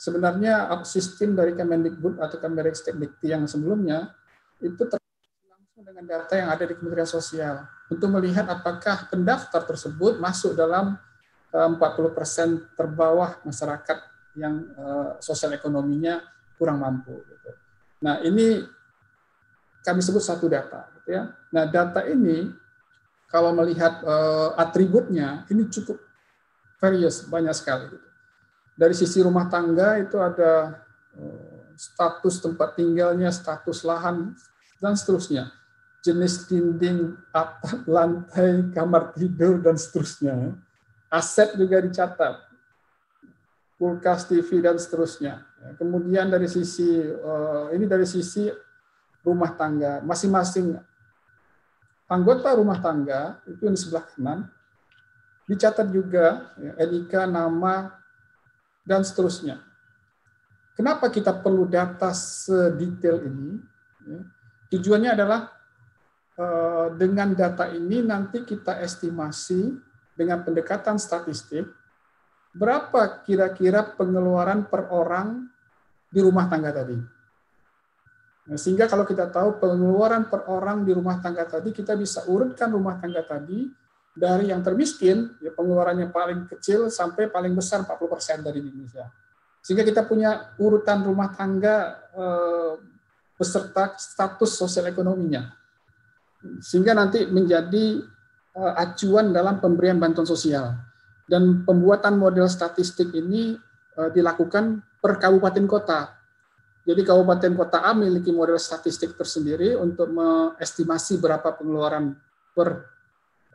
sebenarnya sistem dari Kemendikbud atau Kemendikbud yang sebelumnya itu langsung dengan data yang ada di Kementerian Sosial untuk melihat apakah pendaftar tersebut masuk dalam 40% eh, terbawah masyarakat yang uh, sosial ekonominya kurang mampu. Gitu. Nah ini kami sebut satu data. Gitu ya. Nah data ini kalau melihat uh, atributnya ini cukup various banyak sekali. Dari sisi rumah tangga itu ada uh, status tempat tinggalnya, status lahan dan seterusnya jenis dinding, atap, lantai, kamar tidur, dan seterusnya. Aset juga dicatat, kulkas, TV, dan seterusnya. Kemudian dari sisi, eh, ini dari sisi rumah tangga, masing-masing anggota rumah tangga, itu yang di sebelah kanan, dicatat juga ya, NIK, nama, dan seterusnya. Kenapa kita perlu data sedetail ini? Ya, tujuannya adalah Eh, dengan data ini nanti kita estimasi dengan pendekatan statistik berapa kira-kira pengeluaran per orang di rumah tangga tadi. Nah, sehingga kalau kita tahu pengeluaran per orang di rumah tangga tadi, kita bisa urutkan rumah tangga tadi dari yang termiskin, ya pengeluarannya paling kecil sampai paling besar 40% dari Indonesia. Sehingga kita punya urutan rumah tangga eh, beserta status sosial ekonominya sehingga nanti menjadi uh, acuan dalam pemberian bantuan sosial. Dan pembuatan model statistik ini uh, dilakukan per kabupaten kota. Jadi kabupaten kota A memiliki model statistik tersendiri untuk mengestimasi berapa pengeluaran per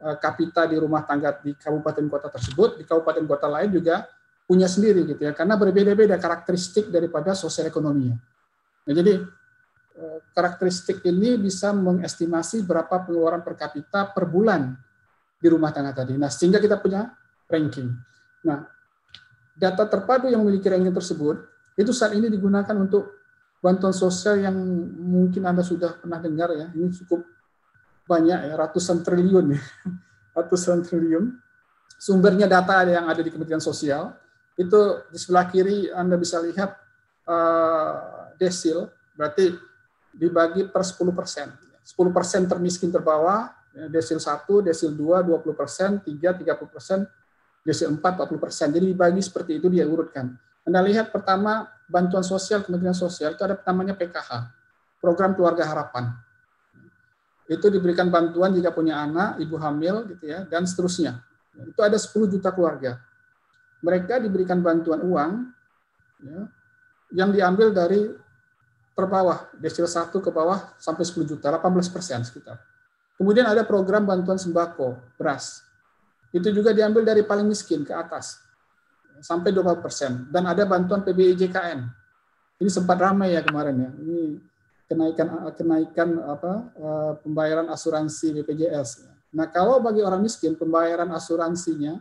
uh, kapita di rumah tangga di kabupaten kota tersebut. Di kabupaten kota lain juga punya sendiri gitu ya, karena berbeda-beda karakteristik daripada sosial ekonominya. Nah, jadi Eh, karakteristik ini bisa mengestimasi berapa pengeluaran per kapita per bulan di rumah tangga tadi. Nah, sehingga kita punya ranking. Nah, data terpadu yang memiliki ranking tersebut itu saat ini digunakan untuk bantuan sosial yang mungkin Anda sudah pernah dengar ya. Ini cukup banyak ya, ratusan triliun ya. Ratusan triliun. Sumbernya data yang ada di Kementerian Sosial. Itu di sebelah kiri Anda bisa lihat uh, desil, berarti dibagi per 10 persen. 10 persen termiskin terbawah, ya, desil 1, desil 2, 20 persen, 3, 30 persen, desil 4, 40 persen. Jadi dibagi seperti itu dia urutkan. Anda lihat pertama bantuan sosial Kementerian Sosial itu ada namanya PKH, Program Keluarga Harapan. Itu diberikan bantuan jika punya anak, ibu hamil gitu ya, dan seterusnya. Itu ada 10 juta keluarga. Mereka diberikan bantuan uang ya, yang diambil dari terbawah, desil 1 ke bawah sampai 10 juta, 18 persen sekitar. Kemudian ada program bantuan sembako, beras. Itu juga diambil dari paling miskin ke atas, sampai 20 persen. Dan ada bantuan PBI JKN. Ini sempat ramai ya kemarin ya. Ini kenaikan kenaikan apa eh, pembayaran asuransi BPJS. Nah kalau bagi orang miskin pembayaran asuransinya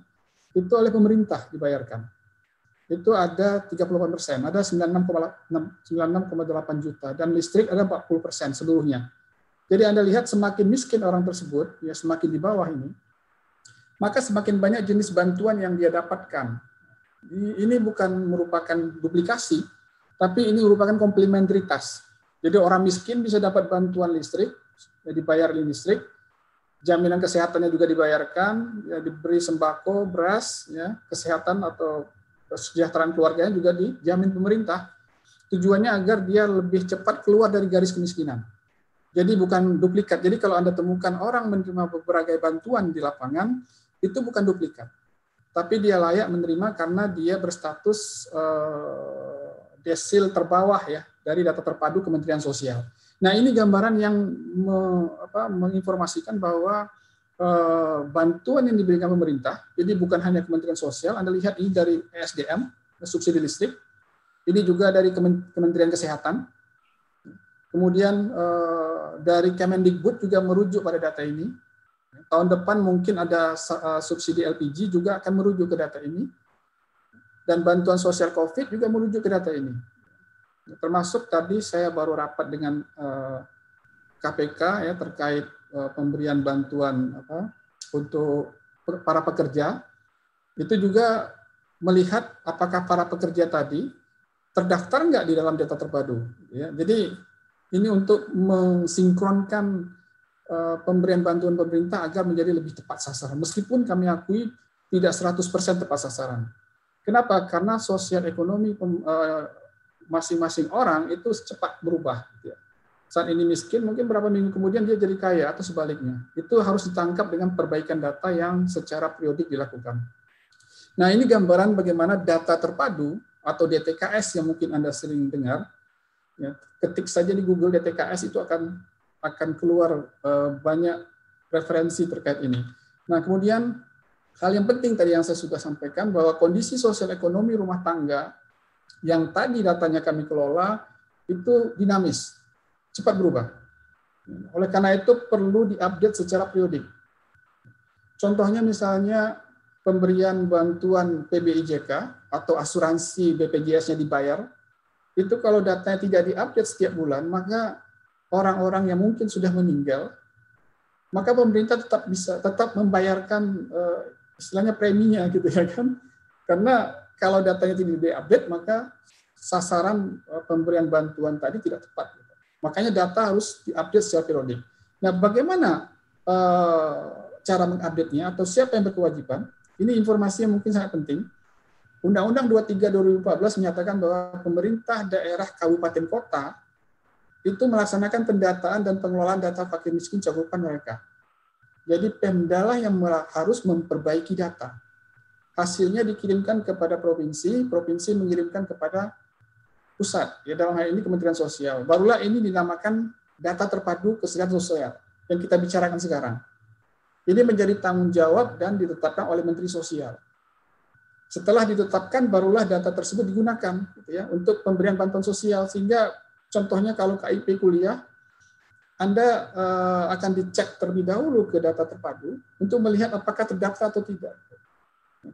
itu oleh pemerintah dibayarkan itu ada 38 persen, ada 96,8 juta, dan listrik ada 40 persen seluruhnya. Jadi Anda lihat semakin miskin orang tersebut, ya semakin di bawah ini, maka semakin banyak jenis bantuan yang dia dapatkan. Ini bukan merupakan duplikasi, tapi ini merupakan komplementaritas. Jadi orang miskin bisa dapat bantuan listrik, ya dibayar listrik, jaminan kesehatannya juga dibayarkan, ya diberi sembako, beras, ya kesehatan atau kesejahteraan keluarganya juga dijamin pemerintah. Tujuannya agar dia lebih cepat keluar dari garis kemiskinan. Jadi bukan duplikat. Jadi kalau Anda temukan orang menerima berbagai bantuan di lapangan, itu bukan duplikat. Tapi dia layak menerima karena dia berstatus uh, desil terbawah ya dari data terpadu Kementerian Sosial. Nah ini gambaran yang me, apa, menginformasikan bahwa Eh, bantuan yang diberikan pemerintah, jadi bukan hanya Kementerian Sosial, Anda lihat ini dari ESDM, subsidi listrik, ini juga dari Kementerian Kesehatan, kemudian eh, dari Kemendikbud juga merujuk pada data ini. Tahun depan mungkin ada eh, subsidi LPG juga akan merujuk ke data ini. dan bantuan sosial COVID juga merujuk ke data ini. Termasuk tadi saya baru rapat dengan KPK ya terkait pemberian bantuan apa untuk para pekerja itu juga melihat apakah para pekerja tadi terdaftar nggak di dalam data terpadu. Ya, jadi ini untuk mensinkronkan uh, pemberian bantuan pemerintah agar menjadi lebih tepat sasaran. Meskipun kami akui tidak 100% tepat sasaran. Kenapa? Karena sosial ekonomi uh, masing-masing orang itu cepat berubah. Gitu ya. Saat ini miskin, mungkin berapa minggu kemudian dia jadi kaya atau sebaliknya. Itu harus ditangkap dengan perbaikan data yang secara periodik dilakukan. Nah, ini gambaran bagaimana data terpadu atau DTKS yang mungkin Anda sering dengar. Ya, ketik saja di Google DTKS itu akan akan keluar uh, banyak referensi terkait ini. Nah, kemudian hal yang penting tadi yang saya sudah sampaikan bahwa kondisi sosial ekonomi rumah tangga yang tadi datanya kami kelola itu dinamis, cepat berubah. Oleh karena itu perlu diupdate secara periodik. Contohnya misalnya pemberian bantuan PBIJK atau asuransi BPJS-nya dibayar, itu kalau datanya tidak diupdate setiap bulan, maka orang-orang yang mungkin sudah meninggal, maka pemerintah tetap bisa tetap membayarkan uh, istilahnya preminya gitu ya kan. Karena kalau datanya tidak diupdate, maka sasaran uh, pemberian bantuan tadi tidak tepat. Makanya data harus diupdate secara periodik. Nah, bagaimana uh, cara mengupdate-nya atau siapa yang berkewajiban? Ini informasi yang mungkin sangat penting. Undang-Undang 23 2014 menyatakan bahwa pemerintah daerah kabupaten kota itu melaksanakan pendataan dan pengelolaan data fakir miskin cakupan mereka. Jadi Pemda lah yang harus memperbaiki data. Hasilnya dikirimkan kepada provinsi, provinsi mengirimkan kepada pusat. Ya dalam hal ini Kementerian Sosial. Barulah ini dinamakan data terpadu kesejahteraan sosial yang kita bicarakan sekarang. Ini menjadi tanggung jawab dan ditetapkan oleh Menteri Sosial. Setelah ditetapkan, barulah data tersebut digunakan gitu ya, untuk pemberian bantuan sosial. Sehingga contohnya kalau KIP kuliah, Anda uh, akan dicek terlebih dahulu ke data terpadu untuk melihat apakah terdaftar atau tidak.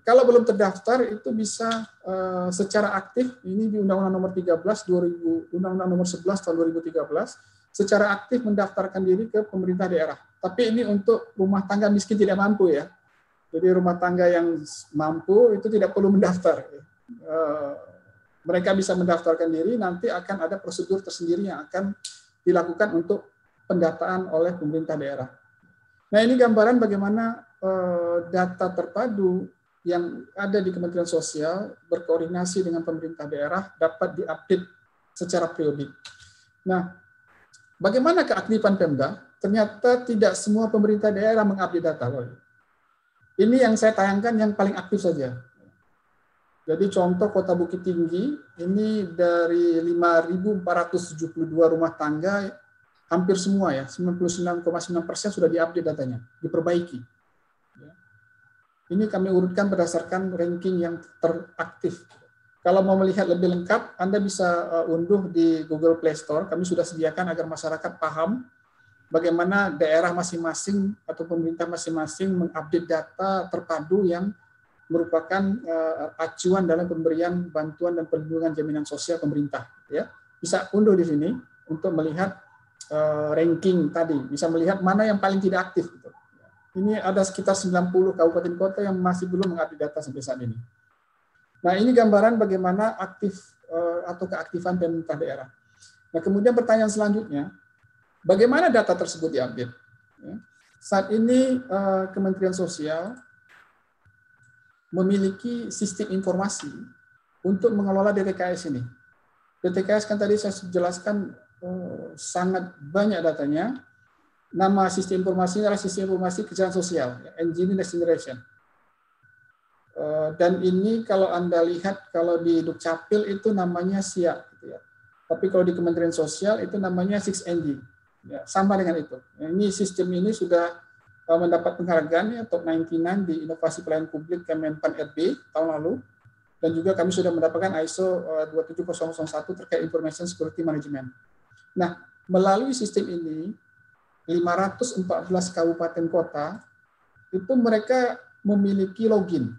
Kalau belum terdaftar, itu bisa uh, secara aktif, ini di Undang-Undang Nomor 13 2000, Undang-Undang Nomor 11 tahun 2013, secara aktif mendaftarkan diri ke pemerintah daerah tapi ini untuk rumah tangga miskin tidak mampu ya. Jadi rumah tangga yang mampu itu tidak perlu mendaftar. Eh, mereka bisa mendaftarkan diri, nanti akan ada prosedur tersendiri yang akan dilakukan untuk pendataan oleh pemerintah daerah. Nah ini gambaran bagaimana eh, data terpadu yang ada di Kementerian Sosial berkoordinasi dengan pemerintah daerah dapat diupdate secara periodik. Nah, bagaimana keaktifan Pemda? ternyata tidak semua pemerintah daerah mengupdate data. Ini yang saya tayangkan yang paling aktif saja. Jadi contoh Kota Bukit Tinggi, ini dari 5.472 rumah tangga, hampir semua ya, 99,9 persen sudah diupdate datanya, diperbaiki. Ini kami urutkan berdasarkan ranking yang teraktif. Kalau mau melihat lebih lengkap, Anda bisa uh, unduh di Google Play Store. Kami sudah sediakan agar masyarakat paham bagaimana daerah masing-masing atau pemerintah masing-masing mengupdate data terpadu yang merupakan uh, acuan dalam pemberian bantuan dan perlindungan jaminan sosial pemerintah ya bisa unduh di sini untuk melihat uh, ranking tadi bisa melihat mana yang paling tidak aktif gitu. ini ada sekitar 90 kabupaten kota yang masih belum mengupdate data sampai saat ini nah ini gambaran bagaimana aktif uh, atau keaktifan pemerintah daerah nah kemudian pertanyaan selanjutnya Bagaimana data tersebut diambil? Ya. Saat ini eh, Kementerian Sosial memiliki sistem informasi untuk mengelola DTKS ini. DTKS kan tadi saya jelaskan eh, sangat banyak datanya. Nama sistem informasi adalah sistem informasi kejahatan sosial, Engineering Generation. Eh, dan ini kalau Anda lihat kalau di Dukcapil itu namanya SIA. Gitu ya. Tapi kalau di Kementerian Sosial itu namanya 6NG. Ya, sama dengan itu. Ini sistem ini sudah mendapat penghargaan ya top 99 di inovasi pelayanan publik Kemenpan RB tahun lalu dan juga kami sudah mendapatkan ISO uh, 27001 terkait information security management. Nah, melalui sistem ini 514 kabupaten kota itu mereka memiliki login.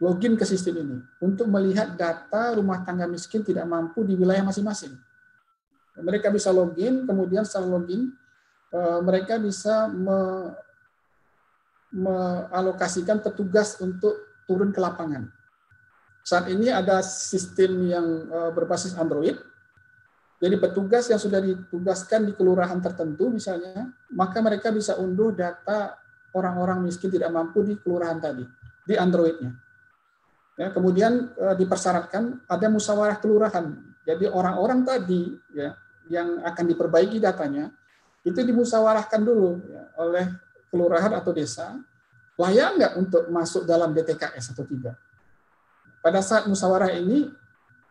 login ke sistem ini untuk melihat data rumah tangga miskin tidak mampu di wilayah masing-masing. Mereka bisa login, kemudian setelah login, eh, mereka bisa mealokasikan petugas untuk turun ke lapangan. Saat ini ada sistem yang eh, berbasis Android. Jadi petugas yang sudah ditugaskan di kelurahan tertentu misalnya, maka mereka bisa unduh data orang-orang miskin tidak mampu di kelurahan tadi, di Androidnya. Ya, kemudian e, dipersyaratkan ada musyawarah kelurahan. Jadi orang-orang tadi ya yang akan diperbaiki datanya itu dimusyawarahkan dulu ya, oleh kelurahan atau desa layak nggak untuk masuk dalam DTKS atau tidak. Pada saat musyawarah ini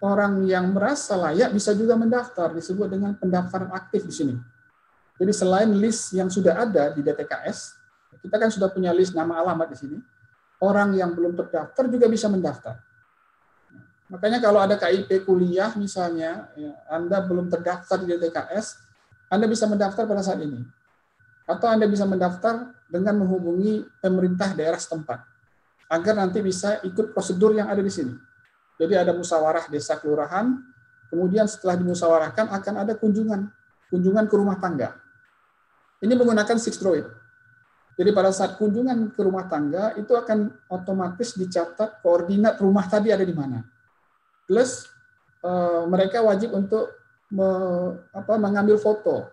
orang yang merasa layak bisa juga mendaftar disebut dengan pendaftaran aktif di sini. Jadi selain list yang sudah ada di DTKS, kita kan sudah punya list nama alamat di sini orang yang belum terdaftar juga bisa mendaftar. Makanya kalau ada KIP kuliah misalnya, ya, Anda belum terdaftar di DTKS, Anda bisa mendaftar pada saat ini. Atau Anda bisa mendaftar dengan menghubungi pemerintah daerah setempat, agar nanti bisa ikut prosedur yang ada di sini. Jadi ada musyawarah desa kelurahan, kemudian setelah dimusyawarahkan akan ada kunjungan, kunjungan ke rumah tangga. Ini menggunakan Six Droid. Jadi pada saat kunjungan ke rumah tangga itu akan otomatis dicatat koordinat rumah tadi ada di mana. Plus eh, mereka wajib untuk mengambil foto,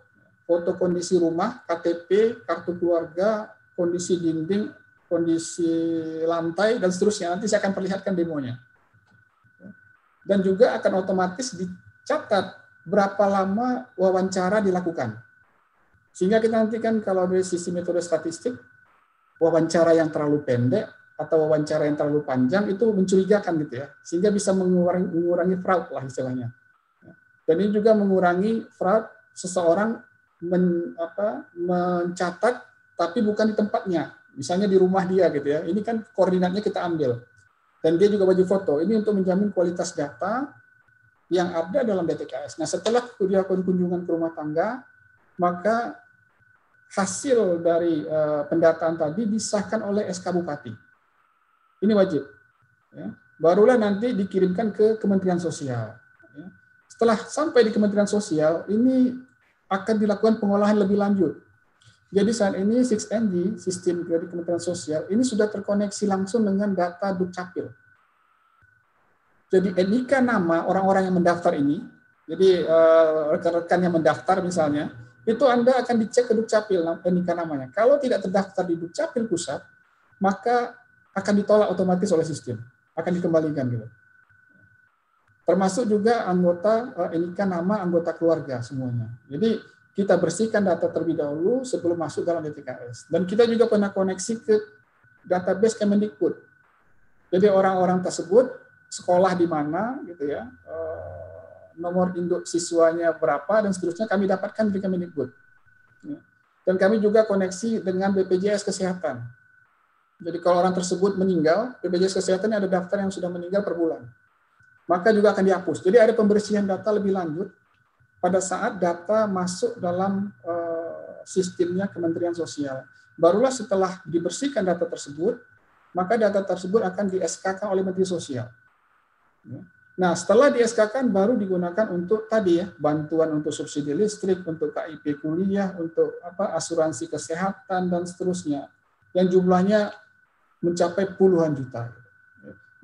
foto kondisi rumah, KTP, kartu keluarga, kondisi dinding, kondisi lantai dan seterusnya. Nanti saya akan perlihatkan demonya. Dan juga akan otomatis dicatat berapa lama wawancara dilakukan. Sehingga kita nanti kan kalau dari sisi metode statistik, wawancara yang terlalu pendek atau wawancara yang terlalu panjang itu mencurigakan gitu ya. Sehingga bisa mengurangi, mengurangi fraud lah istilahnya. Dan ini juga mengurangi fraud seseorang men, apa, mencatat tapi bukan di tempatnya. Misalnya di rumah dia gitu ya. Ini kan koordinatnya kita ambil. Dan dia juga wajib foto. Ini untuk menjamin kualitas data yang ada dalam DTKS. Nah setelah dilakukan kunjungan ke rumah tangga, maka hasil dari uh, pendataan tadi disahkan oleh SK Bupati. Ini wajib. Ya. Barulah nanti dikirimkan ke Kementerian Sosial. Ya. Setelah sampai di Kementerian Sosial, ini akan dilakukan pengolahan lebih lanjut. Jadi saat ini 6NG, sistem dari Kementerian Sosial, ini sudah terkoneksi langsung dengan data Dukcapil. Jadi NIK nama orang-orang yang mendaftar ini, jadi eh, rekan-rekan yang mendaftar misalnya, itu Anda akan dicek ke Dukcapil nikah namanya. Kalau tidak terdaftar di Dukcapil pusat, maka akan ditolak otomatis oleh sistem, akan dikembalikan gitu. Termasuk juga anggota NIK eh, nama anggota keluarga semuanya. Jadi kita bersihkan data terlebih dahulu sebelum masuk dalam DTKS. Dan kita juga pernah koneksi ke database Kemendikbud. Jadi orang-orang tersebut sekolah di mana gitu ya, eh, nomor induk siswanya berapa dan seterusnya kami dapatkan dari Kemendikbud. Ya. Dan kami juga koneksi dengan BPJS Kesehatan. Jadi kalau orang tersebut meninggal, BPJS Kesehatan ada daftar yang sudah meninggal per bulan. Maka juga akan dihapus. Jadi ada pembersihan data lebih lanjut pada saat data masuk dalam uh, sistemnya Kementerian Sosial. Barulah setelah dibersihkan data tersebut, maka data tersebut akan di SK oleh Menteri Sosial. Ya. Nah, setelah di SK kan baru digunakan untuk tadi ya, bantuan untuk subsidi listrik, untuk KIP kuliah, untuk apa asuransi kesehatan dan seterusnya. Yang jumlahnya mencapai puluhan juta.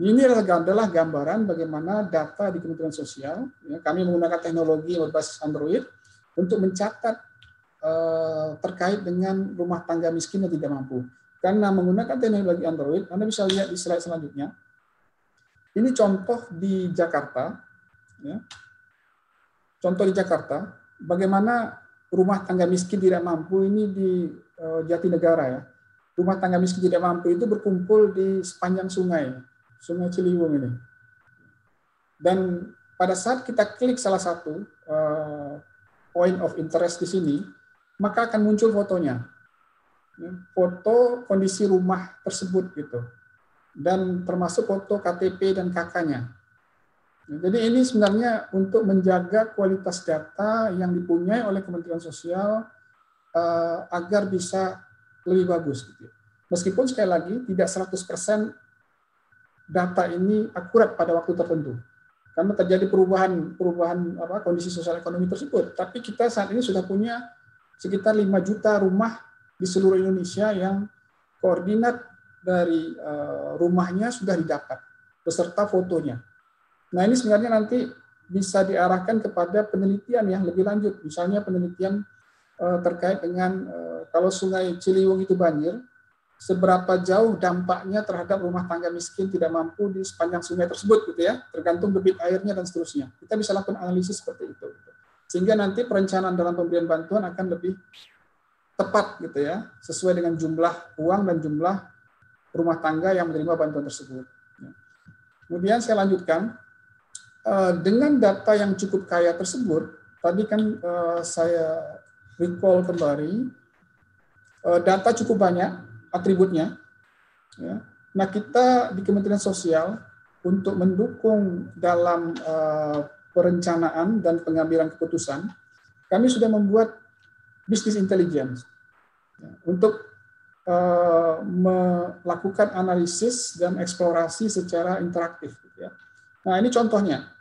Ini adalah gambaran bagaimana data di Kementerian Sosial. Ya, kami menggunakan teknologi berbasis Android untuk mencatat eh, terkait dengan rumah tangga miskin yang tidak mampu. Karena menggunakan teknologi Android, Anda bisa lihat di slide selanjutnya ini contoh di Jakarta, ya. contoh di Jakarta, bagaimana rumah tangga miskin tidak mampu ini di uh, Jatinegara ya. Rumah tangga miskin tidak mampu itu berkumpul di sepanjang sungai, Sungai Ciliwung ini. Dan pada saat kita klik salah satu uh, point of interest di sini, maka akan muncul fotonya. Ya, foto kondisi rumah tersebut gitu dan termasuk foto KTP dan kakaknya. Jadi ini sebenarnya untuk menjaga kualitas data yang dipunyai oleh Kementerian Sosial uh, agar bisa lebih bagus. Gitu. Meskipun sekali lagi tidak 100% data ini akurat pada waktu tertentu. Karena terjadi perubahan perubahan apa kondisi sosial ekonomi tersebut. Tapi kita saat ini sudah punya sekitar 5 juta rumah di seluruh Indonesia yang koordinat dari uh, rumahnya sudah didapat beserta fotonya. Nah, ini sebenarnya nanti bisa diarahkan kepada penelitian yang lebih lanjut. Misalnya penelitian uh, terkait dengan uh, kalau Sungai Ciliwung itu banjir, seberapa jauh dampaknya terhadap rumah tangga miskin tidak mampu di sepanjang sungai tersebut gitu ya. Tergantung debit airnya dan seterusnya. Kita bisa lakukan analisis seperti itu gitu. sehingga nanti perencanaan dalam pemberian bantuan akan lebih tepat gitu ya. Sesuai dengan jumlah uang dan jumlah rumah tangga yang menerima bantuan tersebut. Ya. kemudian saya lanjutkan. Eh, dengan data yang cukup kaya tersebut tadi kan eh, saya recall kembali eh, data cukup banyak atributnya. Ya. Nah kita di Kementerian Sosial untuk mendukung dalam uh, perencanaan dan pengambilan keputusan, kami sudah membuat bisnis intelligence ya, untuk uh, melakukan analisis dan eksplorasi secara interaktif. Ya. Nah ini contohnya.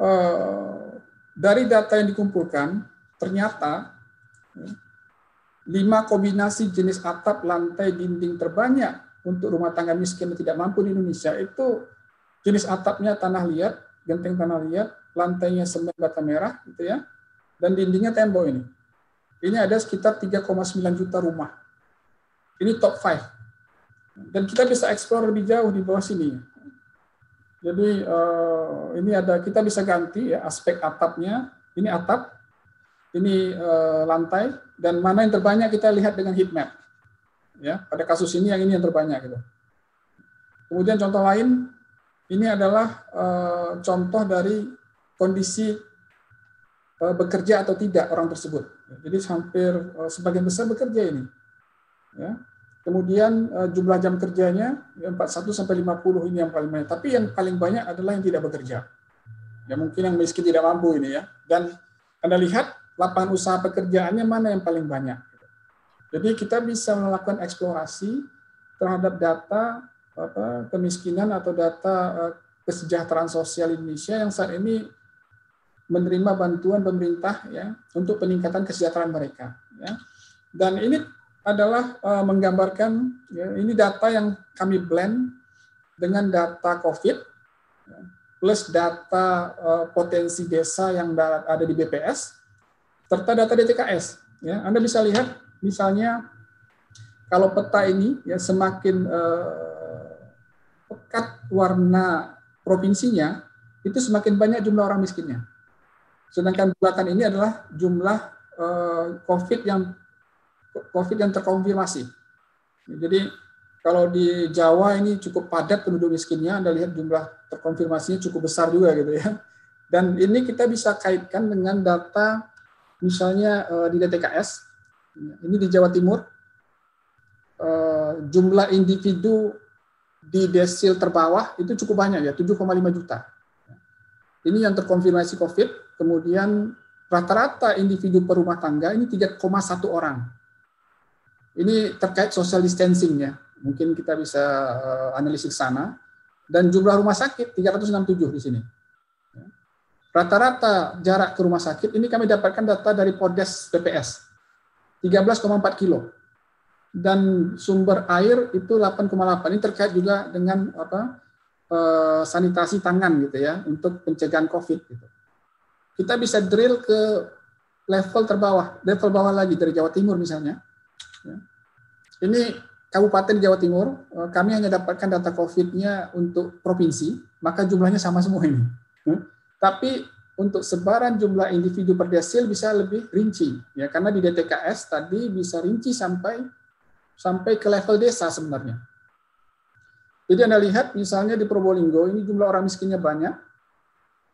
Uh, dari data yang dikumpulkan, ternyata ya, lima kombinasi jenis atap lantai dinding terbanyak untuk rumah tangga miskin dan tidak mampu di Indonesia itu jenis atapnya tanah liat, genteng tanah liat, lantainya semen bata merah gitu ya. Dan dindingnya tembok ini. Ini ada sekitar 3,9 juta rumah. Ini top 5. Dan kita bisa eksplor lebih jauh di bawah sini. Jadi uh, ini ada kita bisa ganti ya aspek atapnya. Ini atap, ini uh, lantai dan mana yang terbanyak kita lihat dengan heat map. Ya, pada kasus ini yang ini yang terbanyak gitu. Kemudian contoh lain ini adalah uh, contoh dari kondisi uh, bekerja atau tidak orang tersebut. Jadi hampir uh, sebagian besar bekerja ini. Ya. Kemudian uh, jumlah jam kerjanya 41 sampai 50 ini yang paling banyak. Tapi yang paling banyak adalah yang tidak bekerja. Ya mungkin yang miskin tidak mampu ini ya. Dan Anda lihat lapangan usaha pekerjaannya mana yang paling banyak. Jadi kita bisa melakukan eksplorasi terhadap data apa, kemiskinan atau data uh, kesejahteraan sosial Indonesia yang saat ini menerima bantuan pemerintah ya untuk peningkatan kesejahteraan mereka. Ya. Dan ini adalah uh, menggambarkan ya, ini data yang kami blend dengan data COVID ya, plus data uh, potensi desa yang ada di BPS serta data DTKS. Ya, Anda bisa lihat misalnya kalau peta ini ya semakin eh, pekat warna provinsinya, itu semakin banyak jumlah orang miskinnya. Sedangkan belakang ini adalah jumlah eh, COVID yang COVID yang terkonfirmasi. Jadi kalau di Jawa ini cukup padat penduduk miskinnya, Anda lihat jumlah terkonfirmasinya cukup besar juga gitu ya. Dan ini kita bisa kaitkan dengan data misalnya uh, di DTKS, ini di Jawa Timur, uh, jumlah individu di desil terbawah itu cukup banyak ya, 7,5 juta. Ini yang terkonfirmasi COVID, kemudian rata-rata individu per rumah tangga ini 3,1 orang. Ini terkait social distancing ya, mungkin kita bisa uh, analisis sana. Dan jumlah rumah sakit 367 di sini. Rata-rata jarak ke rumah sakit ini kami dapatkan data dari Podes PPS 13,4 kilo dan sumber air itu 8,8 ini terkait juga dengan apa eh, sanitasi tangan gitu ya untuk pencegahan COVID gitu. Kita bisa drill ke level terbawah, level bawah lagi dari Jawa Timur misalnya. Ya. Ini Kabupaten Jawa Timur, eh, kami hanya dapatkan data COVID-nya untuk provinsi, maka jumlahnya sama semua ini. Tapi untuk sebaran jumlah individu per desil bisa lebih rinci ya karena di DTKS tadi bisa rinci sampai sampai ke level desa sebenarnya. Jadi Anda lihat misalnya di Probolinggo ini jumlah orang miskinnya banyak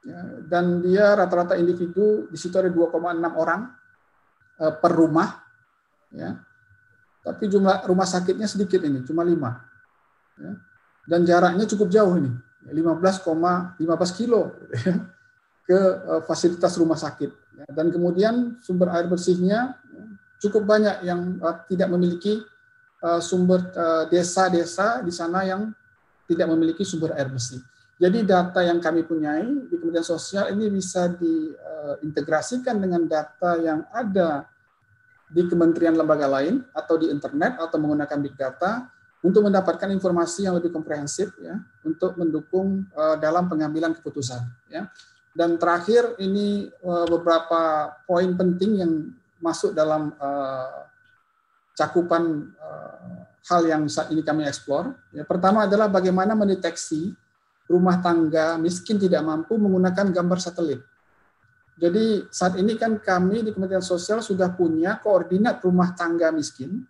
ya, dan dia rata-rata individu di situ ada 2,6 orang eh, per rumah ya. Tapi jumlah rumah sakitnya sedikit ini, cuma 5. Ya. Dan jaraknya cukup jauh ini, 15,15 15 kilo. Ya ke eh, fasilitas rumah sakit. Ya, dan kemudian sumber air bersihnya ya, cukup banyak yang eh, tidak memiliki eh, sumber desa-desa di sana yang tidak memiliki sumber air bersih. Jadi data yang kami punyai di Kementerian Sosial ini bisa diintegrasikan dengan data yang ada di kementerian lembaga lain atau di internet atau menggunakan big data untuk mendapatkan informasi yang lebih komprehensif ya untuk mendukung uh, dalam pengambilan keputusan ya. Dan terakhir ini uh, beberapa poin penting yang masuk dalam uh, cakupan uh, hal yang saat ini kami eksplor. Ya, pertama adalah bagaimana mendeteksi rumah tangga miskin tidak mampu menggunakan gambar satelit. Jadi saat ini kan kami di Kementerian Sosial sudah punya koordinat rumah tangga miskin.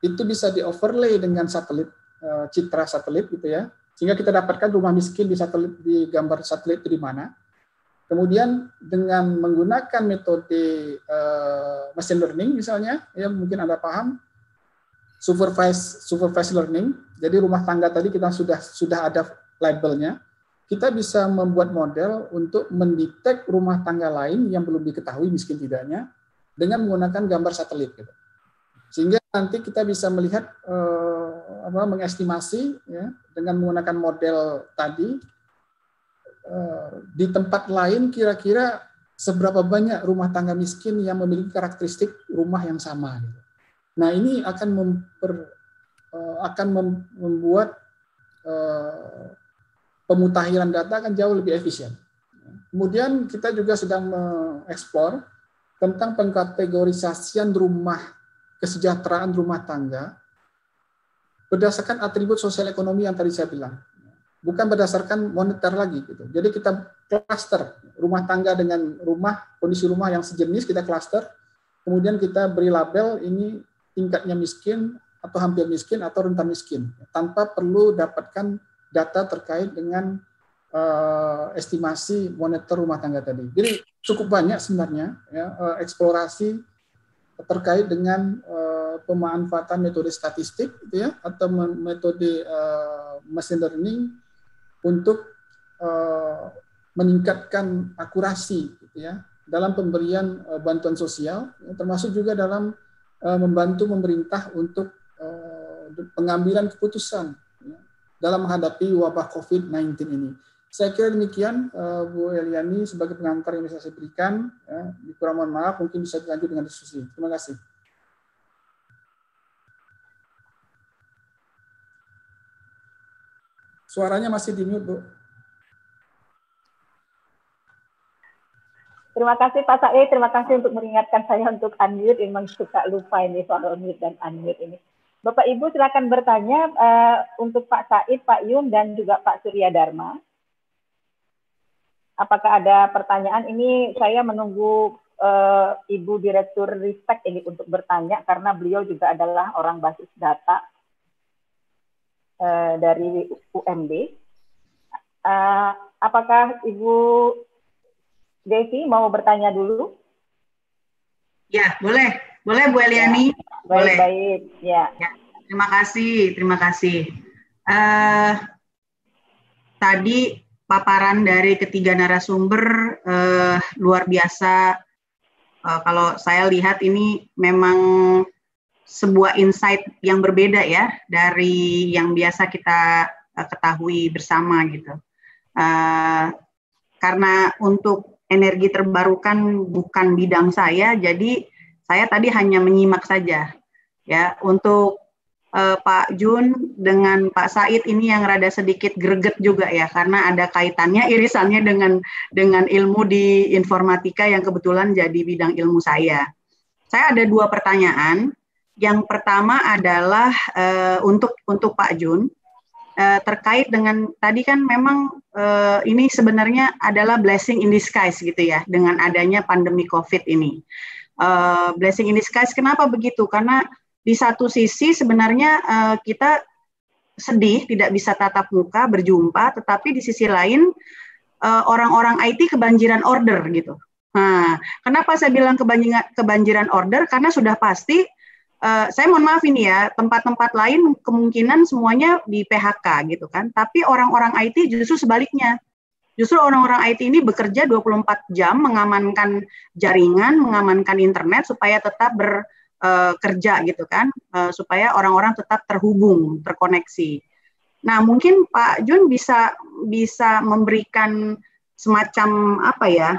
Itu bisa di overlay dengan satelit, eh, citra satelit gitu ya. Sehingga kita dapatkan rumah miskin di satelit di gambar satelit itu di mana. Kemudian dengan menggunakan metode uh, machine learning misalnya, ya mungkin Anda paham, supervised supervised learning. Jadi rumah tangga tadi kita sudah sudah ada labelnya kita bisa membuat model untuk mendetek rumah tangga lain yang belum diketahui miskin tidaknya dengan menggunakan gambar satelit gitu. Sehingga nanti kita bisa melihat eh, apa mengestimasi ya dengan menggunakan model tadi di tempat lain kira-kira seberapa banyak rumah tangga miskin yang memiliki karakteristik rumah yang sama gitu. Nah, ini akan memper, eh, akan membuat eh, pemutahiran data akan jauh lebih efisien. Kemudian kita juga sedang mengeksplor tentang pengkategorisasian rumah kesejahteraan rumah tangga berdasarkan atribut sosial ekonomi yang tadi saya bilang. Bukan berdasarkan moneter lagi gitu. Jadi kita cluster rumah tangga dengan rumah kondisi rumah yang sejenis kita cluster. Kemudian kita beri label ini tingkatnya miskin atau hampir miskin atau rentan miskin tanpa perlu dapatkan data terkait dengan uh, estimasi moneter rumah tangga tadi. Jadi cukup banyak sebenarnya ya, uh, eksplorasi terkait dengan uh, pemanfaatan metode statistik gitu ya atau metode uh, machine learning untuk uh, meningkatkan akurasi gitu ya dalam pemberian uh, bantuan sosial ya, termasuk juga dalam uh, membantu pemerintah untuk uh, pengambilan keputusan dalam menghadapi wabah COVID-19 ini. Saya kira demikian uh, Bu Eliani sebagai pengantar yang bisa saya berikan. Ya, kurang mohon maaf, mungkin bisa dilanjut dengan diskusi. Terima kasih. Suaranya masih di mute, Bu. Terima kasih Pak Said, terima kasih untuk mengingatkan saya untuk unmute. Memang suka lupa ini soal unmute dan unmute ini. Bapak Ibu silakan bertanya uh, untuk Pak Said, Pak Yun, dan juga Pak Surya Dharma. Apakah ada pertanyaan? Ini saya menunggu uh, Ibu Direktur Ristek ini untuk bertanya karena beliau juga adalah orang basis data uh, dari UMB. Uh, apakah Ibu Devi mau bertanya dulu? Ya, boleh. Boleh Bu Eliani? Ya. Boleh. Baik, ya. ya. Terima kasih, terima kasih. Uh, tadi paparan dari ketiga narasumber uh, luar biasa. Uh, kalau saya lihat ini memang sebuah insight yang berbeda ya dari yang biasa kita uh, ketahui bersama gitu. Uh, karena untuk energi terbarukan bukan bidang saya, jadi saya tadi hanya menyimak saja ya untuk uh, Pak Jun dengan Pak Said ini yang rada sedikit greget juga ya karena ada kaitannya irisannya dengan dengan ilmu di informatika yang kebetulan jadi bidang ilmu saya. Saya ada dua pertanyaan. Yang pertama adalah uh, untuk untuk Pak Jun uh, terkait dengan tadi kan memang uh, ini sebenarnya adalah blessing in disguise gitu ya dengan adanya pandemi COVID ini. Uh, blessing in disguise kenapa begitu? Karena di satu sisi sebenarnya uh, kita sedih tidak bisa tatap muka berjumpa, tetapi di sisi lain uh, orang-orang IT kebanjiran order gitu. Nah, kenapa saya bilang kebanjiran kebanjiran order? Karena sudah pasti uh, saya mohon maaf ini ya, tempat-tempat lain kemungkinan semuanya di PHK gitu kan. Tapi orang-orang IT justru sebaliknya. Justru orang-orang IT ini bekerja 24 jam mengamankan jaringan, mengamankan internet supaya tetap ber uh, kerja gitu kan uh, supaya orang-orang tetap terhubung terkoneksi Nah, mungkin Pak Jun bisa bisa memberikan semacam apa ya?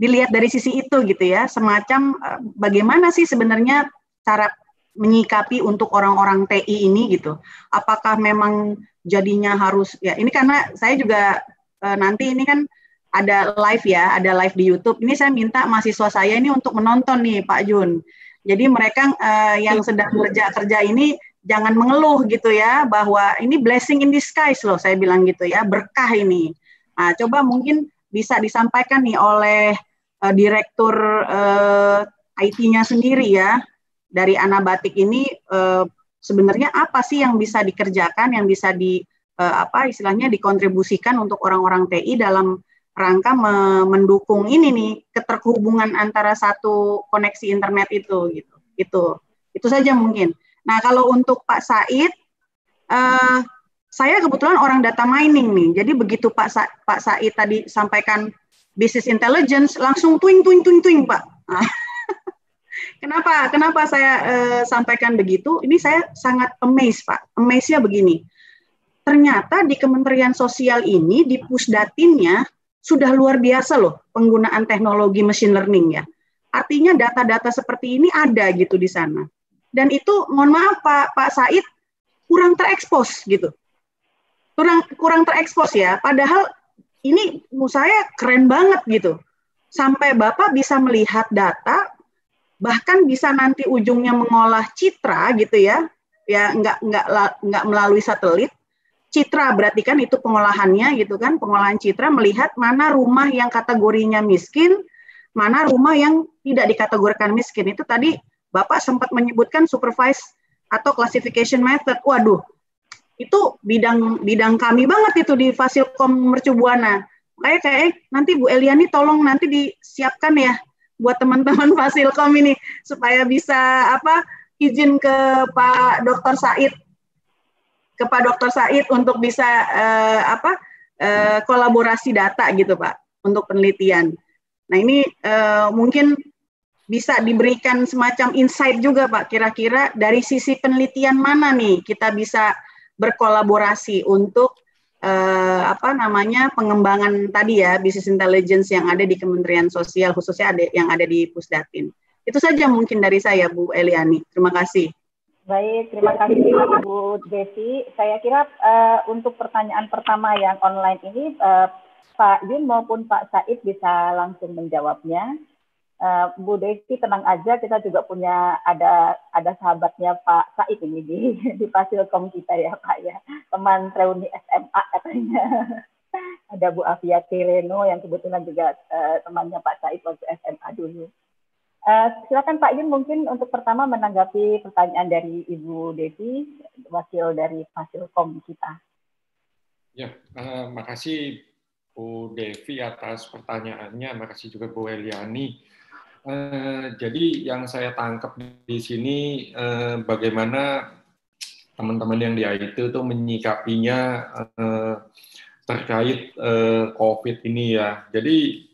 Dilihat dari sisi itu gitu ya, semacam eh, bagaimana sih sebenarnya cara menyikapi untuk orang-orang TI ini gitu. Apakah memang jadinya harus ya ini karena saya juga uh, nanti ini kan ada live ya, ada live di YouTube. Ini saya minta mahasiswa saya ini untuk menonton nih Pak Jun. Jadi mereka uh, yang sedang kerja kerja ini jangan mengeluh gitu ya bahwa ini blessing in disguise loh saya bilang gitu ya berkah ini. Nah, coba mungkin bisa disampaikan nih oleh uh, direktur uh, IT-nya sendiri ya dari Anabatik ini uh, sebenarnya apa sih yang bisa dikerjakan, yang bisa di uh, apa istilahnya dikontribusikan untuk orang-orang TI dalam rangka me mendukung ini nih keterhubungan antara satu koneksi internet itu gitu. Itu. Itu saja mungkin. Nah, kalau untuk Pak Said uh, saya kebetulan orang data mining nih. Jadi begitu Pak Sa Pak Said tadi sampaikan business intelligence langsung twing twing twing twing Pak. Nah, Kenapa? Kenapa saya uh, sampaikan begitu? Ini saya sangat amazed, Pak. Amazed-nya begini. Ternyata di Kementerian Sosial ini di pusdatinnya sudah luar biasa loh penggunaan teknologi machine learning ya. Artinya data-data seperti ini ada gitu di sana. Dan itu mohon maaf Pak Pak Said kurang terekspos gitu. Kurang kurang terekspos ya. Padahal ini menurut saya keren banget gitu. Sampai Bapak bisa melihat data bahkan bisa nanti ujungnya mengolah citra gitu ya. Ya nggak nggak nggak melalui satelit. Citra berarti kan itu pengolahannya gitu kan pengolahan citra melihat mana rumah yang kategorinya miskin mana rumah yang tidak dikategorikan miskin. Itu tadi bapak sempat menyebutkan supervise atau classification method. Waduh itu bidang bidang kami banget itu di Fasilkom Mercubuana kayak kayak nanti Bu Eliani tolong nanti disiapkan ya buat teman-teman Fasilkom ini supaya bisa apa izin ke Pak Dr. Said ke Pak Dr. Said untuk bisa uh, apa uh, kolaborasi data gitu Pak untuk penelitian. Nah ini uh, mungkin bisa diberikan semacam insight juga Pak kira-kira dari sisi penelitian mana nih kita bisa berkolaborasi untuk eh, apa namanya pengembangan tadi ya bisnis intelligence yang ada di Kementerian Sosial khususnya ada yang ada di Pusdatin. Itu saja mungkin dari saya Bu Eliani. Terima kasih. Baik, terima kasih Bu Desi. Saya kira uh, untuk pertanyaan pertama yang online ini uh, Pak Yun maupun Pak Said bisa langsung menjawabnya. Uh, Bu Desi tenang aja, kita juga punya ada ada sahabatnya Pak Said ini di di Fasilkom kita ya Pak ya, teman reuni SMA katanya. ada Bu Afia Tireno yang kebetulan juga uh, temannya Pak Said waktu SMA dulu. Uh, silakan Pak Yun mungkin untuk pertama menanggapi pertanyaan dari Ibu Desi, wakil dari Fasilkom kita. Ya, uh, makasih Bu Devi atas pertanyaannya, makasih juga Bu Eliani Eh, jadi yang saya tangkap di sini eh, bagaimana teman-teman yang di IT itu menyikapinya eh, terkait eh, COVID ini ya. Jadi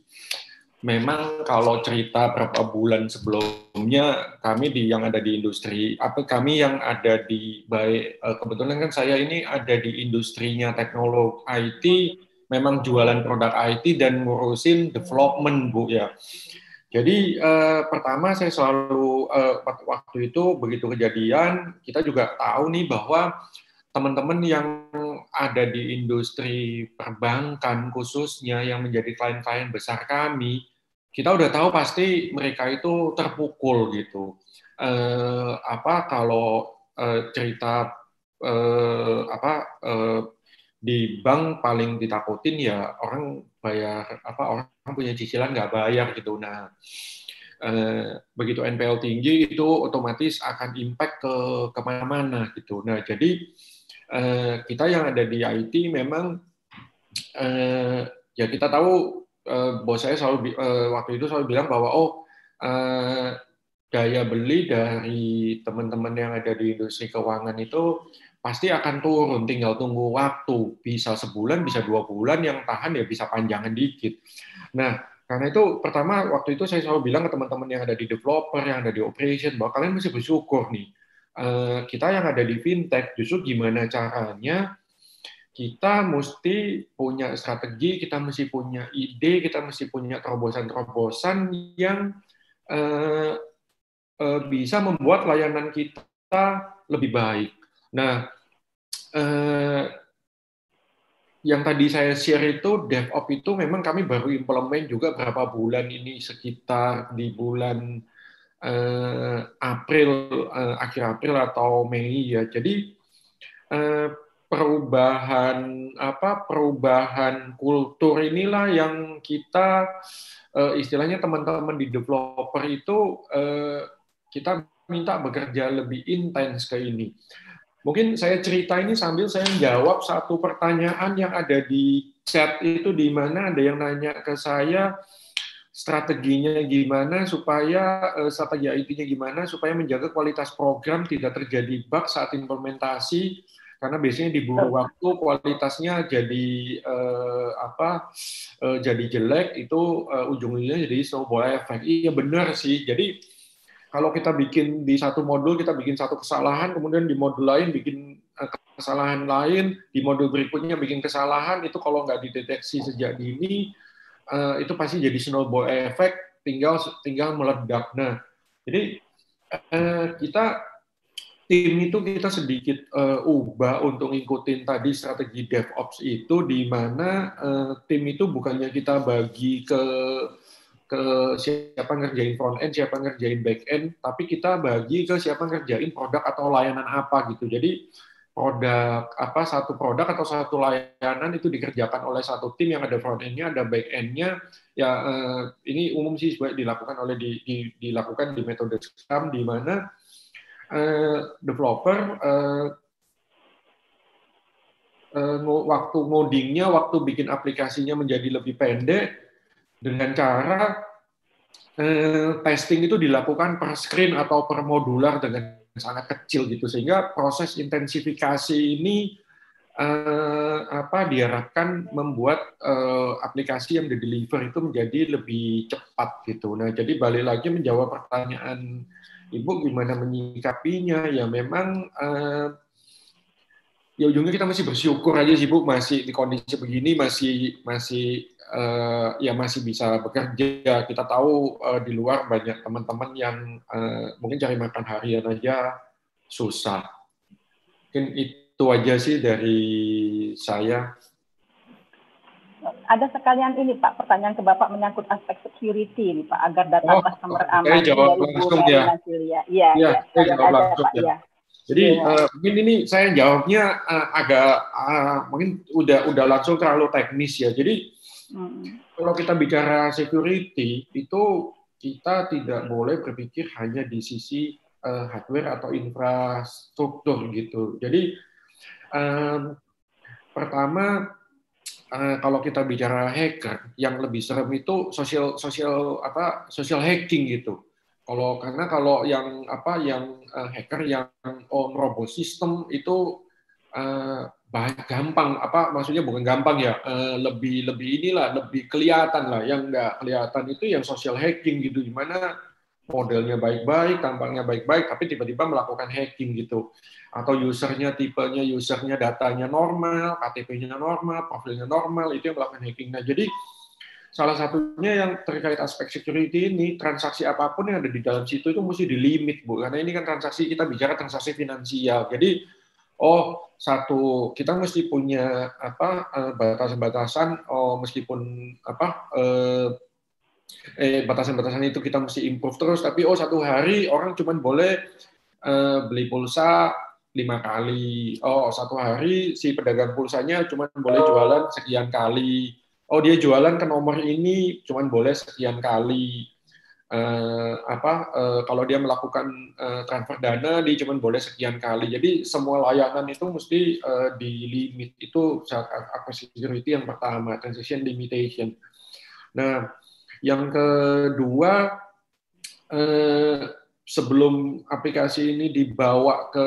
memang kalau cerita berapa bulan sebelumnya kami di yang ada di industri apa kami yang ada di baik eh, kebetulan kan saya ini ada di industrinya teknologi IT memang jualan produk IT dan ngurusin development Bu ya. Jadi eh, pertama saya selalu eh, waktu itu begitu kejadian kita juga tahu nih bahwa teman-teman yang ada di industri perbankan khususnya yang menjadi klien-klien besar kami, kita udah tahu pasti mereka itu terpukul gitu. Eh, apa kalau eh, cerita eh, apa eh, di bank paling ditakutin ya orang bayar apa orang punya cicilan nggak bayar gitu. Nah, eh, begitu NPL tinggi itu otomatis akan impact ke ke mana-mana gitu. Nah, jadi eh, kita yang ada di IT memang eh, ya kita tahu bos saya selalu waktu itu selalu bilang bahwa oh daya beli dari teman-teman yang ada di industri keuangan itu pasti akan turun, tinggal tunggu waktu. Bisa sebulan, bisa dua bulan, yang tahan ya bisa panjangan dikit. Nah, karena itu pertama waktu itu saya selalu bilang ke teman-teman yang ada di developer, yang ada di operation, bahwa kalian mesti bersyukur nih. eh, kita yang ada di fintech justru gimana caranya kita mesti punya strategi, kita mesti punya ide, kita mesti punya terobosan-terobosan yang eh, eh, bisa membuat layanan kita lebih baik. Nah, eh, yang tadi saya share itu DevOps itu memang kami baru implement juga berapa bulan ini sekitar di bulan eh, April eh, akhir April atau Mei ya. Jadi eh, perubahan apa perubahan kultur inilah yang kita uh, istilahnya teman-teman di developer itu uh, kita minta bekerja lebih intens ke ini. Mungkin saya cerita ini sambil saya jawab satu pertanyaan yang ada di chat itu di mana ada yang nanya ke saya strateginya gimana supaya uh, strategi IT-nya gimana supaya menjaga kualitas program tidak terjadi bug saat implementasi karena biasanya diburu waktu kualitasnya jadi eh, apa eh, jadi jelek itu eh, ujung-ujungnya jadi snowball effect. Iya benar sih. Jadi kalau kita bikin di satu modul kita bikin satu kesalahan, kemudian di modul lain bikin eh, kesalahan lain, di modul berikutnya bikin kesalahan itu kalau nggak dideteksi sejak dini eh, itu pasti jadi snowball effect, tinggal tinggal meledak. Nah, jadi eh, kita tim itu kita sedikit ubah untuk ngikutin tadi strategi DevOps itu di mana tim itu bukannya kita bagi ke ke siapa ngerjain front end, siapa ngerjain back end, tapi kita bagi ke siapa ngerjain produk atau layanan apa gitu. Jadi produk apa satu produk atau satu layanan itu dikerjakan oleh satu tim yang ada front endnya, ada back endnya. Ya uh, ini umum sih dilakukan oleh di, di, dilakukan di metode Scrum di mana uh, developer uh, uh, waktu ngodingnya, waktu bikin aplikasinya menjadi lebih pendek dengan cara uh, testing itu dilakukan per screen atau per modular dengan sangat kecil gitu sehingga proses intensifikasi ini uh, apa diharapkan membuat uh, aplikasi yang di deliver itu menjadi lebih cepat gitu. Nah, jadi balik lagi menjawab pertanyaan Ibu gimana menyikapinya? Ya memang uh, ya ujungnya kita masih bersyukur aja sih Bu masih di kondisi begini masih masih uh, ya masih bisa bekerja. Kita tahu uh, di luar banyak teman-teman yang uh, mungkin cari makan harian aja susah. Mungkin itu aja sih dari saya ada sekalian ini Pak pertanyaan ke Bapak menyangkut aspek security ini Pak agar data oh, customer okay, aman jawab langsung ya. Iya, iya, ya, ya, jawab langsung Pak, ya. ya. Jadi ya. uh, mungkin ini saya jawabnya uh, agak uh, mungkin udah udah langsung terlalu teknis ya. Jadi hmm. kalau kita bicara security itu kita tidak boleh berpikir hanya di sisi uh, hardware atau infrastruktur gitu. Jadi um, pertama uh, kalau kita bicara hacker, yang lebih serem itu sosial sosial apa sosial hacking gitu. Kalau karena kalau yang apa yang uh, hacker yang on robot system itu uh, gampang apa maksudnya bukan gampang ya uh, lebih lebih inilah lebih kelihatan lah. Yang enggak kelihatan itu yang social hacking gitu. Gimana modelnya baik-baik tampangnya baik-baik tapi tiba-tiba melakukan hacking gitu. Atau usernya tipenya usernya datanya normal, KTP-nya normal, profilnya normal, itu yang melakukan hacking. Nah, jadi salah satunya yang terkait aspek security ini transaksi apa pun yang ada di dalam situ itu mesti dilimit, Bu. Karena ini kan transaksi kita bicara transaksi finansial. Jadi oh, satu kita mesti punya apa eh, batasan-batasan oh meskipun apa eh, eh batasan-batasan itu kita mesti improve terus tapi oh satu hari orang cuma boleh eh, beli pulsa lima kali. Oh, satu hari si pedagang pulsanya cuma boleh jualan sekian kali. Oh, dia jualan ke nomor ini cuma boleh sekian kali. Uh, apa uh, kalau dia melakukan uh, transfer dana dia cuma boleh sekian kali. Jadi semua layanan itu mesti uh, di limit. Itu apa security yang pertama, transition limitation. Nah, yang kedua uh, sebelum aplikasi ini dibawa ke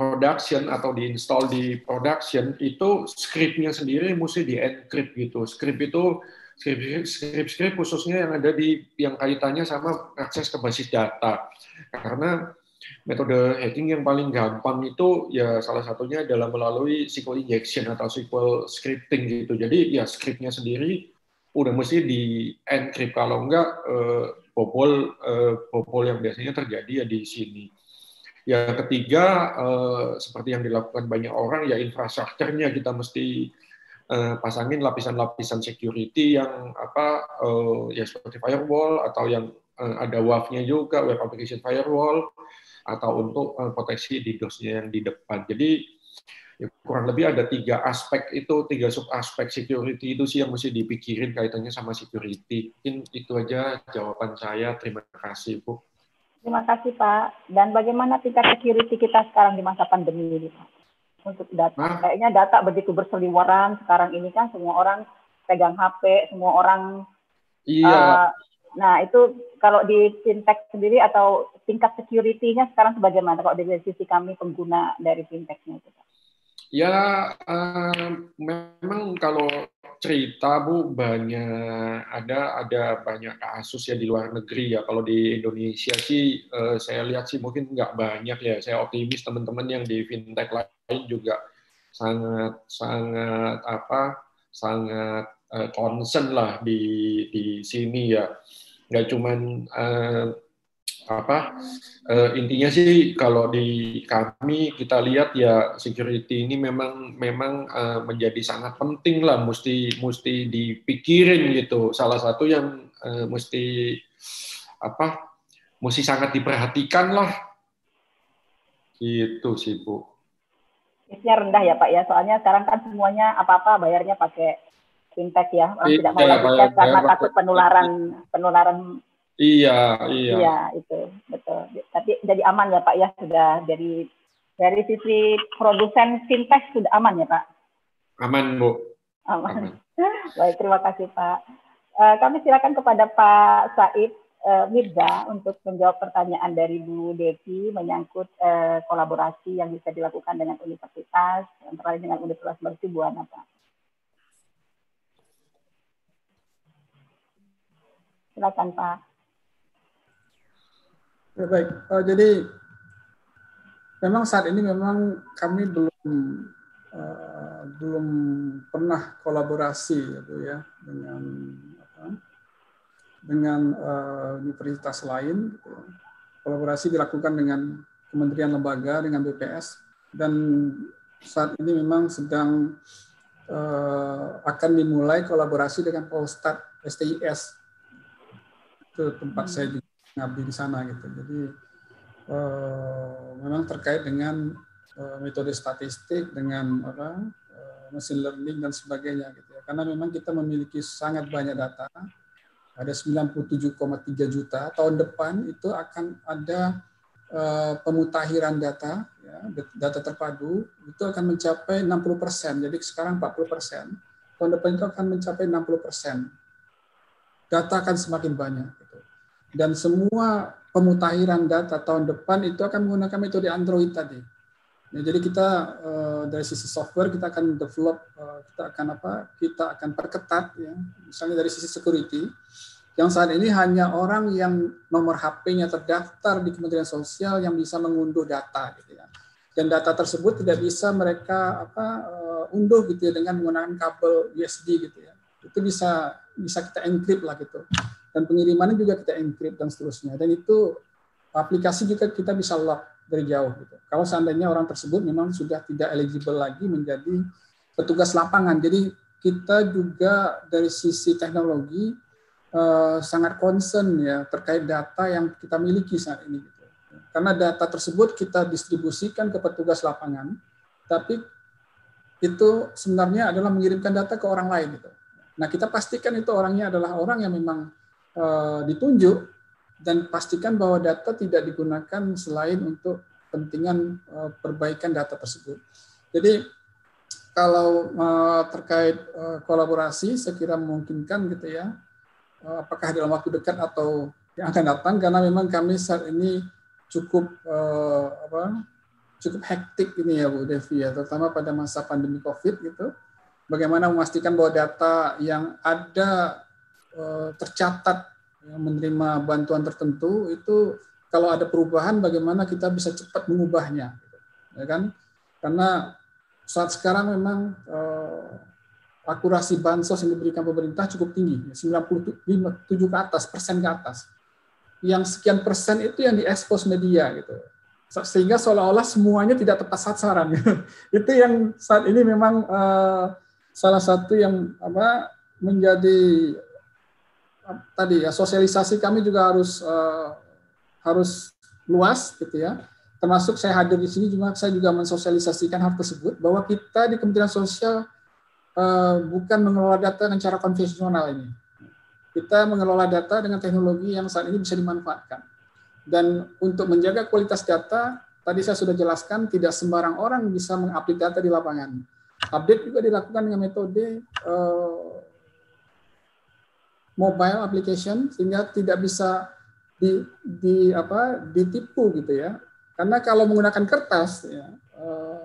production atau diinstal di production itu scriptnya sendiri mesti di encrypt gitu. Script itu script script khususnya yang ada di yang kaitannya sama akses ke basis data. Karena metode hacking yang paling gampang itu ya salah satunya adalah melalui SQL injection atau SQL scripting gitu. Jadi ya scriptnya sendiri udah mesti di encrypt kalau enggak eh, bobol eh, bobol yang biasanya terjadi ya di sini. Yang ketiga eh, seperti yang dilakukan banyak orang ya infrastrukturnya kita mesti eh, pasangin lapisan-lapisan security yang apa ya seperti firewall atau yang ada WAF-nya juga web application firewall atau untuk proteksi DDoS-nya yang di depan. Jadi ya, kurang lebih ada tiga aspek itu, tiga sub aspek security itu sih yang mesti dipikirin kaitannya sama security. Mungkin itu aja jawaban saya. Terima kasih, Bu. Terima kasih, Pak. Dan bagaimana tingkat security kita sekarang di masa pandemi ini, Pak? Untuk data, Hah? kayaknya data begitu berseliweran sekarang ini kan semua orang pegang HP, semua orang Iya. Uh, nah, itu kalau di fintech sendiri atau tingkat security-nya sekarang sebagaimana kalau dari sisi kami pengguna dari fintech-nya itu Pak? Ya, uh, memang kalau cerita Bu banyak ada ada banyak kasus ya di luar negeri ya. Kalau di Indonesia sih uh, saya lihat sih mungkin nggak banyak ya. Saya optimis teman-teman yang di fintech lain juga sangat sangat apa sangat uh, concern lah di di sini ya nggak cuman uh, apa uh, intinya sih kalau di kami kita lihat ya security ini memang memang uh, menjadi sangat penting lah mesti mesti dipikirin gitu. Salah satu yang uh, mesti apa mesti sangat diperhatikan lah. Itu sih bu. Risnya rendah ya pak ya. Soalnya sekarang kan semuanya apa apa bayarnya pakai fintech ya. Orang tidak mau ya, karena takut penularan penularan iya iya. Iya itu betul. Tapi jadi aman ya pak ya? Sudah dari dari sisi produsen fintech sudah aman ya pak? Aman bu. Aman, aman. baik terima kasih pak. Uh, kami silakan kepada pak Said uh, Mirza untuk menjawab pertanyaan dari Bu Devi menyangkut uh, kolaborasi yang bisa dilakukan dengan universitas antara lain dengan Universitas Mercu Buana Pak. Silakan Pak. Ya, baik, uh, jadi memang saat ini memang kami belum uh, belum pernah kolaborasi gitu ya dengan apa, dengan uh, universitas lain. Gitu. Kolaborasi dilakukan dengan kementerian lembaga dengan BPS dan saat ini memang sedang uh, akan dimulai kolaborasi dengan Polstat STIS itu tempat saya juga ngabdi di sana gitu. Jadi uh, memang terkait dengan uh, metode statistik dengan apa uh, machine learning dan sebagainya gitu ya. Karena memang kita memiliki sangat banyak data. Ada 97,3 juta. Tahun depan itu akan ada pemutahiran data ya, data terpadu itu akan mencapai 60 persen. Jadi sekarang 40 persen. Tahun depan itu akan mencapai 60 persen. Data akan semakin banyak dan semua pemutahiran data tahun depan itu akan menggunakan metode Android tadi. Nah, jadi kita uh, dari sisi software kita akan develop, uh, kita akan apa? Kita akan perketat ya. Misalnya dari sisi security, yang saat ini hanya orang yang nomor HP-nya terdaftar di Kementerian Sosial yang bisa mengunduh data gitu ya. Dan data tersebut tidak bisa mereka apa uh, unduh gitu ya dengan menggunakan kabel USB gitu ya. Itu bisa bisa kita encrypt lah gitu dan pengirimannya juga kita encrypt dan seterusnya. Dan itu aplikasi juga kita bisa lock dari jauh. Gitu. Kalau seandainya orang tersebut memang sudah tidak eligible lagi menjadi petugas lapangan. Jadi kita juga dari sisi teknologi eh, sangat concern ya terkait data yang kita miliki saat ini. Gitu. Karena data tersebut kita distribusikan ke petugas lapangan, tapi itu sebenarnya adalah mengirimkan data ke orang lain. Gitu. Nah kita pastikan itu orangnya adalah orang yang memang Eh, ditunjuk dan pastikan bahwa data tidak digunakan selain untuk kepentingan eh, perbaikan data tersebut. Jadi kalau eh, terkait kolaborasi, saya kira memungkinkan gitu ya. Apakah dalam waktu dekat atau yang akan datang? Karena memang kami saat ini cukup apa, cukup hektik ini ya Bu Devi ya, terutama pada masa pandemi COVID gitu. Bagaimana memastikan bahwa data yang ada tercatat menerima bantuan tertentu itu kalau ada perubahan bagaimana kita bisa cepat mengubahnya, ya kan? Karena saat sekarang memang uh, akurasi bansos yang diberikan pemerintah cukup tinggi, 97 ke atas, persen ke atas. Yang sekian persen itu yang diekspos media gitu. Sehingga seolah-olah semuanya tidak tepat sasaran. itu yang saat ini memang uh, salah satu yang apa menjadi tadi ya sosialisasi kami juga harus uh, harus luas gitu ya. Termasuk saya hadir di sini juga saya juga mensosialisasikan hal tersebut bahwa kita di Kementerian Sosial uh, bukan mengelola data dengan cara konvensional ini. Kita mengelola data dengan teknologi yang saat ini bisa dimanfaatkan. Dan untuk menjaga kualitas data, tadi saya sudah jelaskan tidak sembarang orang bisa mengupdate data di lapangan. Update juga dilakukan dengan metode uh, mobile application sehingga tidak bisa di, di apa ditipu gitu ya. Karena kalau menggunakan kertas ya, eh,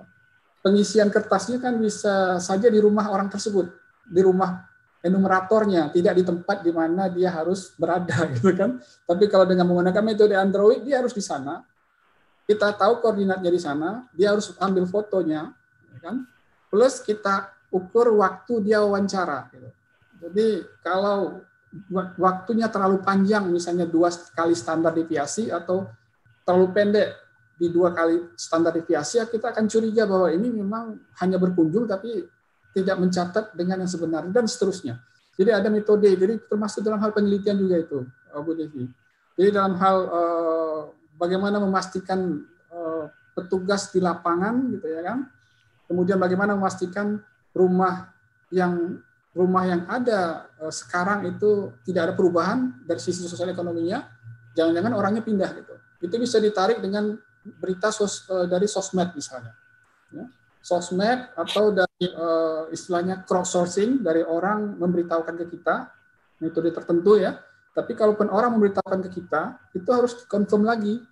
pengisian kertasnya kan bisa saja di rumah orang tersebut, di rumah enumeratornya, tidak di tempat di mana dia harus berada gitu kan. Tapi kalau dengan menggunakan metode Android dia harus di sana. Kita tahu koordinatnya di sana, dia harus ambil fotonya, ya kan? Plus kita ukur waktu dia wawancara. Gitu. Jadi kalau waktunya terlalu panjang, misalnya dua kali standar deviasi atau terlalu pendek di dua kali standar deviasi, kita akan curiga bahwa ini memang hanya berkunjung tapi tidak mencatat dengan yang sebenarnya dan seterusnya. Jadi ada metode, jadi termasuk dalam hal penelitian juga itu, Bu Devi. Jadi dalam hal uh, bagaimana memastikan uh, petugas di lapangan, gitu ya kan. Kemudian bagaimana memastikan rumah yang rumah yang ada eh, sekarang itu tidak ada perubahan dari sisi sosial ekonominya, jangan-jangan orangnya pindah gitu. Itu bisa ditarik dengan berita sos, eh, dari sosmed misalnya. Ya. Sosmed atau dari uh, istilahnya crowdsourcing dari orang memberitahukan ke kita metode tertentu ya. Tapi kalaupun orang memberitahukan ke kita, itu harus confirm lagi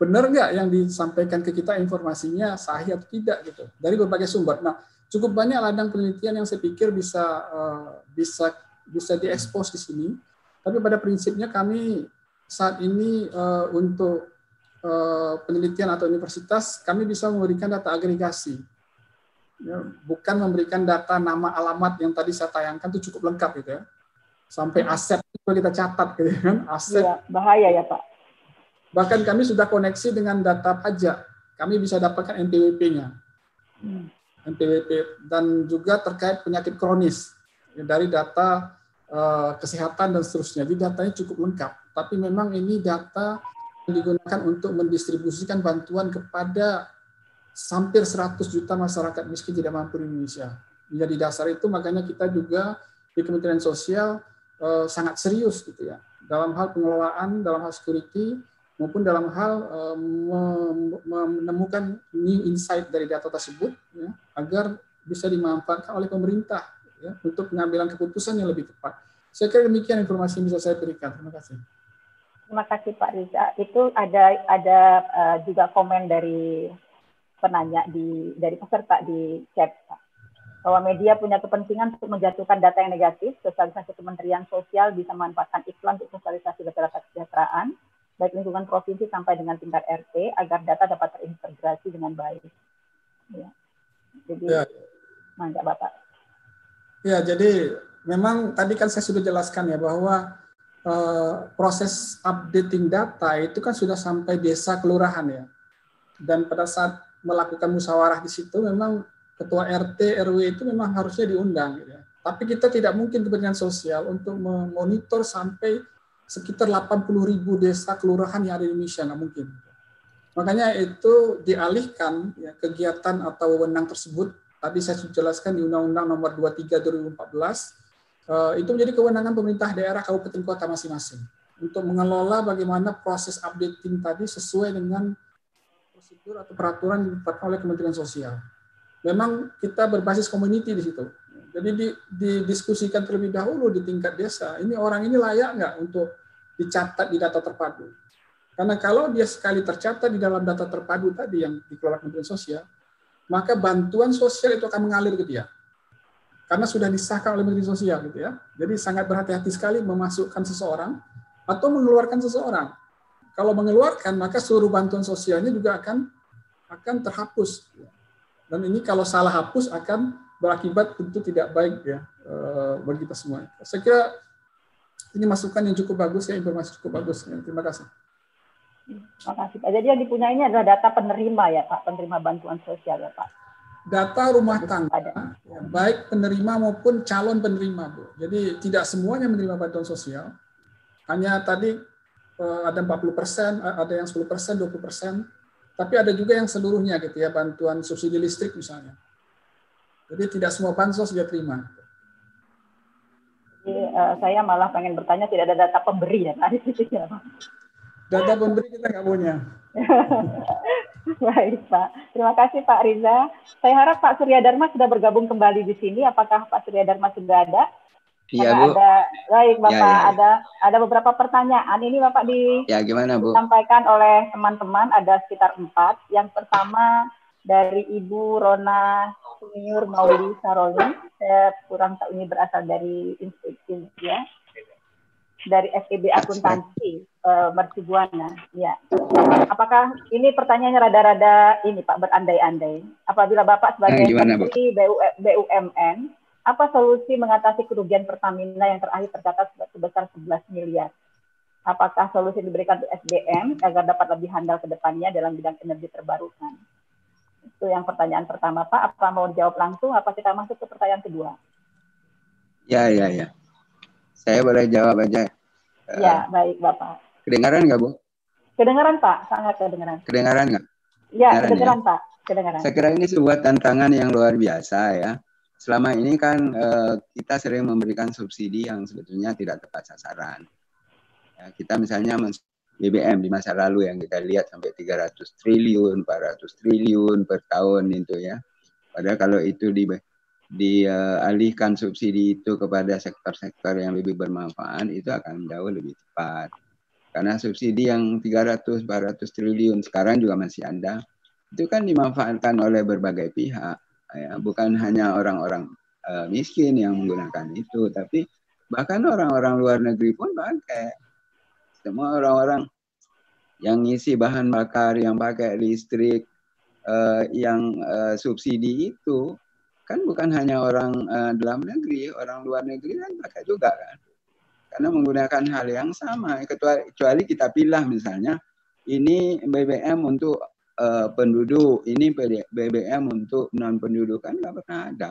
benar nggak yang disampaikan ke kita informasinya sahih atau tidak gitu dari berbagai sumber. Nah, cukup banyak ladang penelitian yang saya pikir bisa uh, bisa bisa diekspos di sini. Tapi pada prinsipnya kami saat ini uh, untuk uh, penelitian atau universitas kami bisa memberikan data agregasi, ya, bukan memberikan data nama alamat yang tadi saya tayangkan itu cukup lengkap gitu ya, sampai hmm. aset itu kita catat gitu ya kan aset. Ya, bahaya ya Pak. Bahkan kami sudah koneksi dengan data pajak, kami bisa dapatkan NPWP-nya. Hmm. NPWP dan juga terkait penyakit kronis dari data uh, kesehatan dan seterusnya. Jadi datanya cukup lengkap. Tapi memang ini data yang digunakan untuk mendistribusikan bantuan kepada hampir 100 juta masyarakat miskin tidak mampu di Indonesia. Jadi dasar itu makanya kita juga di Kementerian Sosial uh, sangat serius gitu ya dalam hal pengelolaan, dalam hal security, maupun dalam hal uh, menemukan new insight dari data tersebut ya, agar bisa dimanfaatkan oleh pemerintah ya, untuk pengambilan keputusan yang lebih tepat. Saya kira demikian informasi yang bisa saya berikan. Terima kasih. Terima kasih Pak Riza. Itu ada ada uh, juga komen dari penanya di dari peserta di chat bahwa media punya kepentingan untuk menjatuhkan data yang negatif, sosialisasi Kementerian Sosial bisa memanfaatkan iklan untuk sosialisasi data kesejahteraan, baik lingkungan provinsi sampai dengan tingkat RT agar data dapat terintegrasi dengan baik. Ya. Jadi, ya. Bapak. Ya, jadi memang tadi kan saya sudah jelaskan ya bahwa uh, proses updating data itu kan sudah sampai desa kelurahan ya. Dan pada saat melakukan musyawarah di situ memang ketua RT RW itu memang harusnya diundang gitu ya. Tapi kita tidak mungkin kepentingan sosial untuk memonitor sampai sekitar 80 ribu desa kelurahan yang ada di Indonesia, nggak mungkin. Makanya itu dialihkan ya, kegiatan atau wewenang tersebut, tadi saya sudah jelaskan di Undang-Undang nomor 23 2014, uh, itu menjadi kewenangan pemerintah daerah kabupaten kota masing-masing untuk mengelola bagaimana proses updating tadi sesuai dengan prosedur atau peraturan yang oleh Kementerian Sosial. Memang kita berbasis community di situ. Jadi didiskusikan terlebih dahulu di tingkat desa. Ini orang ini layak nggak untuk dicatat di data terpadu? Karena kalau dia sekali tercatat di dalam data terpadu tadi yang dikelola Kementerian Sosial, maka bantuan sosial itu akan mengalir ke dia. Karena sudah disahkan oleh Menteri Sosial gitu ya. Jadi sangat berhati-hati sekali memasukkan seseorang atau mengeluarkan seseorang. kalau mengeluarkan maka seluruh bantuan sosialnya juga akan akan terhapus. Dan ini kalau salah hapus akan berakibat tentu tidak baik ya eh, bagi kita semua. Saya kira ini masukan yang cukup bagus ya, informasi cukup bagus. Ya, terima kasih. Terima kasih Pak. Jadi yang dipunyai ini adalah data penerima ya Pak, penerima bantuan sosial ya Pak. Data rumah tangga, ya, baik penerima maupun calon penerima Bu. Jadi tidak semuanya menerima bantuan sosial. Hanya tadi Eh, ada 40 persen, ada yang 10 persen, 20 persen, tapi ada juga yang seluruhnya gitu ya, bantuan subsidi listrik misalnya. Jadi tidak semua bansos dia terima. Jadi, uh, saya malah pengen bertanya tidak ada data pemberi ya ya, Data pemberi kita nggak punya. Baik Pak, terima kasih Pak Riza. Saya harap Pak Surya Dharma sudah bergabung kembali di sini. Apakah Pak Surya Dharma sudah ada? Iya Bu. Ada, baik Bapak, ya, ya, ya. ada ada beberapa pertanyaan ini Bapak di ya, gimana, Bu? disampaikan oleh teman-teman ada sekitar empat. Yang pertama dari Ibu Rona Sumiur Mauli Saroli, saya kurang tahu ini berasal dari institusi ya, dari FEB Akuntansi uh, Mercubuana. Ya. Apakah ini pertanyaannya rada-rada ini Pak berandai-andai? Apabila Bapak sebagai nah, Menteri BUMN apa solusi mengatasi kerugian Pertamina yang terakhir tercatat sebesar 11 miliar? Apakah solusi diberikan untuk SDM agar dapat lebih handal ke depannya dalam bidang energi terbarukan? Itu yang pertanyaan pertama, Pak. Apa mau dijawab langsung? Apa kita masuk ke pertanyaan kedua? Ya, ya, ya. Saya boleh jawab aja. Ya, uh, baik, Bapak. Kedengaran nggak, Bu? Kedengaran, Pak. Sangat kedengaran. Kedengaran nggak? Ya, kedengaran, ya? Pak. Kedengaran. Saya kira ini sebuah tantangan yang luar biasa ya selama ini kan uh, kita sering memberikan subsidi yang sebetulnya tidak tepat sasaran. Ya, kita misalnya BBM di masa lalu yang kita lihat sampai 300 triliun, 400 triliun per tahun itu ya. Padahal kalau itu di dialihkan uh, subsidi itu kepada sektor-sektor yang lebih bermanfaat itu akan jauh lebih tepat. Karena subsidi yang 300 400 triliun sekarang juga masih ada itu kan dimanfaatkan oleh berbagai pihak ya bukan hanya orang-orang uh, miskin yang menggunakan itu tapi bahkan orang-orang luar negeri pun pakai semua orang-orang yang ngisi bahan bakar yang pakai listrik uh, yang uh, subsidi itu kan bukan hanya orang uh, dalam negeri orang luar negeri kan pakai juga kan karena menggunakan hal yang sama kecuali kita pilih misalnya ini BBM untuk uh, penduduk, ini BBM untuk non penduduk kan nggak pernah ada.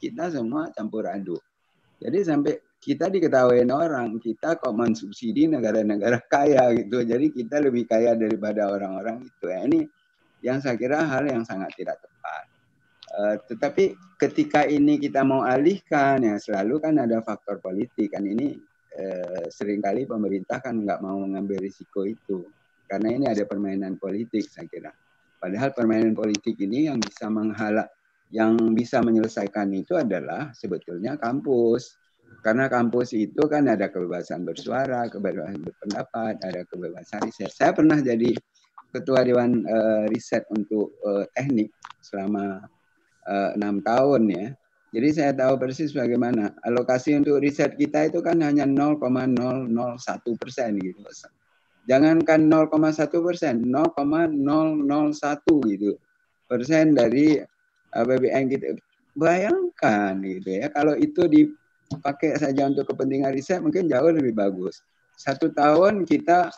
Kita semua campur aduk. Jadi sampai kita diketahui orang, kita kok mensubsidi negara-negara kaya gitu. Jadi kita lebih kaya daripada orang-orang itu. Ya, ini yang saya kira hal yang sangat tidak tepat. Uh, tetapi ketika ini kita mau alihkan, ya selalu kan ada faktor politik kan ini uh, sering kali pemerintah kan nggak mau mengambil risiko itu karena ini ada permainan politik saya kira. Padahal permainan politik ini yang bisa menghala, yang bisa menyelesaikan itu adalah sebetulnya kampus. Karena kampus itu kan ada kebebasan bersuara, kebebasan berpendapat, ada kebebasan riset. Saya pernah jadi ketua dewan uh, riset untuk uh, teknik selama eh, enam uh, tahun ya. Jadi saya tahu persis bagaimana alokasi untuk riset kita itu kan hanya 0,001 persen gitu jangankan 0,1 persen, 0,001 gitu persen dari APBN kita. Bayangkan gitu ya, kalau itu dipakai saja untuk kepentingan riset mungkin jauh lebih bagus. Satu tahun kita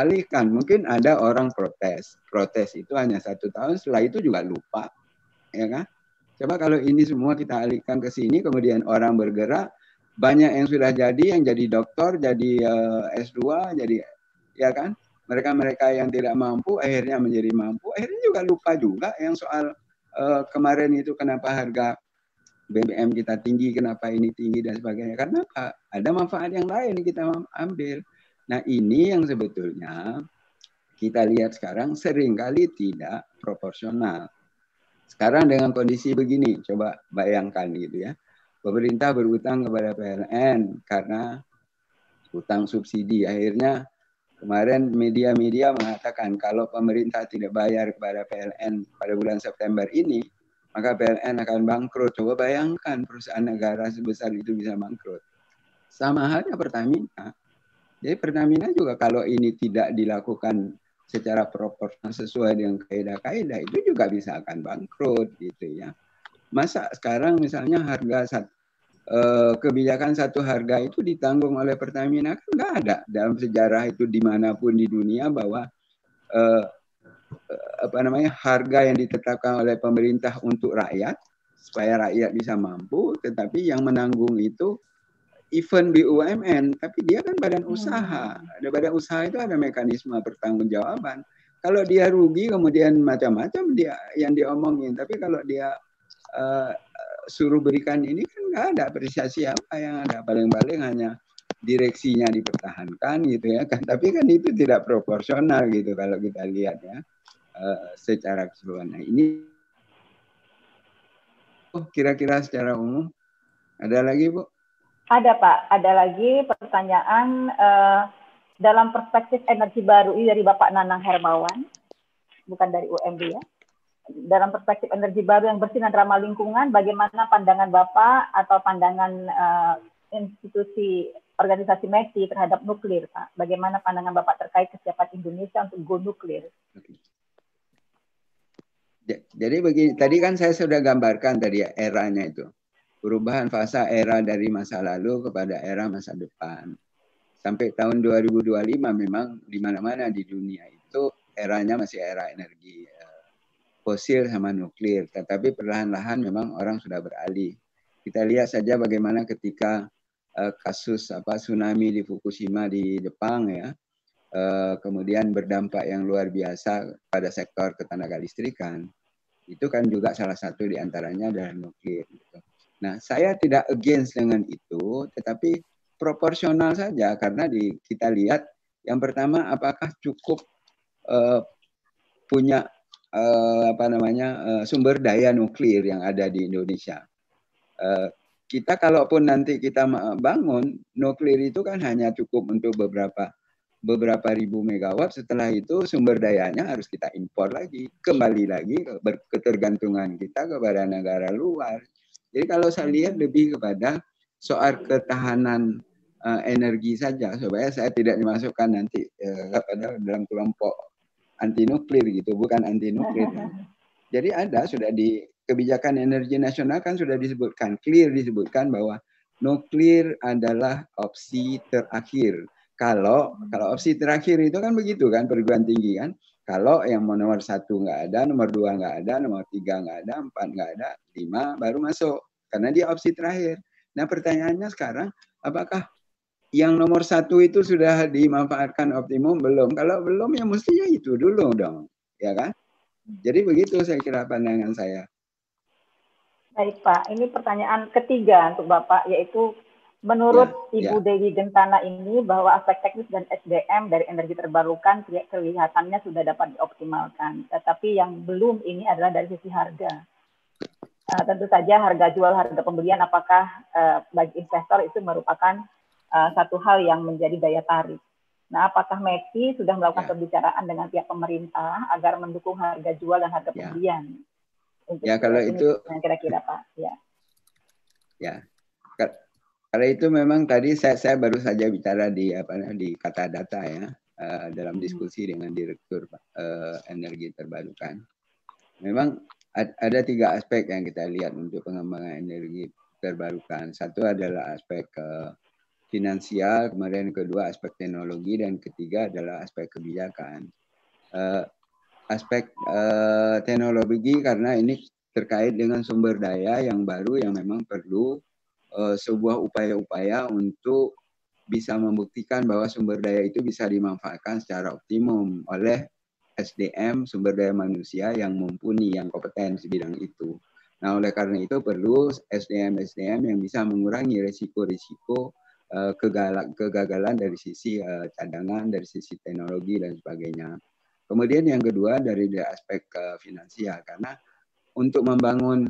alihkan, mungkin ada orang protes. Protes itu hanya satu tahun, setelah itu juga lupa. Ya kan? Coba kalau ini semua kita alihkan ke sini, kemudian orang bergerak, banyak yang sudah jadi, yang jadi dokter, jadi uh, eh, S2, jadi ya kan? Mereka-mereka yang tidak mampu akhirnya menjadi mampu, akhirnya juga lupa juga yang soal uh, kemarin itu kenapa harga BBM kita tinggi, kenapa ini tinggi dan sebagainya. Karena? Ada manfaat yang lain kita ambil. Nah ini yang sebetulnya kita lihat sekarang sering kali tidak proporsional. Sekarang dengan kondisi begini, coba bayangkan gitu ya. Pemerintah berutang kepada PLN karena utang subsidi. Akhirnya Kemarin media-media mengatakan kalau pemerintah tidak bayar kepada PLN pada bulan September ini, maka PLN akan bangkrut. Coba bayangkan perusahaan negara sebesar itu bisa bangkrut. Sama halnya Pertamina. Jadi Pertamina juga kalau ini tidak dilakukan secara proporsional sesuai dengan kaidah-kaidah itu juga bisa akan bangkrut gitu ya. Masa sekarang misalnya harga satu, eh, kebijakan satu harga itu ditanggung oleh Pertamina kan nggak ada dalam sejarah itu di mana pun di dunia bahwa eh, apa namanya harga yang ditetapkan oleh pemerintah untuk rakyat supaya rakyat bisa mampu, tetapi yang menanggung itu event BUMN, tapi dia kan badan hmm. usaha. Ada badan usaha itu ada mekanisme pertanggungjawaban. Kalau dia rugi kemudian macam-macam dia yang diomongin, tapi kalau dia uh, suruh berikan ini kan nggak ada apresiasi apa yang ada. Paling-paling hanya direksinya dipertahankan gitu ya kan. Tapi kan itu tidak proporsional gitu kalau kita lihat ya uh, secara keseluruhan. Nah, ini kira-kira secara umum ada lagi Bu? Ada Pak, ada lagi pertanyaan uh, dalam perspektif energi baru ini dari Bapak Nanang Hermawan, bukan dari UMB ya. Dalam perspektif energi baru yang bersih dan ramah lingkungan, bagaimana pandangan Bapak atau pandangan uh, institusi organisasi METI terhadap nuklir, Pak? Bagaimana pandangan Bapak terkait kesiapan Indonesia untuk go nuklir? Jadi begini, tadi kan saya sudah gambarkan tadi ya eranya itu perubahan fase era dari masa lalu kepada era masa depan. Sampai tahun 2025 memang di mana-mana di dunia itu eranya masih era energi eh, fosil sama nuklir, tetapi perlahan-lahan memang orang sudah beralih. Kita lihat saja bagaimana ketika uh, kasus apa tsunami di Fukushima di Jepang ya, uh, kemudian berdampak yang luar biasa pada sektor ketenaga listrikan. Itu kan juga salah satu di antaranya adalah nuklir. Gitu. Nah, saya tidak against dengan itu, tetapi proporsional saja karena di kita lihat yang pertama apakah cukup uh, punya uh, apa namanya uh, sumber daya nuklir yang ada di Indonesia. Uh, kita kalaupun nanti kita bangun nuklir itu kan hanya cukup untuk beberapa beberapa ribu megawatt. Setelah itu sumber dayanya harus kita impor lagi, kembali lagi ketergantungan kita kepada negara luar. Jadi kalau saya lihat lebih kepada soal ketahanan uh, energi saja supaya saya tidak dimasukkan nanti uh, dalam kelompok anti nuklir gitu, bukan anti nuklir. Jadi ada sudah di kebijakan energi nasional kan sudah disebutkan clear disebutkan bahwa nuklir adalah opsi terakhir. Kalau kalau opsi terakhir itu kan begitu kan perguruan tinggi kan. Kalau yang nomor satu nggak ada, nomor dua nggak ada, nomor tiga nggak ada, empat nggak ada, lima baru masuk. Karena dia opsi terakhir. Nah pertanyaannya sekarang, apakah yang nomor satu itu sudah dimanfaatkan optimum? Belum. Kalau belum ya mestinya itu dulu dong. Ya kan? Jadi begitu saya kira pandangan saya. Baik Pak, ini pertanyaan ketiga untuk Bapak, yaitu Menurut ya, Ibu ya. Dewi Gentana ini bahwa aspek teknis dan SDM dari energi terbarukan kelihatannya sudah dapat dioptimalkan. Tetapi yang belum ini adalah dari sisi harga. Uh, tentu saja harga jual, harga pembelian apakah uh, bagi investor itu merupakan uh, satu hal yang menjadi daya tarik. Nah, apakah METI sudah melakukan ya. pembicaraan dengan pihak pemerintah agar mendukung harga jual dan harga ya. pembelian? Untuk ya, kalau itu kira-kira Pak. Ya. Ya, kalau itu memang tadi saya, saya baru saja bicara di apa di kata data ya uh, dalam hmm. diskusi dengan direktur uh, energi terbarukan. Memang ad, ada tiga aspek yang kita lihat untuk pengembangan energi terbarukan. Satu adalah aspek uh, finansial, kemudian kedua aspek teknologi dan ketiga adalah aspek kebijakan. Uh, aspek uh, teknologi karena ini terkait dengan sumber daya yang baru yang memang perlu uh, sebuah upaya-upaya untuk bisa membuktikan bahwa sumber daya itu bisa dimanfaatkan secara optimum oleh SDM sumber daya manusia yang mumpuni, yang kompeten di bidang itu. Nah, oleh karena itu perlu SDM-SDM yang bisa mengurangi risiko-risiko uh, kegagalan dari sisi uh, cadangan, dari sisi teknologi dan sebagainya. Kemudian yang kedua dari aspek finansial karena untuk membangun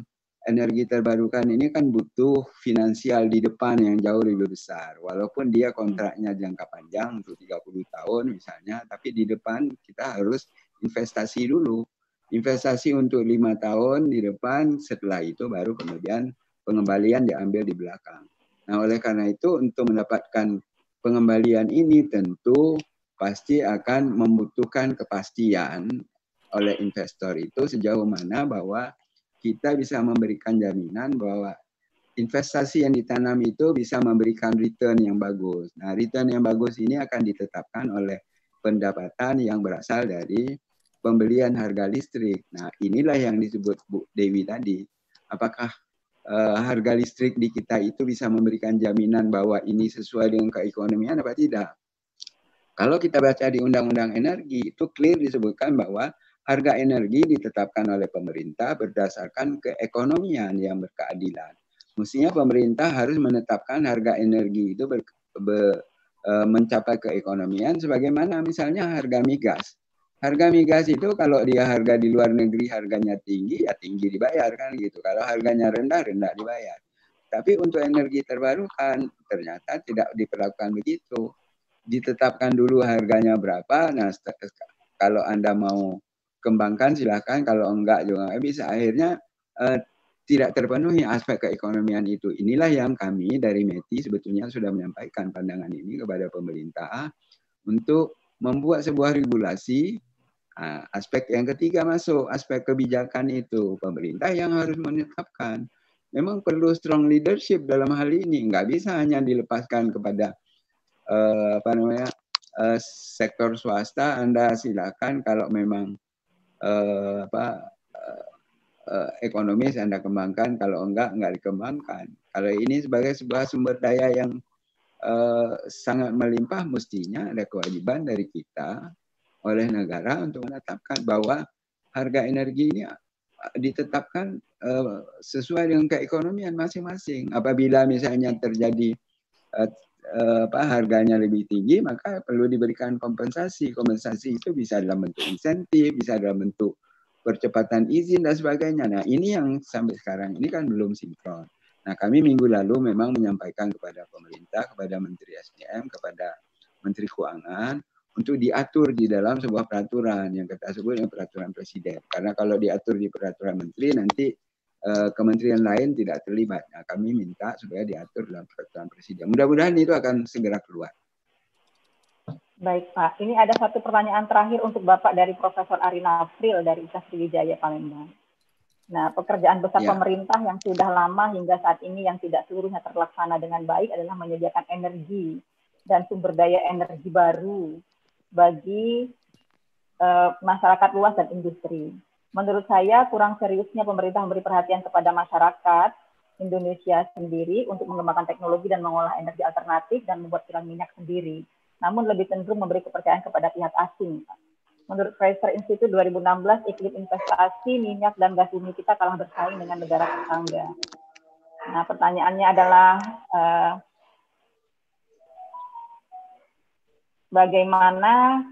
energi terbarukan ini kan butuh finansial di depan yang jauh lebih besar. Walaupun dia kontraknya jangka panjang untuk 30 tahun misalnya, tapi di depan kita harus investasi dulu. Investasi untuk lima tahun di depan, setelah itu baru kemudian pengembalian diambil di belakang. Nah, oleh karena itu untuk mendapatkan pengembalian ini tentu pasti akan membutuhkan kepastian oleh investor itu sejauh mana bahwa kita bisa memberikan jaminan bahwa investasi yang ditanam itu bisa memberikan return yang bagus. Nah, return yang bagus ini akan ditetapkan oleh pendapatan yang berasal dari pembelian harga listrik. Nah, inilah yang disebut Bu Dewi tadi. Apakah uh, harga listrik di kita itu bisa memberikan jaminan bahwa ini sesuai dengan keekonomian apa tidak? Kalau kita baca di Undang-Undang Energi, itu clear disebutkan bahwa harga energi ditetapkan oleh pemerintah berdasarkan keekonomian yang berkeadilan. Mestinya pemerintah harus menetapkan harga energi itu ber, ber, e, mencapai keekonomian sebagaimana misalnya harga migas. Harga migas itu kalau dia harga di luar negeri harganya tinggi ya tinggi dibayar kan gitu. Kalau harganya rendah rendah dibayar. Tapi untuk energi terbarukan ternyata tidak diperlakukan begitu. Ditetapkan dulu harganya berapa. Nah kalau anda mau kembangkan silahkan. Kalau enggak juga bisa. Akhirnya eh, tidak terpenuhi aspek keekonomian itu. Inilah yang kami dari METI sebetulnya sudah menyampaikan pandangan ini kepada pemerintah untuk membuat sebuah regulasi. aspek yang ketiga masuk aspek kebijakan itu pemerintah yang harus menetapkan. Memang perlu strong leadership dalam hal ini. Nggak bisa hanya dilepaskan kepada uh, apa namanya uh, sektor swasta. Anda silakan kalau memang uh, apa uh, ekonomis Anda kembangkan, kalau enggak, enggak dikembangkan. Kalau ini sebagai sebuah sumber daya yang uh, sangat melimpah, mestinya ada kewajiban dari kita oleh negara untuk menetapkan bahwa harga energi ini ditetapkan uh, sesuai dengan keekonomian masing-masing. Apabila misalnya terjadi uh, apa harganya lebih tinggi, maka perlu diberikan kompensasi. Kompensasi itu bisa dalam bentuk insentif, bisa dalam bentuk percepatan izin dan sebagainya. Nah ini yang sampai sekarang ini kan belum sinkron. Nah kami minggu lalu memang menyampaikan kepada pemerintah, kepada Menteri SDM, kepada Menteri Keuangan untuk diatur di dalam sebuah peraturan yang kita sebut dengan peraturan presiden. Karena kalau diatur di peraturan menteri nanti eh, kementerian lain tidak terlibat. Nah, kami minta supaya diatur dalam peraturan presiden. Mudah-mudahan itu akan segera keluar. Baik Pak, ini ada satu pertanyaan terakhir untuk Bapak dari Profesor Arina April dari Universitas Sriwijaya Palembang. Nah, pekerjaan besar ya. pemerintah yang sudah lama hingga saat ini yang tidak seluruhnya terlaksana dengan baik adalah menyediakan energi dan sumber daya energi baru bagi uh, masyarakat luas dan industri. Menurut saya kurang seriusnya pemerintah memberi perhatian kepada masyarakat Indonesia sendiri untuk mengembangkan teknologi dan mengolah energi alternatif dan membuat kilang minyak sendiri namun lebih cenderung memberi kepercayaan kepada pihak asing. Menurut Fraser Institute 2016, iklim investasi minyak dan gas bumi kita kalah bersaing dengan negara tetangga. Nah, pertanyaannya adalah uh, bagaimana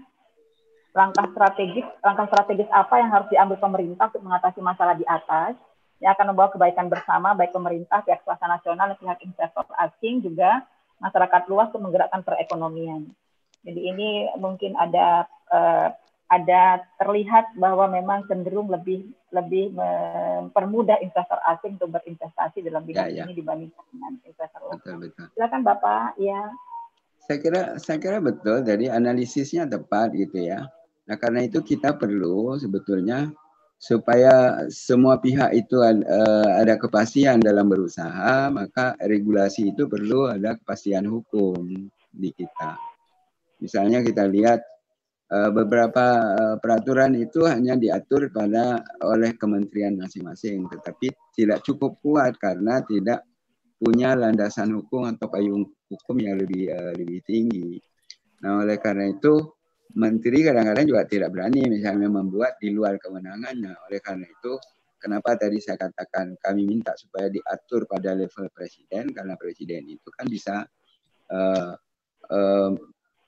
langkah strategis langkah strategis apa yang harus diambil pemerintah untuk mengatasi masalah di atas yang akan membawa kebaikan bersama baik pemerintah, pihak swasta nasional, dan pihak investor asing juga masyarakat luas untuk menggerakkan perekonomian. Jadi ini mungkin ada uh, ada terlihat bahwa memang cenderung lebih lebih mempermudah investor asing untuk berinvestasi dalam bidang ya, ya. ini dibandingkan dengan investor lokal. Silakan Bapak, ya. Saya kira saya kira betul. Jadi analisisnya tepat gitu ya. Nah karena itu kita perlu sebetulnya supaya semua pihak itu uh, ada kepastian dalam berusaha, maka regulasi itu perlu ada kepastian hukum di kita. Misalnya kita lihat uh, beberapa uh, peraturan itu hanya diatur pada oleh kementerian masing-masing, tetapi tidak cukup kuat karena tidak punya landasan hukum atau payung hukum yang lebih lebih tinggi. Nah, oleh karena itu menteri kadang-kadang juga tidak berani misalnya membuat di luar kewenangannya. Oleh karena itu, kenapa tadi saya katakan kami minta supaya diatur pada level presiden karena presiden itu kan bisa uh, uh,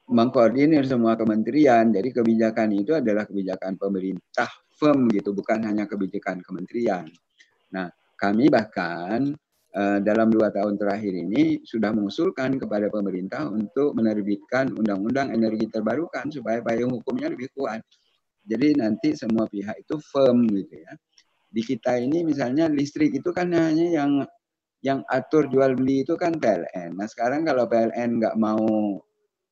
mengkoordinir semua kementerian. Jadi kebijakan itu adalah kebijakan pemerintah firm gitu, bukan hanya kebijakan kementerian. Nah, kami bahkan dalam dua tahun terakhir ini sudah mengusulkan kepada pemerintah untuk menerbitkan undang-undang energi terbarukan supaya payung hukumnya lebih kuat. Jadi nanti semua pihak itu firm gitu ya. Di kita ini misalnya listrik itu kan hanya yang yang atur jual beli itu kan PLN. Nah sekarang kalau PLN nggak mau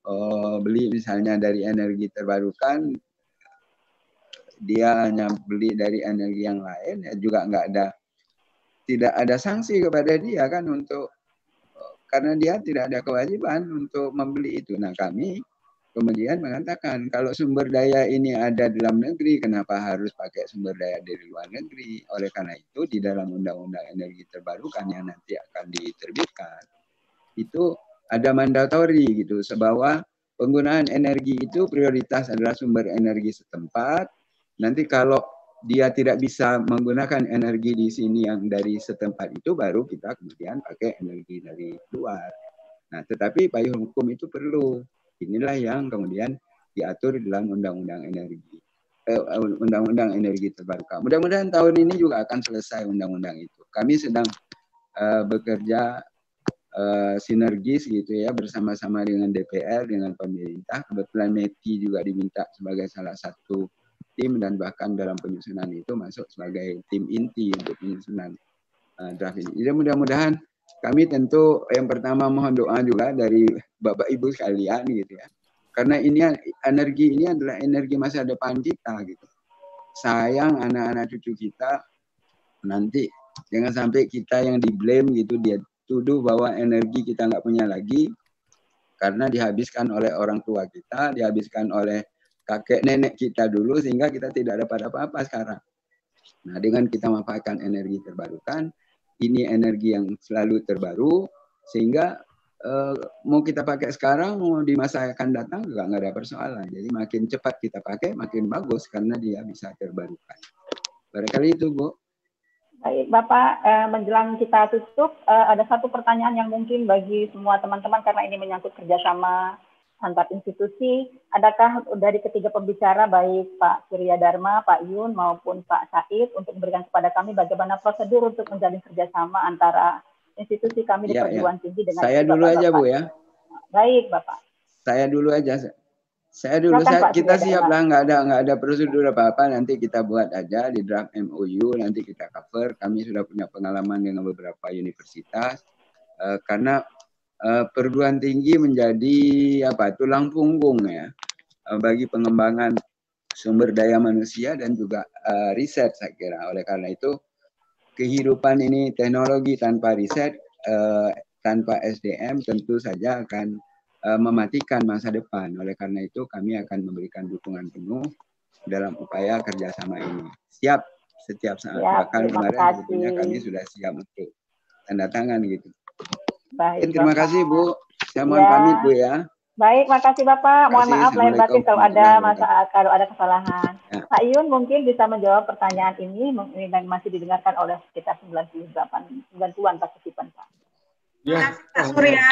uh, beli misalnya dari energi terbarukan, dia hanya beli dari energi yang lain, ya juga nggak ada tidak ada sanksi kepada dia kan untuk karena dia tidak ada kewajiban untuk membeli itu. Nah kami kemudian mengatakan kalau sumber daya ini ada dalam negeri, kenapa harus pakai sumber daya dari luar negeri? Oleh karena itu di dalam Undang-Undang Energi Terbarukan yang nanti akan diterbitkan itu ada mandatori gitu, bahwa penggunaan energi itu prioritas adalah sumber energi setempat. Nanti kalau dia tidak bisa menggunakan energi di sini yang dari setempat itu baru kita kemudian pakai energi dari luar. Nah, tetapi payung hukum itu perlu. Inilah yang kemudian diatur dalam undang-undang energi eh, undang-undang energi terbarukan. Mudah-mudahan tahun ini juga akan selesai undang-undang itu. Kami sedang uh, bekerja uh, sinergis gitu ya bersama-sama dengan DPR dengan pemerintah. Kebetulan METI juga diminta sebagai salah satu tim dan bahkan dalam penyusunan itu masuk sebagai tim inti untuk penyusunan uh, draft ini. Jadi mudah-mudahan kami tentu yang pertama mohon doa juga dari Bapak Ibu sekalian gitu ya. Karena ini energi ini adalah energi masa depan kita gitu. Sayang anak-anak cucu kita nanti jangan sampai kita yang di blame gitu dia tuduh bahwa energi kita nggak punya lagi karena dihabiskan oleh orang tua kita, dihabiskan oleh kakek nenek kita dulu sehingga kita tidak dapat apa-apa sekarang. Nah, dengan kita memanfaatkan energi terbarukan, ini energi yang selalu terbaru sehingga eh, mau kita pakai sekarang mau di masa akan datang juga nggak ada persoalan. Jadi makin cepat kita pakai makin bagus karena dia bisa terbarukan. Barangkali itu, Bu. Baik, Bapak, eh, menjelang kita tutup, eh, ada satu pertanyaan yang mungkin bagi semua teman-teman karena ini menyangkut kerjasama antar institusi. Adakah dari ketiga pembicara baik Pak Surya Dharma, Pak Yun maupun Pak Said untuk memberikan kepada kami bagaimana prosedur untuk menjalin kerjasama antara institusi kami di ya, perguruan ya. tinggi dengan saya dulu Bapak aja Bu ya. Baik Bapak. Saya dulu aja. Saya dulu saya, kita siap lah nggak ada nggak ada prosedur apa apa nanti kita buat aja di draft MOU nanti kita cover. Kami sudah punya pengalaman dengan beberapa universitas uh, karena perguruan tinggi menjadi apa tulang punggung ya uh, bagi pengembangan sumber daya manusia dan juga uh, riset saya kira. Oleh karena itu kehidupan ini teknologi tanpa riset uh, tanpa SDM tentu saja akan uh, mematikan masa depan. Oleh karena itu kami akan memberikan dukungan penuh dalam upaya kerjasama ini. Siap setiap saat. Ya, Bahkan kemarin sebetulnya kami sudah siap untuk tanda tangan gitu. Baik, Terima Bapak. kasih Bu. Saya mohon ya. pamit Bu ya. Baik, makasih Bapak. Mohon maaf lahir batin kalau ada masa kalau ada kesalahan. Ya. Pak Yun mungkin bisa menjawab pertanyaan ini yang masih didengarkan oleh sekitar 98 90-an partisipan Pak. Ya, Pak Surya.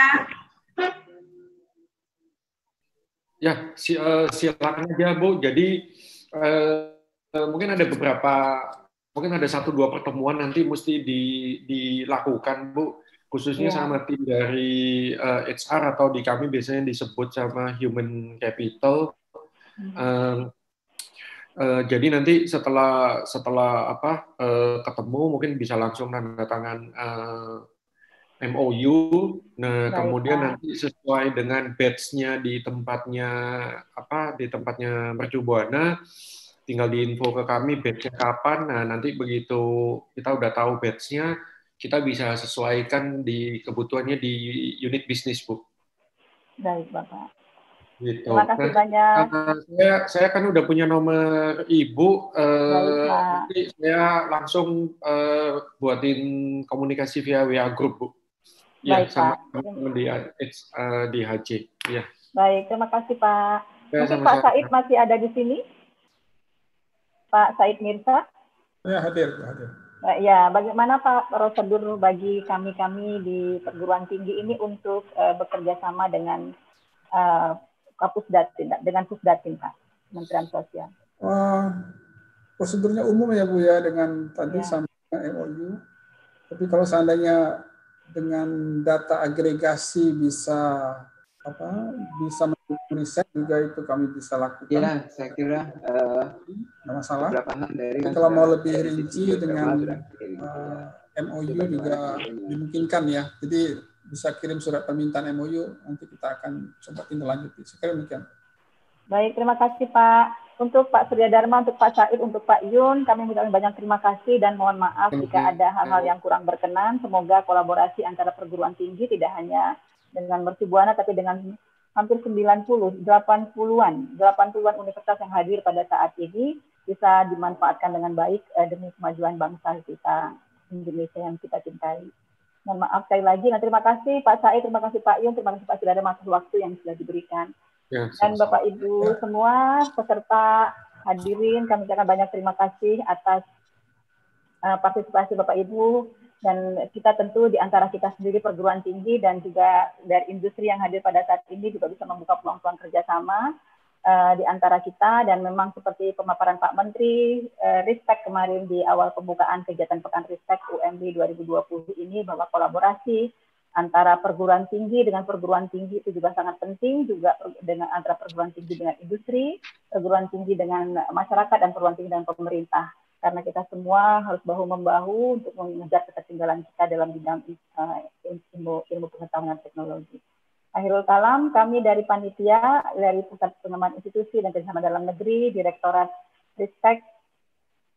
Ya, si, uh, silakan aja Bu. Jadi uh, mungkin ada beberapa mungkin ada satu dua pertemuan nanti mesti di, dilakukan Bu khususnya yeah. sama tim dari uh, eh, HR atau di kami biasanya disebut sama human capital. Mm -hmm. uh, uh, jadi nanti setelah setelah apa uh, ketemu mungkin bisa langsung tanda tangan uh, MOU. Nah Baik, kemudian Pak. nanti sesuai dengan batch-nya di tempatnya apa di tempatnya mercubuana tinggal diinfo ke kami batch-nya kapan. Nah nanti begitu kita udah tahu batch-nya kita bisa sesuaikan di kebutuhannya di unit bisnis, Bu. Baik, Bapak. Gitu. Terima kasih nah, banyak. Saya, saya kan udah punya nomor Ibu. Uh, nanti saya langsung uh, buatin komunikasi via WA Group, Bu. Ya, Baik, sama Pak. di, uh, di HC. Ya. Baik, terima kasih, Pak. Ya, Mungkin sama Pak Said masih ada di sini? Pak Said Mirsa? Ya, hadir, hadir. Eh, ya, bagaimana Pak prosedur bagi kami-kami di perguruan tinggi ini untuk uh, bekerja sama dengan uh, Kapusdatin, dengan Pusdatin Pak, Kementerian Sosial? Uh, prosedurnya umum ya Bu ya dengan tadi ya. sama MOU. Tapi kalau seandainya dengan data agregasi bisa apa bisa riset juga itu kami bisa lakukan. Ya, saya kira uh, masalah. Dari kalau mau lebih rinci dengan uh, eh, MOU juga dimungkinkan ya. Jadi bisa kirim surat permintaan MOU, nanti kita akan coba tindak lanjuti. Sekarang demikian. Baik, terima kasih Pak. Untuk Pak Surya Dharma, untuk Pak Said, untuk Pak Yun, kami mengucapkan banyak terima kasih dan mohon maaf jika ada hal-hal yang kurang berkenan. Semoga kolaborasi antara perguruan tinggi tidak hanya dengan Mercubuana, tapi dengan hampir 90, 80-an, 80-an universitas yang hadir pada saat ini bisa dimanfaatkan dengan baik eh, demi kemajuan bangsa kita Indonesia yang kita cintai. Mohon maaf sekali lagi. Nah, terima kasih Pak Said, terima kasih Pak Yun, terima kasih Pak sudah ada masa waktu yang sudah diberikan. Ya, Dan Bapak Ibu semua peserta hadirin kami ucapkan banyak terima kasih atas uh, partisipasi Bapak Ibu dan kita tentu di antara kita sendiri perguruan tinggi dan juga dari industri yang hadir pada saat ini juga bisa membuka peluang-peluang kerjasama uh, di antara kita. Dan memang seperti pemaparan Pak Menteri uh, Ristek kemarin di awal pembukaan kegiatan Pekan Ristek UMB 2020 ini bahwa kolaborasi antara perguruan tinggi dengan perguruan tinggi itu juga sangat penting juga dengan antara perguruan tinggi dengan industri, perguruan tinggi dengan masyarakat dan perguruan tinggi dengan pemerintah karena kita semua harus bahu membahu untuk mengejar ketertinggalan kita dalam bidang uh, ilmu ilmu pengetahuan teknologi. Akhirul kalam, kami dari panitia dari pusat pengembangan institusi dan kerjasama dalam negeri, Direktorat Ristek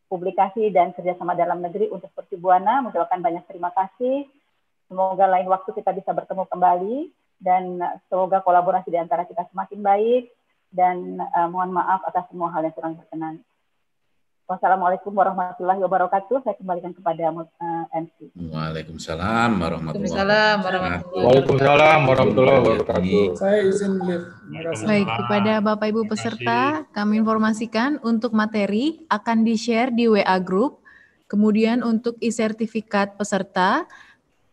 Publikasi dan Kerjasama Dalam Negeri untuk Percibuana mengucapkan banyak terima kasih Semoga lain waktu kita bisa bertemu kembali dan semoga kolaborasi di antara kita semakin baik dan uh, mohon maaf atas semua hal yang kurang berkenan. Wassalamualaikum warahmatullahi wabarakatuh. Saya kembalikan kepada uh, eh, MC. Waalaikumsalam warahmatullahi wabarakatuh. Waalaikumsalam warahmatullahi wabarakatuh. Saya izin live. Baik, kepada Bapak Ibu peserta, kami informasikan untuk materi akan di-share di WA Group. Kemudian untuk e-sertifikat peserta,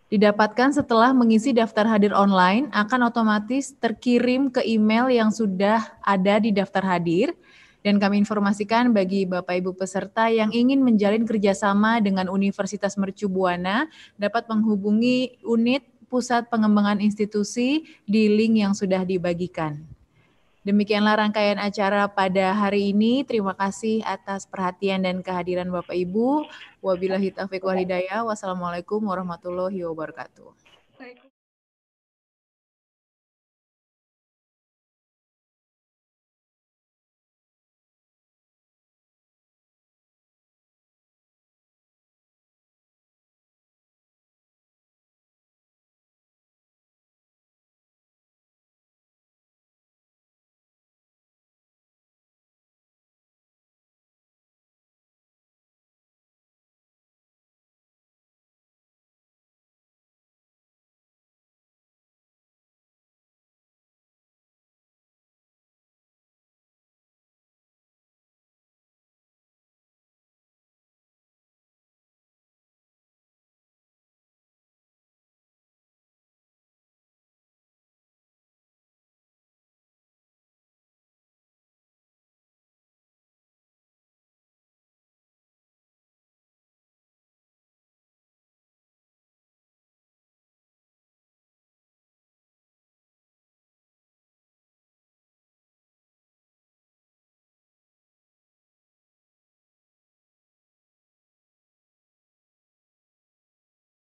didapatkan setelah mengisi daftar hadir online akan otomatis terkirim ke email yang sudah ada di daftar hadir. Dan kami informasikan bagi Bapak Ibu peserta yang ingin menjalin kerjasama dengan Universitas Mercu Buana dapat menghubungi unit Pusat Pengembangan Institusi di link yang sudah dibagikan. Demikianlah rangkaian acara pada hari ini. Terima kasih atas perhatian dan kehadiran Bapak Ibu. Wabillahi taufiq wal hidayah. Wassalamualaikum warahmatullahi wabarakatuh.